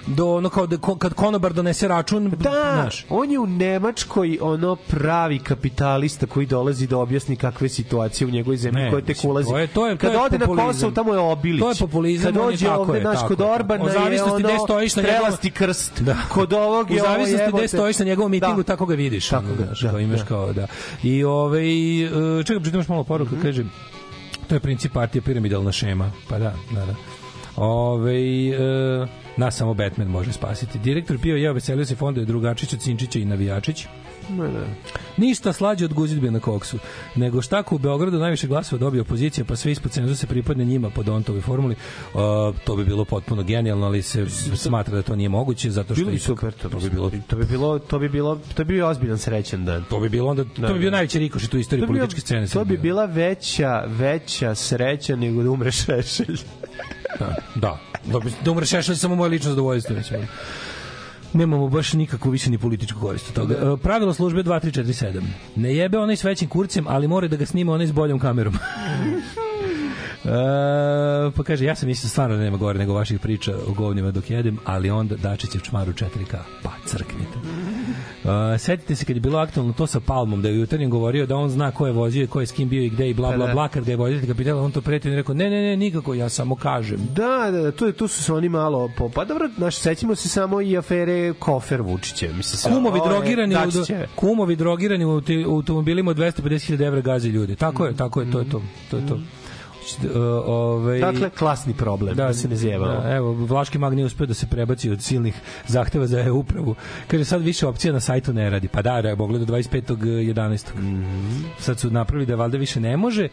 do ono kao da, kad konobar donese račun, Da, znaš, on je u Nemačkoj ono pravi kapitalista koji dolazi da objasni kakve situacije u njegovoj zemlji Ne, koje tek ulazi. to je- to je- to Kad je ode na populizam. Kosovo, tamo je Obilić. To je populizam, Kad on je dođe ovde, naš, kod. Orbana je zavisnosti gde stojiš na njegovom- krst. Da. Kod ovog je u zavisnosti gde stojiš na njegovom mitingu, Da. tako ga vidiš. Tako ga, da, kao imaš da. kao, da. I ovaj, e, čekaj, pročitam još malo poruka, kaže, to je princip partije piramidalna šema. Pa da, da, da. Ove, e, nas samo Batman može spasiti. Direktor PIO je veselio se fonda je Drugačića, Cinčića i Navijačić. Ma da. Ništa slađe od guzidbe na koksu. Nego štako u Beogradu najviše glasova dobio opozicija, pa sve ispod cenzusa pripadne njima po Dontovoj formuli. Uh, to bi bilo potpuno genijalno, ali se smatra da to nije moguće, zato što Bilo super, to, to bi bilo to bi bilo, to bi bilo, to bi bio ozbiljan srećan dan. to bi bilo onda to bi bio najveći rikošit u istoriji političke scene. To bi bila veća, veća sreća nego da umre Šešelj. Da, da. Da, da umre Šešelj samo moje lično zadovoljstvo. Recimo. Nemamo baš nikakvu više ni političku korist od toga. E, Pravilo službe 2347. Ne jebe onaj s većim kurcem, ali mora da ga snima onaj s boljom kamerom. (laughs) E, pa kaže, ja sam mislio stvarno da nema gore nego vaših priča o govnjima dok jedem, ali onda Dačićev čmar u 4K, pa crknite. Uh, setite se kad je bilo aktualno to sa Palmom, da je jutarnjem govorio da on zna ko je vozio i ko je s kim bio i gde i bla Pa bla da. bla, kad ga je voditelj kapitala, on to pretio i rekao, ne, ne, ne, nikako, ja samo kažem. Da, da, da, tu, tu su se oni malo... Po, pa dobro, znaš, sećimo se samo i afere Kofer Vučića. Mislim, se, Kumovi drogirani u, kumovi drogirani u, automobilima od 250.000 evra gazi ljudi. Tako je, tako je, to je to. To je to. Uh, ovaj, Dakle, klasni problem, da, se ne zjevamo. Da, evo, Vlaški mag nije uspeo da se prebaci od silnih zahteva za e-upravu. Kaže, sad više opcija na sajtu ne radi. Pa da, da je mogli do 25.11. Sad su napravili da valjda više ne može.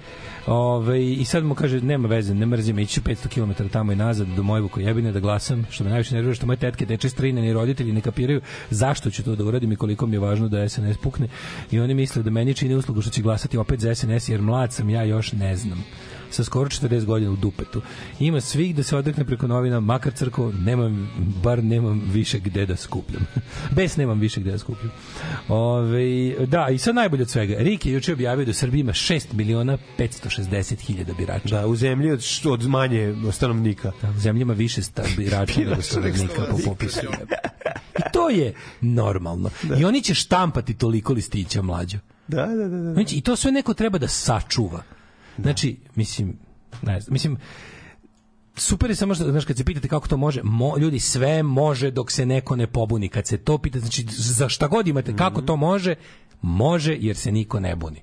Ove, I sad mu kaže, nema veze, ne mrzim, ići ću 500 km tamo i nazad do moje Vukojebine da glasam, što me najviše nervira, što moje tetke, teče strine, ni roditelji ne kapiraju zašto ću to da uradim i koliko mi je važno da SNS pukne. I oni misle da meni čini uslugu što će glasati opet za SNS, jer mlad sam, ja još ne znam sa skoro 40 godina u dupetu. Ima svih da se odrekne preko novina, makar crko, nemam, bar nemam više gde da skupljam. (laughs) Bez nemam više gde da skupljam. Ove, da, i sad najbolje od svega. Rik je juče objavio da u Srbiji ima 6 miliona 560 hiljada birača. Da, u zemlji od, š- od manje stanovnika. Da, u zemlji ima više birača nego stanovnika po popisu. I to je normalno. I oni će štampati toliko listića mlađo. Da, da, da. da. Znači, i to sve neko treba da sačuva. Znači, mislim, ne znam, mislim, super je samo što, znaš, kad se pitate kako to može, mo, ljudi, sve može dok se neko ne pobuni. Kad se to pita, znači, za šta god imate, kako to može, može jer se niko ne buni.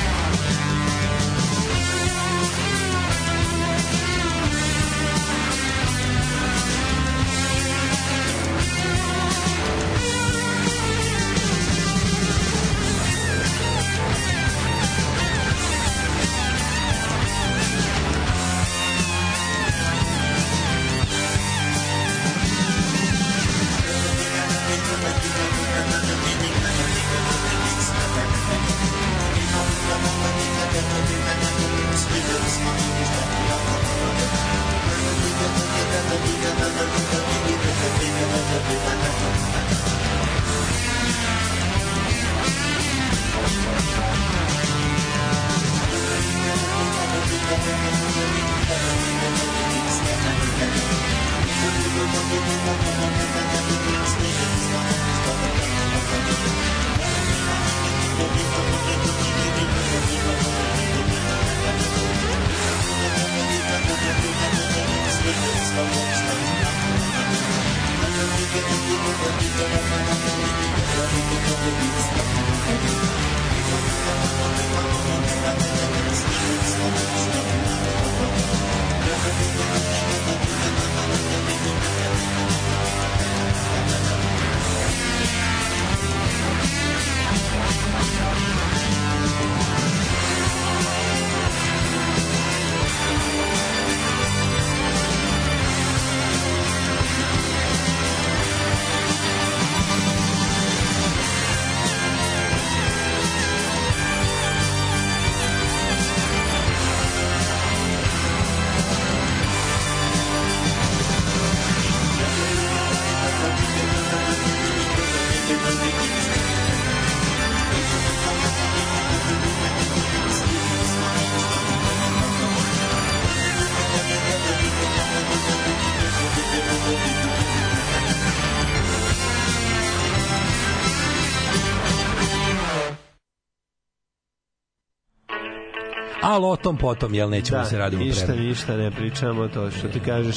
Ali o tom potom, jel nećemo da, se radimo ništa, prema. ništa ne pričamo, to što ti kažeš.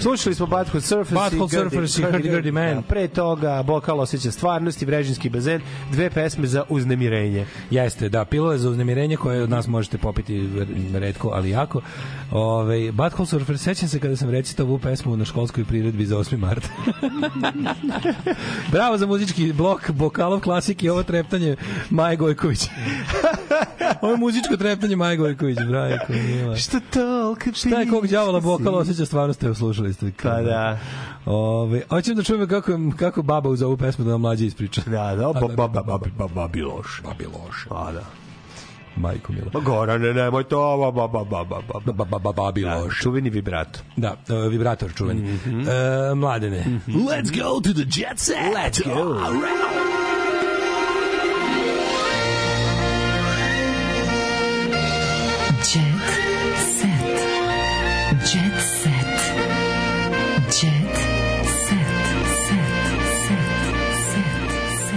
Slušali smo Butthole Surfers Butthole Surfers i Hurdy Gurdy Man. Da, pre toga Bokal osjeća stvarnosti, Vrežinski bazen, dve pesme za uznemirenje. Jeste, da, pilule za uznemirenje koje od nas možete popiti redko, ali jako. Ove, Butthole Surfers, sećam se kada sam recitao ovu pesmu na školskoj priredbi za 8. mart. (laughs) Bravo za muzički blok Bokalov klasik i ovo treptanje Maje Gojković. (laughs) ovo je muzičko treptanje Maje Gojković, brajko. mila. Što toliko Šta je kog đavola Bokal osjeća stvarno ste slušali ste. Pa da. Ove, hoćem da čujem kako, kako baba uz ovu pesmu da nam mlađe ispriča. Da, da, ba, ba, ba, ba, ba, babi loš. Babi loš. Pa da. Majko mila. Ma Gorane, nemoj to, ba, ba, ba, ba, ba, ba, ba, ba, ba, babi loš. Čuveni vibrato. Da, uh, vibrator čuveni. Mm -hmm. uh, mladene. Mm -hmm. Let's go to the jet set. Let's go. All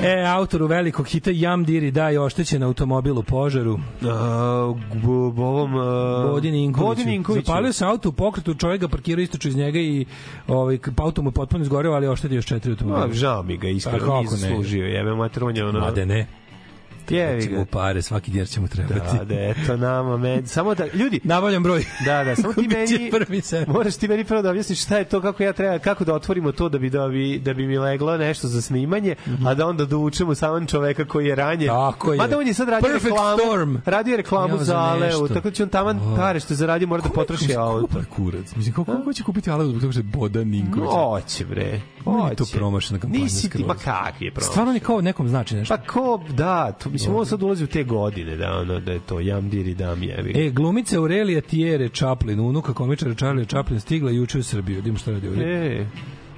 E, autoru velikog hita Jam Diri daj oštećen automobil u požaru. B- ovom... a, Bodin Inković. Bodin Inković. Zapalio se auto u pokretu, čovjek ga parkirao istočno iz njega i ovaj, auto mu je potpuno izgoreo, ali oštetio još četiri automobila. Ma, žao mi ga, iskreno, nije zaslužio. Jebe mater, on je ono... Mada ne. Jevi Će ga. pare, svaki će mu trebati. Da, da, eto nama, men. Samo da, ljudi, (laughs) Nabavljam broj. Da, da, samo ti (laughs) meni prvi se. Moraš ti meni prvo da objasniš šta je to kako ja treba kako da otvorimo to da bi da bi da bi mi leglo nešto za snimanje, a da onda dovučemo samo čoveka koji je ranjen. Tako je. Mada on je sad radio Perfect reklamu. storm. Radio je reklamu Ja, za za Aleu, tako da će on taman pare što je zaradio mora da potroši auto. Ko kurac? Mislim, kako ko će kupiti Aleu zbog toga što je Bodan Ninković? Hoće bre. Nije to promašena kampanja. Nisi ti, ma kakvi je promašen? Stvarno ni kao nekom znači nešto. Pa ko, da, to, mislim, ovo sad ulazi u te godine, da, ono, da je to jam diri dam jevi. E, glumica Aurelija Tiere Chaplin, unuka komičara Charlie Chaplin, stigla juče u Srbiju. Idemo šta radi ovdje. E,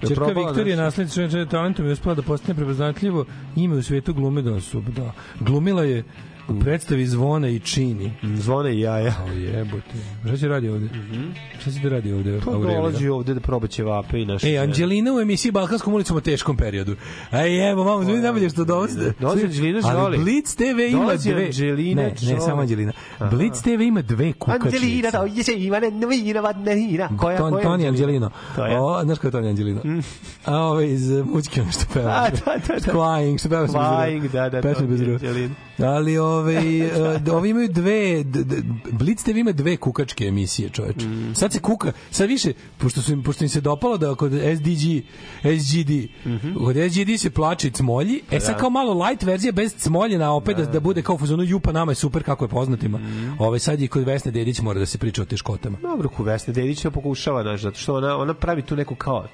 Čerka Viktorija, nešto? naslednica žene talentom je uspela da postane prepoznatljivo ime u svetu glume da su, da. Glumila je u predstavi Zvona i Čini. Zvone i jaja. O jebote. Šta će radi ovde? Šta će da radi ovde? Pa Aurelija? dolazi ovde da proba ćevape i naše. E, Anđelina u emisiji Balkanskom ulicom o teškom periodu. Aj, evo, mamo, znači najbolje što dolazi. Dolazi Anđelina Ali Jolie. Blitz TV ima Dolazi dve... Anđelina ne, ne, samo Anđelina. Blitz TV ima dve kukačnice. Anđelina, da je se ima ne novina, vadnina. Koja, Ton, koja Toni Anđelino. O, znaš ko je Toni Anđelino? A ove iz mućke što peva. A, da, da, da. Flying, što peva Flying, da, da, Pesme bez ruku. Ali (laughs) ove, uh, ovi imaju dve, Blitz TV ima dve kukačke emisije, čoveče. Mm. Sad se kuka, sad više, pošto, su, im- pošto im se dopalo da kod SDG, SGD, kod SGD se plače i cmolji, e sad Mhm. Da. kao malo light verzija bez cmoljena, opet da, da bude kao u fazonu jupa nama je super kako je poznatima. Mhm. Ove, sad i kod Vesne Dedić mora da se priča o teškotama. Dobro, ku Vesna Dedić pokušava, znaš, zato što ona, ona pravi tu neku kao,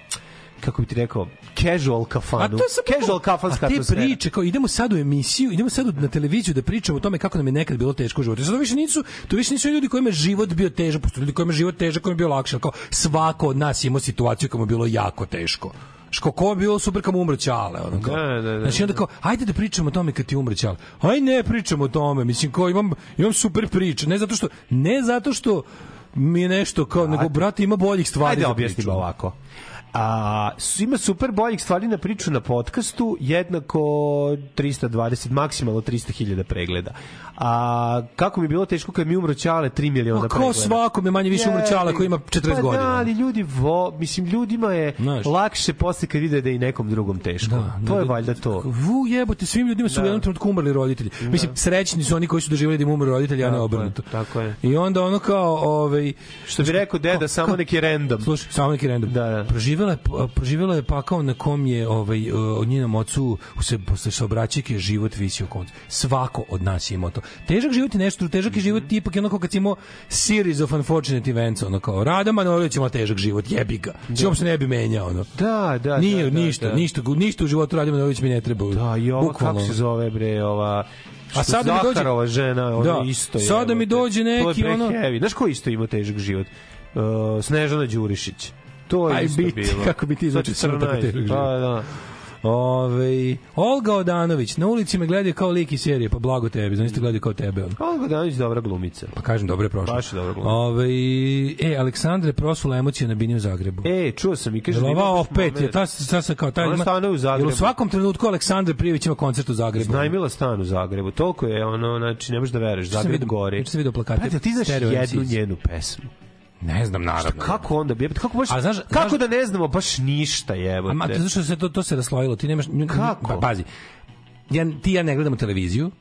kako bi ti rekao, casual kafanu. A to je samo casual kafanska A te atmosfera. priče, kao idemo sad u emisiju, idemo sad na televiziju da pričamo o tome kako nam je nekad bilo teško u životu. Sad to više nisu, to više nisu ljudi kojima je život bio težak, postoje ljudi kojima je život težak, kojima je bio lakše. Kao svako od nas imao situaciju kojima je bilo jako teško. Ško ko je bilo super kad mu umre ćale, ono kao. Da, da, da. Znači onda kao, ajde da pričamo o tome kad ti umre ćale. Aj ne pričamo o tome, mislim kao imam, imam super priče, ne zato što, ne zato što mi je nešto kao, nego brate ima boljih stvari Ajde objasnimo ovako. A, ima super boljih stvari na priču na podcastu, jednako 320, maksimalno 300.000 pregleda. A kako mi je bilo teško kad mi umro Ćale 3 miliona Ma, ko pregleda. svakom je manje više umro Ćale koji ima 40 pa godina. Da, ali ljudi vo, mislim ljudima je lakše posle kad vide da je i nekom drugom teško. to je valjda to. Vu jebote, svim ljudima su u Da. jednom trenutku umrli roditelji. Mislim, srećni su oni koji su doživjeli da im umru roditelji, a ne Tako je, obrnuto. Tako je. I onda ono kao, ovaj Što bi rekao deda, samo neki random. Slušaj, samo neki random. Da, da. Proživela je, proživela je pakao na kom je ovaj, od njenom ocu se, posle saobraćajke život visio koncu. Svako od nas je imao to. Težak život je nešto, težak je život ipak je ono kao kad si imao series of unfortunate events, ono kao Rada Manojlović ima težak život, jebi ga. Da. uopšte ne bi menjao, ono. Da, da, Nije, da, da, ništa, da. ništa, ništa u životu Rada Manojlović mi ne treba. Da, i ova, kako se zove bre, ova... A sada mi dođe- Zaharova žena, ona Da, isto je. sada mi dođe neki, ono- heavy. Znaš ko isto ima težak život? Uh, Snežana Đurišić. To je biti, bilo. (laughs) kako bi ti 14, težak život. Pa, da. Ove, Olga Odanović, na ulici me gledaju kao lik iz serije, pa blago tebi, znači te gledaju kao tebe. Ono. Olga Danović dobra glumica. Pa kažem, dobro je prošlo. Baš je dobra glumica. Ove, e, Aleksandre prosula emocije na bini u Zagrebu. E, čuo sam i kaže... Jel da ova opet, je ta, ta, ta, kao, taj Ona ima, stanuje u Zagrebu. Jel u svakom trenutku Aleksandre Prijević ima koncert u Zagrebu. Znajmila stan u Zagrebu. Toliko je ono, znači, ne možeš da veruješ. Zagreb gori. juče sam vidio plakate Brate, ti znaš jednu njenu pesmu? Ne znam, naravno. Šta, kako onda? Jebote, Kako, baš, A znaš- kako znaš- da ne znamo baš ništa, jebote? A ma, zato što se to, to se raslojilo, ti nemaš... Kako? Pa, pazi, ja, ti ja ne gledamo televiziju,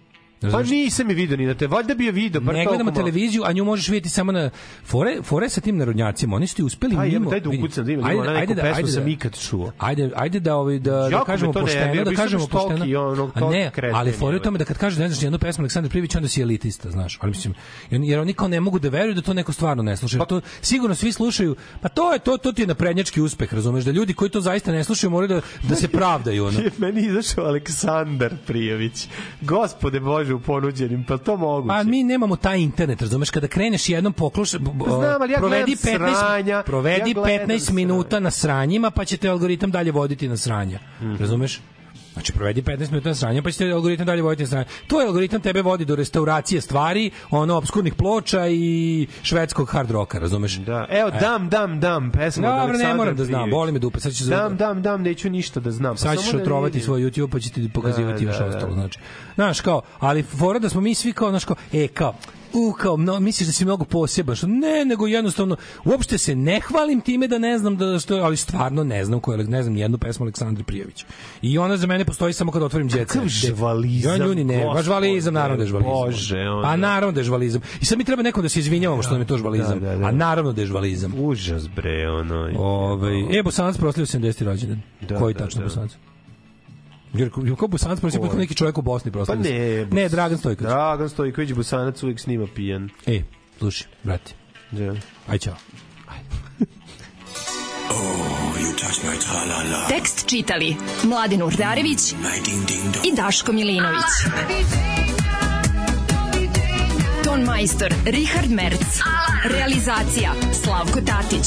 Pa nisam je vidio ni na te. Valjda bi je video. bar ne gledamo televiziju, a nju možeš vidjeti samo na fore, fore sa tim narodnjacima. Oni su ti uspeli mimo. jebote, daj da vidi. ukucam, da ima, da ima na neku pesmu sam ikad čuo. Ajde, ajde da ovaj da, da kažemo pošteno, nervira, da kažemo pošteno. onog A ne, ali fore u tome da kad kažeš da ne znaš jednu pesmu Aleksandra Privić, onda si elitista, znaš. Ali mislim, jer oni kao ne mogu da veruju da to neko stvarno ne sluša. Pa- To sigurno svi slušaju. Pa to je to, to ti je naprednjački uspeh, razumeš, da ljudi koji to zaista ne slušaju moraju da da se pravdaju ono. (laughs) Meni izašao Aleksandar Prijović. Gospode Bože, u ponuđenim, pa to moguće. Pa mi nemamo taj internet, razumeš, kada kreneš jednom pokloš, b- Znam, ali ja provedi gledam 15 sranja, provedi ja gledam 15 minuta na sranjima, pa će te algoritam dalje voditi na sranja. Mhm. Razumeš? Znači, provedi 15 minuta na sranju, pa će te algoritam dalje voditi na sranju. To je algoritam tebe vodi do restauracije stvari, ono, obskurnih ploča i švedskog hard roka, razumeš? Da. Evo, dam, dam, dam, pesma od Dobro, ne Aleksandra moram da znam, boli me dupe, sad ću Dam, dam, dam, neću ništa da znam. Pa Sad ćeš da otrovati vidim. svoj YouTube pa će ti pokazivati Da, još da, ostalo, da. znači. Znaš, kao, ali fora da smo mi svi kao, znaš, kao, e, kao, u, kao, no, misliš da si mnogo poseban, što ne, nego jednostavno, uopšte se ne hvalim time da ne znam da što, ali stvarno ne znam koju, ne znam nijednu pesmu Aleksandre Prijević. I ona za mene postoji samo kad otvorim djeca. Kakav žvalizam, Ja ljudi ne, baš žvalizam, naravno da je žvalizam. Bože, ono. Pa naravno da je žvalizam. I sad mi treba nekom da se izvinjavamo što nam je to žvalizam. Da, da, da. A naravno da je žvalizam. Užas, bre, ono. Ovaj, e, Bosanac proslavio 70. rođendan. Da, Koji da, tačno da. Bosanac? Jer kao Bosanac proslavio kao neki čovjek u Bosni Pa proslavio. ne, ne, Dragan Stojković. Dragan Stojković, Bosanac uvijek snima pijan. E, slušaj, brate. Da. Aj, čao. Tekst čitali Mladin Urdarević i Daško Milinović. Ton majstor Richard Merc. Realizacija Slavko Tatić.